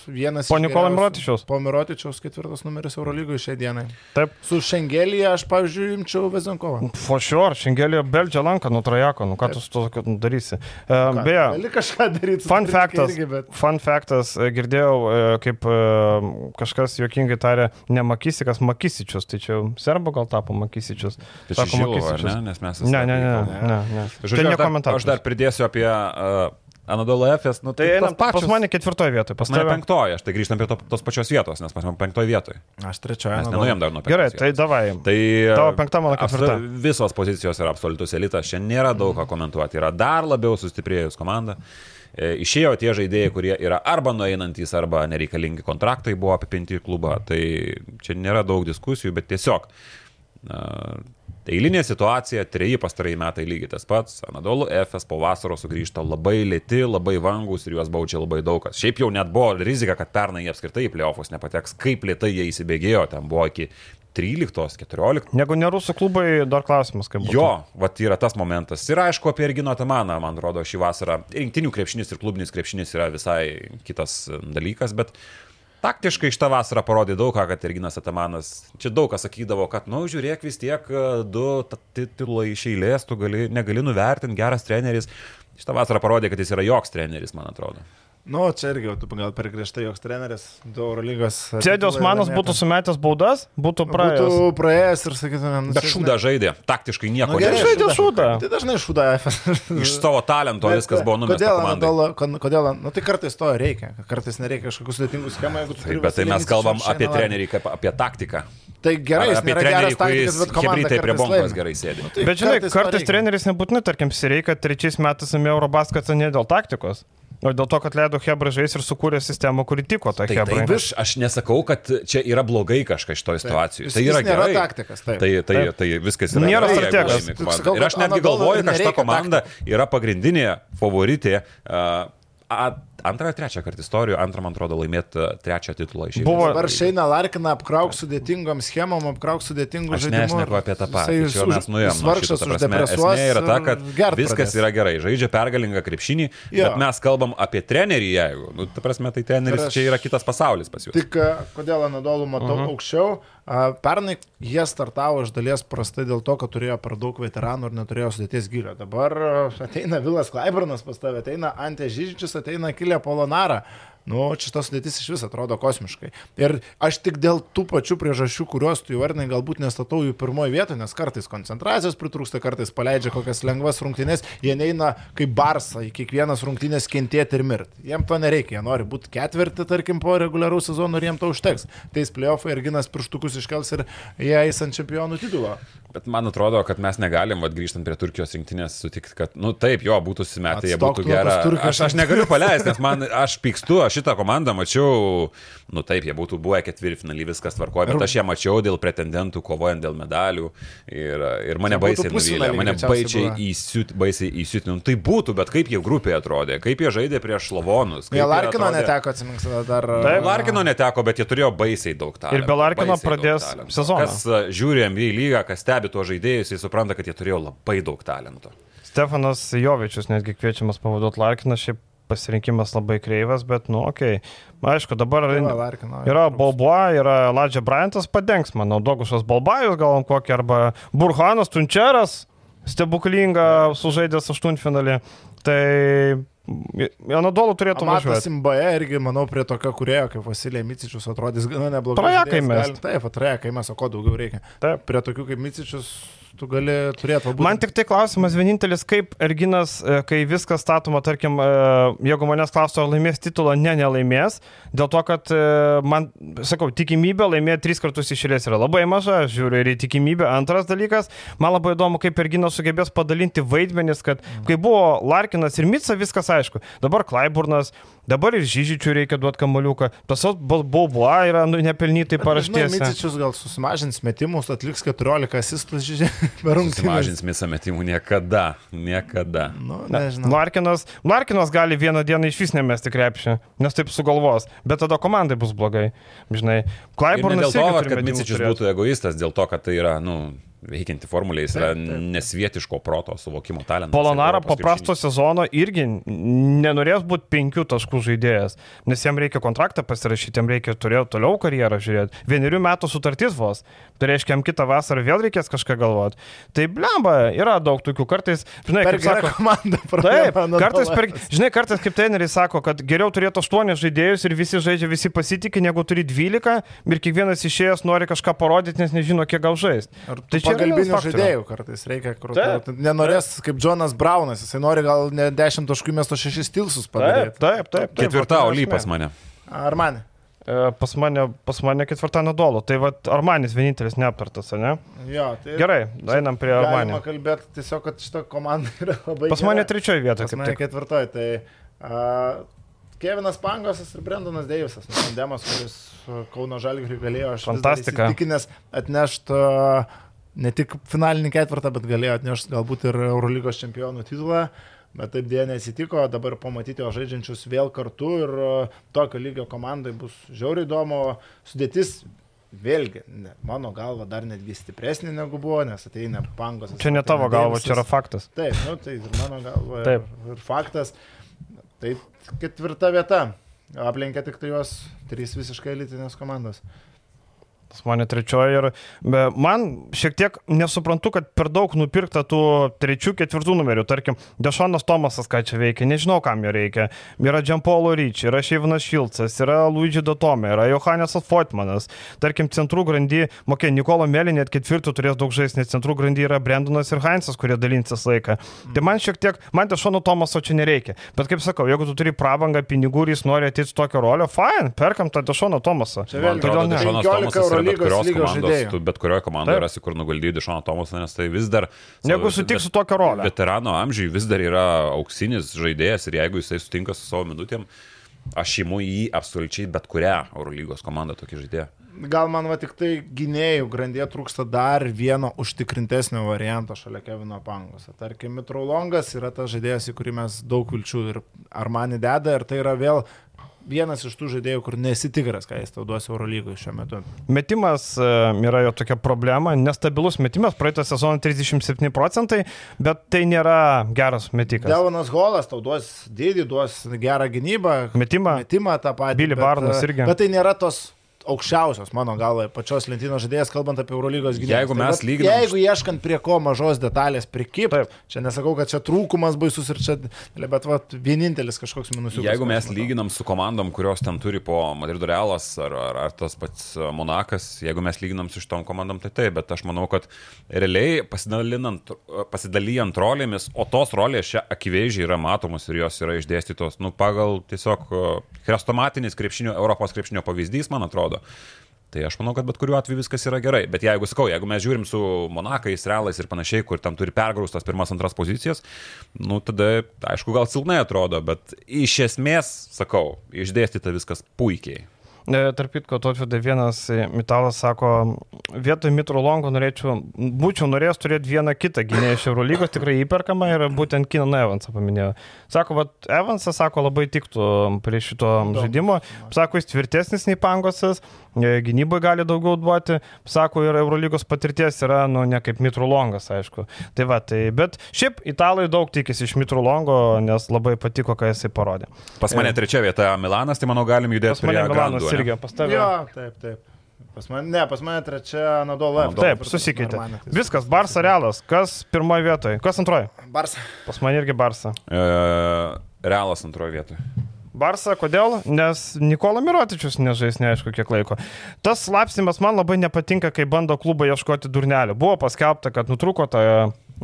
vienas. Po geriausių- Mirotičiaus. Po Mirotičiaus ketvirtas numeris Eurolygoje šiai dienai. Taip. Su Šengelija aš, pavyzdžiui, imčiau Vezenkovą. For sure, šiandienį beldžia lanką nuo trajako, nu ką tu su to darysi. E, beje, Gali kažką daryti. Fun Irgi, bet... fun factas, e, girdėjau, e, kaip e, kažkas juokingai tarė, ne Makisikas, Makisičius, tai čia serbo gal tapo Makisičius. Tai čia Žilovo, ar ne? Nes mes Ne, ne, ne, esame- ne, ne. Žodžiu, Tai ne aš, dar, komentaras. aš dar pridėsiu apie uh, Anadolo Efes, nu Tai tai pačios. pas mane ketvirtoje vietoje, pas mane penktoje, aš tai grįžtam prie to, tos pačios vietos, nes pas mane penktoje vietoje. Aš trečioje. Mes nenuėjom dar nuo penktos Gerai, vietos. tai davai. Tai Tavo penkta, mano ketvirta. Visos pozicijos yra absoliutus elitas, čia nėra daug ką komentuoti, yra dar labiau sustiprėjus komanda. E, Išėjo tie žaidėjai, kurie yra arba nueinantys, arba nereikalingi kontraktai buvo apipinti į klubą. Tai čia nėra daug diskusijų, bet tiesiog na, eilinė situacija, treji pastarai metai lygiai tas pats. Anadolu FS po vasaros sugrįžta labai lėti, labai vangus ir juos baudžia labai daug kas. Šiaip jau net buvo rizika, kad pernai jie apskritai į playoffus nepateks, kaip lėtai jie įsibėgėjo, ten buvo iki 13, 14. Negu ne rusų klubai, dar klausimas, kaip būtų. Jo, va yra tas momentas. Ir aišku, apie Ergino Tamaną, man atrodo, šį vasarą rinktinių krepšinis ir klubinis krepšinis yra visai kitas dalykas, bet taktiškai šitą vasarą parodė daug ką, kad Erginas Atamanas, čia daug kas sakydavo, kad, nu, žiūrėk, vis tiek e, du titulai iš eilės, tu gali, negali nuvertinti, geras treneris. Šitą vasarą parodė, kad jis yra joks treneris, man atrodo. Nu, čia irgi, tu gal per griežtai joks treneris, du Eurolygos. Cėdės manas būtų sumetęs baudas, būtų praėjęs. Būtų praėjęs ir sakytumėm, nu, Bet šūdą žaidė, taktiškai nieko Nu, gerai, žaidė šūdą. Tai dažnai šūda FS. Iš savo talento viskas buvo numesta Kodėl, komandai. Kon- kodėl, nu tai kartais to reikia, kartais nereikia kažkokių sudėtingų schemų, jeigu tu Taip, bet tai mes kalbam apie trenerį, kaip apie taktiką. Tai gerai, jis apie nėra trenerį, geras taktikas, kuris bet komanda hebrytai prie laimi. gerai sėdi. Tai Bet žinai, kartais kartais treneris nebūtinai, tarkim, reikia trečiais metais ėmė Eurobasketą ne dėl taktikos, o dėl to, kad leido Hebra žais ir sukūrė sistemą, kuri tiko tą Tai, Hebra. tai aš, aš nesakau, kad čia yra blogai kažkas šitoje situacijoje. Tai yra nėra gerai. taktikas, taip. Tai, tai, Taip. tai viskas yra Nėra gerai, komanda. sakau, Ir aš netgi galvoju, kad šita komanda yra pagrindinė favoritė. Uh, antrą ar trečią kartą istorijoje, antrą, man atrodo, laimėti uh, trečią titulą iš Buvo- Dabar Šeina Larkina apkrauk sudėtingom schemom, apkrauk sudėtingų Aš žaidimų. nešneku apie tą patį. Čia jau mes už- nuėjome. jis vargšas uždepresuos. Esmė yra ta, kad viskas pradės. yra gerai. Žaidžia pergalingą krepšinį, Jo. bet mes kalbam apie trenerį, jeigu. Nu, ta prasme, tai treneris aš- čia yra kitas pasaulis pas jūs. Tik e, kodėl Anadolų matau uh -huh. aukščiau, Pernai jie startavo iš dalies prastai dėl to, kad turėjo per daug veteranų ir neturėjo sudėties gilio. Dabar ateina Vilas Klaiburnas pas tave, ateina Ante Žyžičius, ateina Kilė Polonara. Nu, šita sudėtis iš vis atrodo kosmiškai. Ir aš tik dėl tų pačių priežasčių, kuriuos tu įvardinai, galbūt nestatau jų pirmoje vietoje, nes kartais koncentracijos pritrūksta, kartais paleidžia kokias lengvas rungtynės, jie neina kaip barsą į kiekvienas rungtynės kentėti ir mirti. Jiem to nereikia, jie nori būti ketvirti, tarkim, po reguliaraus sezono ir jiem to užteks. Teis playoffai ir ginas pirštukus iškels ir jie eis ant čempionų titulo. Bet man atrodo, kad mes negalim, vad grįžtant prie Turkijos rinktinės, sutikti, kad, nu taip, jo, būtų simetę, jie būtų gera. Aš, aš negaliu paleisti, nes man, aš pykstu, aš šitą komandą mačiau, nu taip, jie būtų buvę ketvirtfinalį, viskas tvarkoja, bet aš ją mačiau dėl pretendentų, kovojant dėl medalių ir, ir mane baisiai nuvylė, mane baisiai įsiut, baisiai įsiutino. Tai būtų, bet kaip jie grupėje atrodė, kaip jie žaidė prieš Slovonus. kaip Jie Larkino atrodė- neteko, atsimink, dar. Taip. Larkino neteko, bet jie turėjo baisiai daug talento. Ir be Larkino pradės sezoną. Kas a, žiūri MV lygą, kas stebi tuos žaidėjus, jis supranta, kad jie turėjo labai daug talento. Stefanas Jovičius netgi kviečiamas pavaduoti Larkiną, šiaip pasirinkimas labai kreivas, bet, nu, okei. Okay. Aišku, dabar va, Larkino, yra. Balboa, yra Ladžia Bryantas, padengs, manau, Dogušas Balbajus, gal kokį, arba Burhanas Tunčeras, stebuklinga sužaidęs aštuntfinalį. Tai Anadolu turėtų Matas važiuoti. Imbae irgi, manau, prie tokio kurėjo, kaip Vasilija Micičius atrodys gana neblogai. Trajekai galim- Taip, trajekai mes, o ko daugiau reikia. Taip. Prie tokių kaip Micičius tu gali turėti būtent- Man tik tai klausimas vienintelis, kaip Erginas, e, kai viskas statoma, tarkim, e, jeigu manęs klaustų, ar laimės titulą, ne, nelaimės, dėl to, kad e, man, sakau, tikimybė laimėti tris kartus išėlės yra labai maža, aš žiūriu ir į tikimybę. Antras dalykas, man labai įdomu, kaip Erginas sugebės padalinti vaidmenis, kad kai buvo Larkinas ir Mitsa, viskas aišku. Dabar Klaiburnas, dabar ir Žyžičių reikia duoti kamoliuką, tas Balbua yra nu, nepelnytai paraštės. Micičius gal susimažins metimus, atliks 14 asistus žyžiai per rungtynės. Sumažins visą metimų niekada, niekada. Nu, Ne, nežinau. Larkinas, Larkinas gali vieną dieną iš vis nemesti krepšį, nes taip sugalvos, bet tada komandai bus blogai. Žinai, Klaiburnas dėl to, kad Micičius būtų egoistas, dėl to, kad tai yra, nu, veikianti formulė, jis yra nesvietiško proto suvokimo talentas. Polonara po prasto sezono irgi nenorės būti penkių taškų žaidėjas, nes jam reikia kontraktą pasirašyti, jam reikia turėti toliau karjerą žiūrėti. Vienerių metų sutartis vos, tai reiškia, jam kitą vasarą vėl reikės kažką galvoti. Tai blemba, yra daug tokių kartais, žinai, Per kaip sako, komandą Taip, pradėjo. kartais, per, žinai, kartais kaip treneriai sako, kad geriau turėti 8 žaidėjus ir visi žaidžia, visi pasitikė, negu turi 12 ir kiekvienas išėjęs nori kažką parodyti, nes nežino, kiek gal žaisti. Ar Tai čia pagalbinių žaidėjų kartais reikia, kur Taip, nenorės kaip Jonas Braunas, jisai nori gal ne 10 taškų miesto 6 stilsus Taip, padaryti. taip, taip. taip Ketvirta va, tai Oly esmė. pas mane. Ar man? E, Pas mane, pas mane ketvirtą nadolo. Tai va, Armanis vienintelis neaptartas, ne? Jo, tai Gerai, einam prie Galima Armanio. kalbėti tiesiog, kad šita komanda yra labai Pas mane vietoje. Pas kaip mane tik. ketvirtoji. Tai uh, Kevinas Pangosas ir Brendonas Deivisas. nu, Tandemas, kuris uh, Kauno Žalgiriui galėjo, aš Fantastika. įsitikinęs atnešti uh, ne tik finalinį ketvirtą, bet galėjo atnešti galbūt ir Eurolygos čempionų titulą. Bet taip dėja nesitiko, dabar pamatyti jo žaidžiančius vėl kartu ir uh, tokio lygio komandai bus žiauriai įdomu. Sudėtis vėlgi, ne, mano galva, dar netgi stipresnė negu buvo, nes ateina pangos. Čia ne tavo galva, čia yra faktas. Taip, nu, tai ir mano galva. Taip. Ir, ir faktas. Tai ketvirta vieta. Aplenkė tik tai juos trys visiškai elitinės komandos. Pas mane trečioji ir be, man šiek tiek nesuprantu, kad per daug nupirkta tų trečių, ketvirtų numerių. Tarkim, Dešonas Tomasas, ką čia veikia, nežinau, kam jo reikia. Yra Džempolo Ryčiai, yra Šeivinas Šilcas, yra Luigi Dotome, yra Johannesas Fotmanas. Tarkim, centrų grandy, mokė, Nikolo Melį net ketvirtų turės daug žaisti, nes centrų grandy yra Brendonas ir Heinzas, kurie dalinsis laiką. Tai man šiek tiek, man Dešono Tomaso čia nereikia. Bet kaip sakau, jeigu tu turi prabangą, pinigų ir jis nori ateiti tokią rolę, fine, perkam tą Dešono Tomasą. Čia atrodo, Kodėl ne? Dešonas 15 Tomasas bet kurios komandos, tu bet kurioje komandoje rasi, kur nugaldyti Dešoną Tomasą, nes tai vis dar... Negu sutiks su tokia rolė. Veterano amžiui vis dar yra auksinis žaidėjas ir jeigu jisai sutinka su savo minutėm, aš imu į jį absoliučiai bet kurią Eurolygos komandą tokį žaidėją. Gal man va tik tai gynėjų grandėje trūksta dar vieno užtikrintesnio varianto šalia Kevino Pangos. Tarkim, Mitraulongas yra tas žaidėjas, į kurį mes daug vilčių ir Armani deda ir tai yra vėl vienas iš tų žaidėjų, kur nesitikras, ką jis tau duos Eurolygoje šiuo metu. Metimas e, yra jo tokia problema, nestabilus metimas, praeitą sezoną 37 procentai, bet tai nėra geras metikas. Devonas Holas tau duos didį, duos gerą gynybą, Metimą. metimą tą patį. Billy Barnas e, irgi. Bet tai nėra tos aukščiausios, mano galva, pačios lentynos žaidėjas, kalbant apie Eurolygos gynybą. Jeigu mes vat, lyginam- Jeigu ieškant prie ko mažos detalės prikip, Taip. čia nesakau, kad čia trūkumas baisus ir čia, bet vat, vienintelis kažkoks minusiukas. Jeigu mes matau. lyginam su komandom, kurios ten turi po Madrido Realas ar, ar, ar tas pats Monakas, jeigu mes lyginam su šitom komandom, tai taip, bet aš manau, kad realiai pasidalinant, pasidalijant rolėmis, o tos rolės čia akivaizdžiai yra matomos ir jos yra išdėstytos, nu, pagal tiesiog e, chrestomatinis krepšinio, Europos krepšinio pavyzdys, man atrodo. Tai aš manau, kad bet kuriuo atveju viskas yra gerai. Bet jeigu sakau, jeigu mes žiūrim su Monakais, Realais ir panašiai, kur tam turi pergraustas pirmas, antras pozicijas, nu tada, aišku, gal silpnai atrodo, bet iš esmės, sakau, išdėstyta viskas puikiai. E, Tarp kitko, Totvidai vienas e, metalas sako, vietoj Mitro Longo norėčiau, būčiau norėjęs turėti vieną kitą gynėją iš Eurolygos, tikrai įperkamą ir būtent Kiną Evansą paminėjau. Sako, vat, Evansas, sako, labai tiktų prie šito žaidimo. Sako, jis tvirtesnis nei Pangosas, e, gynybai gali daugiau duoti. Sako, ir Eurolygos patirties yra, nu, ne kaip Mitro Longas, aišku. Tai va, tai, bet šiaip italai daug tikisi iš Mitro Longo, nes labai patiko, ką jisai parodė. Pas mane trečia vieta Milanas, tai manau galim judėti prie Milanas Ane? irgi pas tave. Jo, taip, taip. Pas mane, ne, pas mane trečia Nadola. Taip, susikeitė. Viskas, Barsa realas. Kas pirmoje vietoje? Kas antroje? Barsa. Pas mane irgi Barsa. E, Realas antroje vietoje. Barsa, kodėl? Nes Nikola Mirotičius nežais neaišku kiek laiko. Tas slapstimas man labai nepatinka, kai bando klubai ieškoti durnelio. Buvo paskelbta, kad nutrūko ta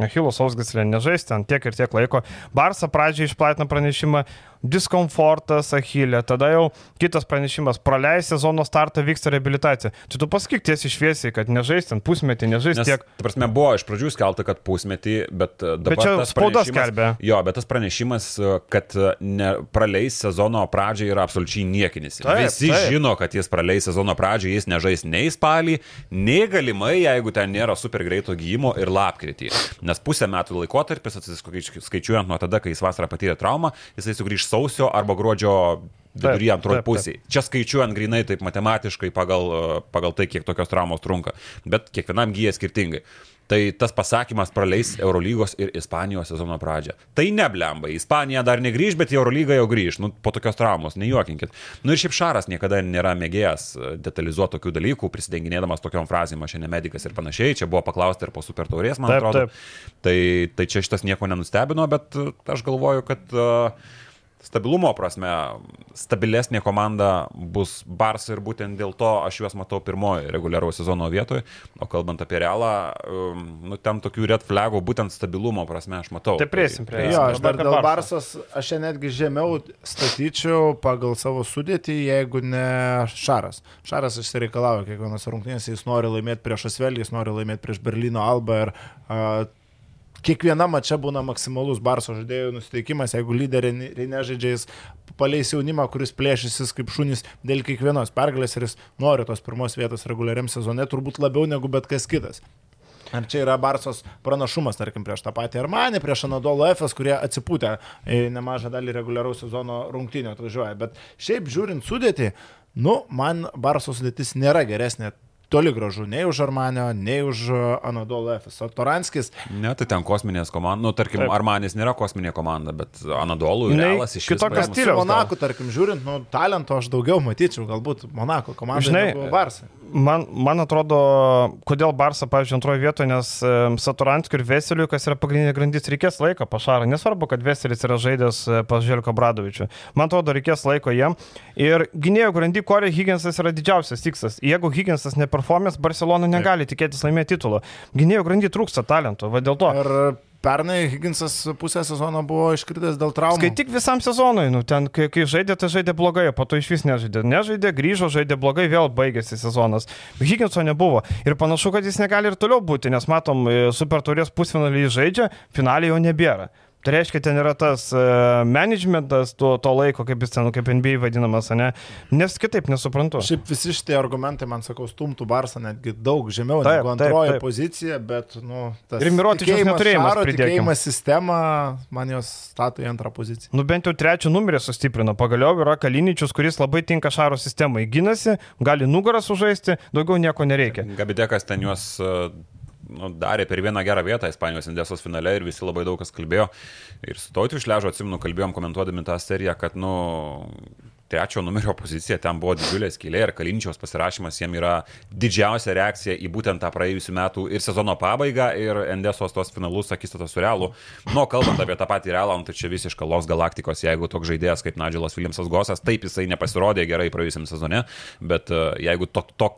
Achilo Sausgaslė nežais ten tiek ir tiek laiko. Barsa pradžiai išplatino pranešimą diskomfortas Achilė, tada jau kitas pranešimas, praleis sezono startą vyksta rehabilitacija. Tai tu pasakyk tiesiai šviesiai, kad nežais ten pusmetį, nežais Nes, tiek. prasme, buvo iš pradžių skelta, kad pusmetį, bet e, dabar Bet čia spauda skelbia. Jo, bet tas pranešimas, e, kad e, praleis sezono pradžią yra absoliučiai niekinis. Taip, Visi taip. žino, kad jis praleis sezono pradžią, jis nežais nei spalį, nei galimai, jeigu ten nėra super greito gyjimo ir lapkritį. Nes pusę metų laikotarpis, skaičiuojant nuo tada, kai jis vasarą patyrė traumą, jisai sugrįž sausio arba gruodžio viduryje antroji pusė. Čia skaičiuojant grinai taip matematiškai pagal, pagal tai, kiek tokios traumos trunka. Bet kiekvienam gyja skirtingai. Tai tas pasakymas praleis Eurolygos ir Ispanijos sezono pradžią. Tai neblemba. Ispanija dar negrįž, bet į Eurolygą jau grįž. Nu, po tokios traumos, nejuokinkit. Nu ir šiaip Šaras niekada nėra mėgėjęs e, detalizuoti tokių dalykų, prisidenginėdamas tokiom frazėm, aš ne medikas ir panašiai. Čia buvo paklausta ir po super taurės, man Taip, atrodo. taip. Tai, tai čia šitas nieko nenustebino, bet e, aš galvoju, kad uh, stabilumo prasme stabilesnė komanda bus Barsa ir būtent dėl to aš juos matau pirmoji reguliaraus sezono vietoje, o kalbant apie realą, um, nu, ten tokių red flagų būtent stabilumo prasme aš matau. Tai priesim prie Jo, Dabar aš dar dėl. Barsos, aš čia netgi žemiau statyčiau pagal savo sudėtį, jeigu ne Šaras. Šaras išsireikalavo kiekvienas rungtynės, jis nori laimėti prieš Asvelį, jis nori laimėti prieš Berlyno Albą ir a, kiekviena mačia būna maksimalus Barso žaidėjų nusiteikimas, jeigu lyderiai nežaidžia, jis paleis jaunimą, kuris plėšysis kaip šunys dėl kiekvienos pergalės ir jis nori tos pirmos vietos reguliariam sezone turbūt labiau negu bet kas kitas. Ar čia yra Barsos pranašumas, tarkim, prieš tą patį Armanį, prieš Anadolo FS, kurie atsipūtę nemažą dalį reguliaraus sezono rungtynio atvažiuoja. Bet šiaip žiūrint sudėti, nu, man Barsos sudėtis nėra geresnė toli gražu nei už Armanio, nei už Anadolo FS. O Toranskis, Ne, tai ten kosminės komandos, nu, tarkim, Taip. Armanis nėra kosminė komanda, bet Anadolų Nei realas iš kitokio vis paėmus- stiliaus su Monaku, tarkim, žiūrint, nu, talento aš daugiau matyčiau, galbūt Monako komandai Žinai, Barsa. Man, man atrodo, kodėl Barsa, pavyzdžiui, antroje vietoje, nes Saturanskiu ir Veseliu, kas yra pagrindinė grandis, reikės laiko pašarą. Nesvarbu, kad Veselis yra žaidęs e, pas Želko Bradovičių. Man atrodo, reikės laiko jiem. Ir gynėjo grandy Corey Higginsas yra didžiausias tikslas. Jeigu Higginsas neperformės, Barcelona negali tikėtis laimėti titulą. Gynėjo grandy trūksta talento, va dėl to. Ir pernai Higginsas pusę sezono buvo iškritęs dėl traumų. Skaityk visam sezonui, nu, ten, kai, kai žaidė, tai žaidė blogai, o po to iš vis nežaidė. Nežaidė, grįžo, žaidė blogai, vėl baigėsi sezonas. Higginso nebuvo. Ir panašu, kad jis negali ir toliau būti, nes matom, e, super turės pusfinalį žaidžia, finaliai jo nebėra. Tai reiškia, ten yra tas uh, managementas to, to laiko, kaip jis ten, nu, kaip NBA vadinamas, ne? Nes kitaip nesuprantu. Šiaip visi šitie argumentai, man sakau, stumtų Barsą netgi daug žemiau Taip, negu taip, antroji taip. pozicija, bet, nu, tas Ir Mirotičiaus tikėjimas neturėjimas, Šaro, tikėjimas sistema, man jos stato į antrą poziciją. Nu bent jau trečią numerį sustiprino. Pagaliau yra Kaliničius, kuris labai tinka Šaro sistemai. Ginasi, gali nugarą sužaisti, daugiau nieko nereikia. Gabidekas ten juos e, nu, darė per vieną gerą vietą Ispanijos Indesos finale ir visi labai daug kas kalbėjo. Ir su Tautiu išležo, atsimenu, kalbėjom komentuodami tą seriją, kad, nu, trečio numerio poziciją, ten buvo didžiulė skylė ir Kalinčiaus pasirašymas jiem yra didžiausia reakcija į būtent tą praėjusių metų ir sezono pabaigą ir Endesos tos finalus akistatą su Realu. Nu, kalbant apie tą patį Realą, nu, tai čia visiška Los Galaktikos, jeigu toks žaidėjas kaip Nadžilas Williamsas Gosas, taip jisai nepasirodė gerai praėjusiam sezone, bet uh, jeigu to, to,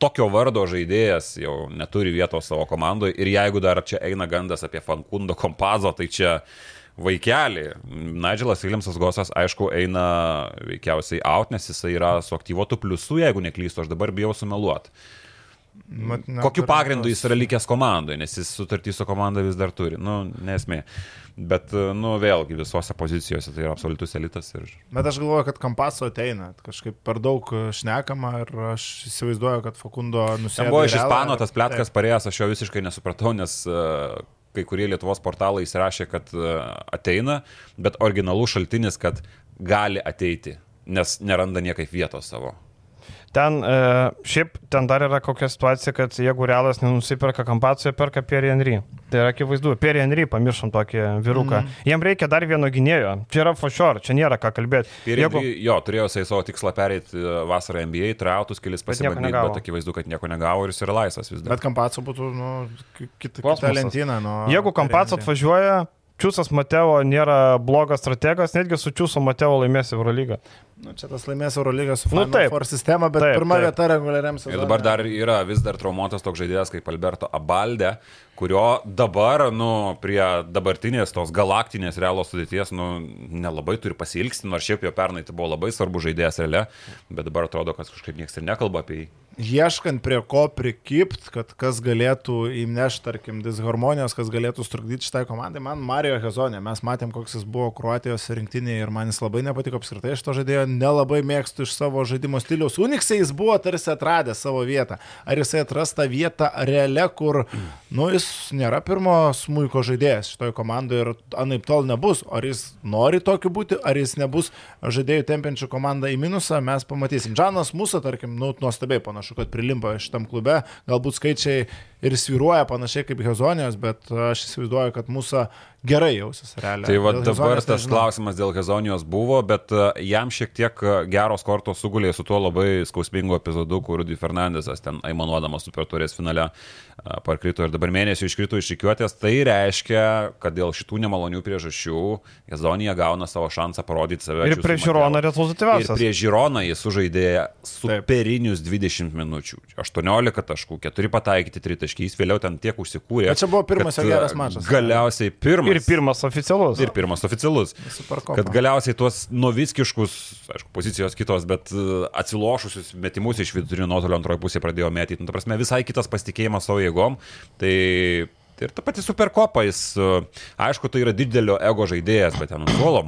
tokio vardo žaidėjas jau neturi vietos savo komandoje ir jeigu dar čia eina gandas apie Fankundo kompazo, tai čia vaikelį. Nigelas Williamsas Gosas, aišku, eina veikiausiai out, nes jisai yra su aktyvuotu pliusu, jeigu neklystu, aš dabar bijau sumeluoti. Mat, Kokiu pagrindu jis yra likęs komandoje, nes jis sutartį su komanda vis dar turi. Nu, nesmė. Bet, nu, vėlgi visose pozicijose tai yra absoliutus elitas. Ir... Bet aš galvoju, kad kampaso ateina. Kažkaip per daug šnekama ir aš įsivaizduoju, kad Fakundo nusipirko. Ten buvo iš Ispano tas plėtkas parėjęs, aš jo visiškai nesupratau, nes uh, kai kurie Lietuvos portalai įsirašė, kad e, ateina, bet originalus šaltinis, kad gali ateiti, nes neranda niekaip vietos savo. Ten, e, šiaip, ten dar yra kokia situacija, kad jeigu realas nenusiperka kampacijoje, perka Pierre Henry. Tai yra akivaizdu, Pierre Henry, pamiršom tokį vyruką. Mm. Jiem reikia dar vieno gynėjo. Čia yra for sure, čia nėra ką kalbėti. Pierre jeigu... Henry, jo, turėjo jisai savo tikslą pereiti e, vasarą NBA, trautus kelis pasibandyti, bet akivaizdu, kad nieko negavo ir jis yra laisvas vis dar. Bet kampacija būtų, nu, kita, kita lentyna. Nu, jeigu kampacija atvažiuoja, Čiūsas Mateo nėra blogas strategas, netgi su Čiūsu Mateo laimės Eurolygą. Nu, čia tas laimės Eurolygą su nu, Final Four sistema, bet taip, pirma taip. vieta reguliariam sezonui. Ir dabar dar yra vis dar traumuotas toks žaidėjas kaip Alberto Abaldė, kurio dabar, nu, prie dabartinės tos galaktinės realo sudėties, nu, nelabai turi pasilgsti, nors šiaip jo pernai tai buvo labai svarbu žaidėjas realia, bet dabar atrodo, kad kažkaip niekas ir nekalba apie jį ieškant prie ko prikipt, kad kas galėtų įnešti, tarkim, disharmonijos, kas galėtų strukdyti šitai komandai, man Mario Hezonė, mes matėm, koks jis buvo Kroatijos rinktinėje ir man jis labai nepatiko apskritai iš to žaidėjo, nelabai mėgstu iš savo žaidimo stiliaus. Uniksai jis buvo tarsi atradęs savo vietą. Ar jisai atras tą vietą realią, kur, nu, jis nėra pirmo smūko žaidėjas šitoje komandoje ir anaip tol nebus. Ar jis nori tokiu būti, ar jis nebus žaidėjų tempiančių komandą į minusą, mes pamatysim. Džanas Musa, tarkim, nu, nuostabiai panašu panašu, kad prilimpa šitam klube. Galbūt skaičiai ir sviruoja panašiai kaip Hezonijos, bet aš įsivaizduoju, kad mūsų gerai jausis realiai. Tai va dabar tas nežinau. klausimas dėl Hezonijos buvo, bet e, jam šiek tiek e, geros kortos sugulė su tuo labai skausmingu epizodu, kur Rudy Fernandesas ten aimanuodamas super turės finale e, parkrito ir dabar mėnesį iškrito iš ikiuotės. Tai reiškia, kad dėl šitų nemalonių priežasčių Hezonija gauna savo šansą parodyti save. Ir prie Žironą rezultatyviausias. Ir prie Žironą jis sužaidė superinius 20 minučių. 18 taškų, 4 pataikyti 3 taškys, vėliau ten tiek užsikūrė. Bet čia buvo pirmas jo geras mačas. Galiausiai pirmas Ir pirmas oficialus. Ir pirmas oficialus. Kad galiausiai tuos novickiškus, aišku, pozicijos kitos, bet e, atsilošusius metimus iš vidurinio nuotolio antroji pusė pradėjo metyti. Nu, ta prasme, visai kitas pasitikėjimas savo jėgom. Tai Ir ta pati superkopa, jis, e, aišku, tai yra didelio ego žaidėjas, bet ten suolo,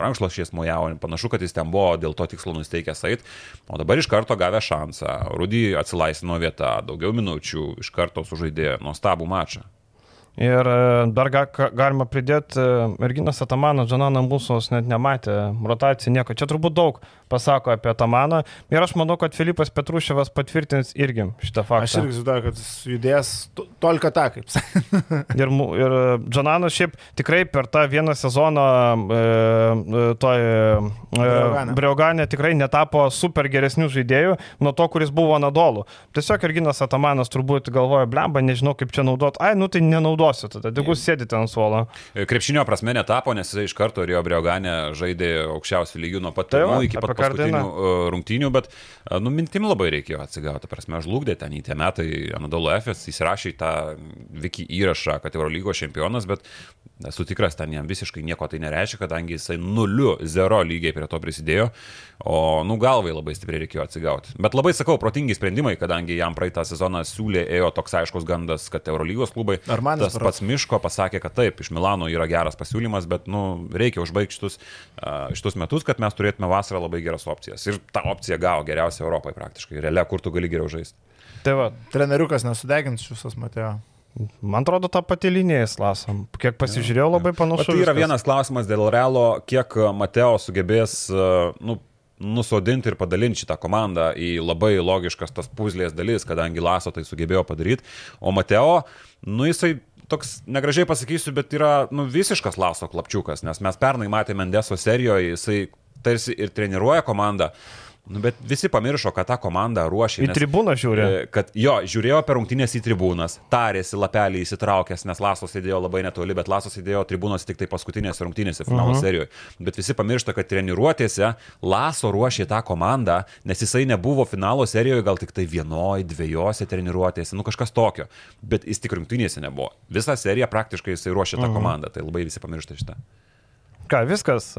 rankšluošies mojavo, panašu, kad jis ten buvo dėl to tikslo nusteikęs ait, o dabar iš karto gavę šansą. Rudy atsilaisvino vietą, daugiau minučių, iš karto sužaidė nuostabų mačą. Ir e, dar ga, galima pridėti, e, merginas Atamanas, Džananas Musos net nematė, rotacija nieko. Čia turbūt daug pasako apie Atamaną. Ir aš manau, kad Filipas Petruševas patvirtins irgi šitą faktą. Aš irgi žinau, kad jis judės tolka tą, kaip ir, ir Džananas šiaip tikrai per tą vieną sezoną e, e toj e, Breoganė tikrai netapo super geresnių žaidėjų nuo to, kuris buvo Nadolų. Tiesiog Irginas Atamanas turbūt galvoja, blemba, nežinau kaip čia naudot. Ai, nu tai nenaudoju naudosiu, tada tik sėdite ant suolo. E, krepšinio prasme netapo, nes jis iš karto Rio Brioganė žaidė aukščiausių lygių nuo pat pirmų iki pat paskutinių e, rungtynių, bet, e, nu, mintim labai reikėjo atsigauti. Prasme, žlugdė ten į tie metai Anadolo FS, įsirašė į tą Viki įrašą, kad Eurolygos čempionas, bet esu tikras, ten jam visiškai nieko tai nereiškia, kadangi jisai 0-0 lygiai prie to prisidėjo, o, nu, galvai labai stipriai reikėjo atsigauti. Bet labai sakau, protingi sprendimai, kadangi jam praeitą sezoną siūlė, ėjo toks aiškus gandas, kad Eurolygos klubai. Ar man tas pats Miško pasakė, kad taip, iš Milano yra geras pasiūlymas, bet nu, reikia užbaigti šitus, uh, šitus metus, kad mes turėtume vasarą labai geras opcijas. Ir tą opciją gavo geriausia Europoje praktiškai. Realia, kur tu gali geriau žaisti. Tai va, treneriukas nesudegins šios Mateo. Man atrodo, tą patį liniją lasam. Kiek pasižiūrėjau, labai panašu. Tai yra vienas klausimas dėl Realo, kiek Mateo sugebės, nu, nusodinti ir padalinti šitą komandą į labai logiškas tas puzlės dalis, kadangi Laso tai sugebėjo padaryti. O Mateo, nu jisai toks, negražiai pasakysiu, bet yra nu, visiškas Laso klapčiukas, nes mes pernai matėme Mendeso serijoje, jisai tarsi ir treniruoja komandą. Nu, bet visi pamiršo, kad tą komandą ruošė. Į tribūną žiūri. E, Kad jo, žiūrėjo per rungtynės į tribūnas, tarėsi lapelį įsitraukęs, nes Lasos sėdėjo labai netoli, bet Lasos sėdėjo tribūnos tik tai paskutinėse rungtynėse finalo uh -huh. serijoje. Bet visi pamiršta, kad treniruotėse Laso ruošė tą komandą, nes jisai nebuvo finalo serijoje gal tik tai vienoj, dviejose treniruotėse, nu kažkas tokio. Bet jis tik rungtynėse nebuvo. Visą seriją praktiškai jisai ruošė tą uh -huh. komandą, tai labai visi pamiršta šitą. Ką, viskas.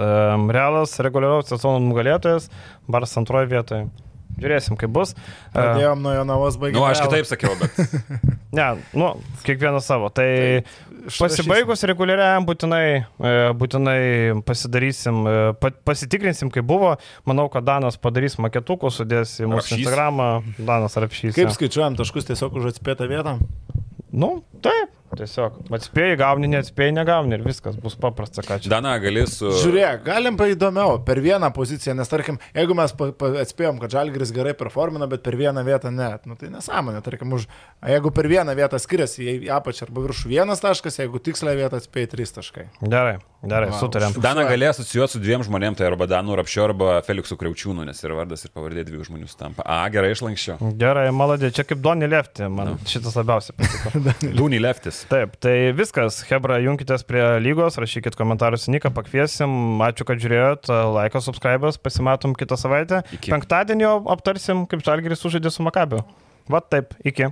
Realas reguliaraus sezono nugalėtojas, Baras antroje vietoje. Žiūrėsim, kaip bus. Pradėjom nuo jo navos baigti. Na, nu, aš kitaip sakiau, bet Ne, nu, kiekvienas savo. Tai pasibaigus reguliariam būtinai, e, būtinai pasidarysim, e, pa- pasitikrinsim, kaip buvo. Manau, kad Danas padarys maketukų, sudės į mūsų. Instagramą. Danas rapšys. Kaip skaičiuojam taškus tiesiog už atspėtą vietą? Nu, taip, tiesiog. Atspėjai, gauni, neatspėjai, negauni ir viskas bus paprasta, ką čia. Dana gali su... Žiūrėk, galim paįdomiau, per vieną poziciją, nes tarkim, jeigu mes pa, pa, atspėjom, kad Žalgris gerai performina, bet per vieną vietą ne, nu, tai nesąmonė, tarkim, už, a jeigu per vieną vietą skiriasi, jei į apačią arba viršų vienas taškas, jeigu tikslią vietą atspėjai trys taškai. Gerai, gerai, Vau, sutarėm. Dana galėjo asocijuoti su dviem žmonėm, tai arba Danu Rapšiu, arba Feliksu Kriaučiūnu, nes ir vardas ir pavardė dviejų žmonių stampa. A, gerai išlankščiau. Gerai, maladė, čia kaip Donny Lefti, man šitas labiausiai patiko. Dūny Leftis. Taip, tai viskas. Hebra, junkitės prie lygos, rašykit komentarus Niką, pakviesim. Ačiū, kad žiūrėjot. Laikas, subscribers, pasimatom kitą savaitę. Iki. Penktadienį aptarsim, kaip Žalgiris sužaidė su Makabiu. Va taip, iki.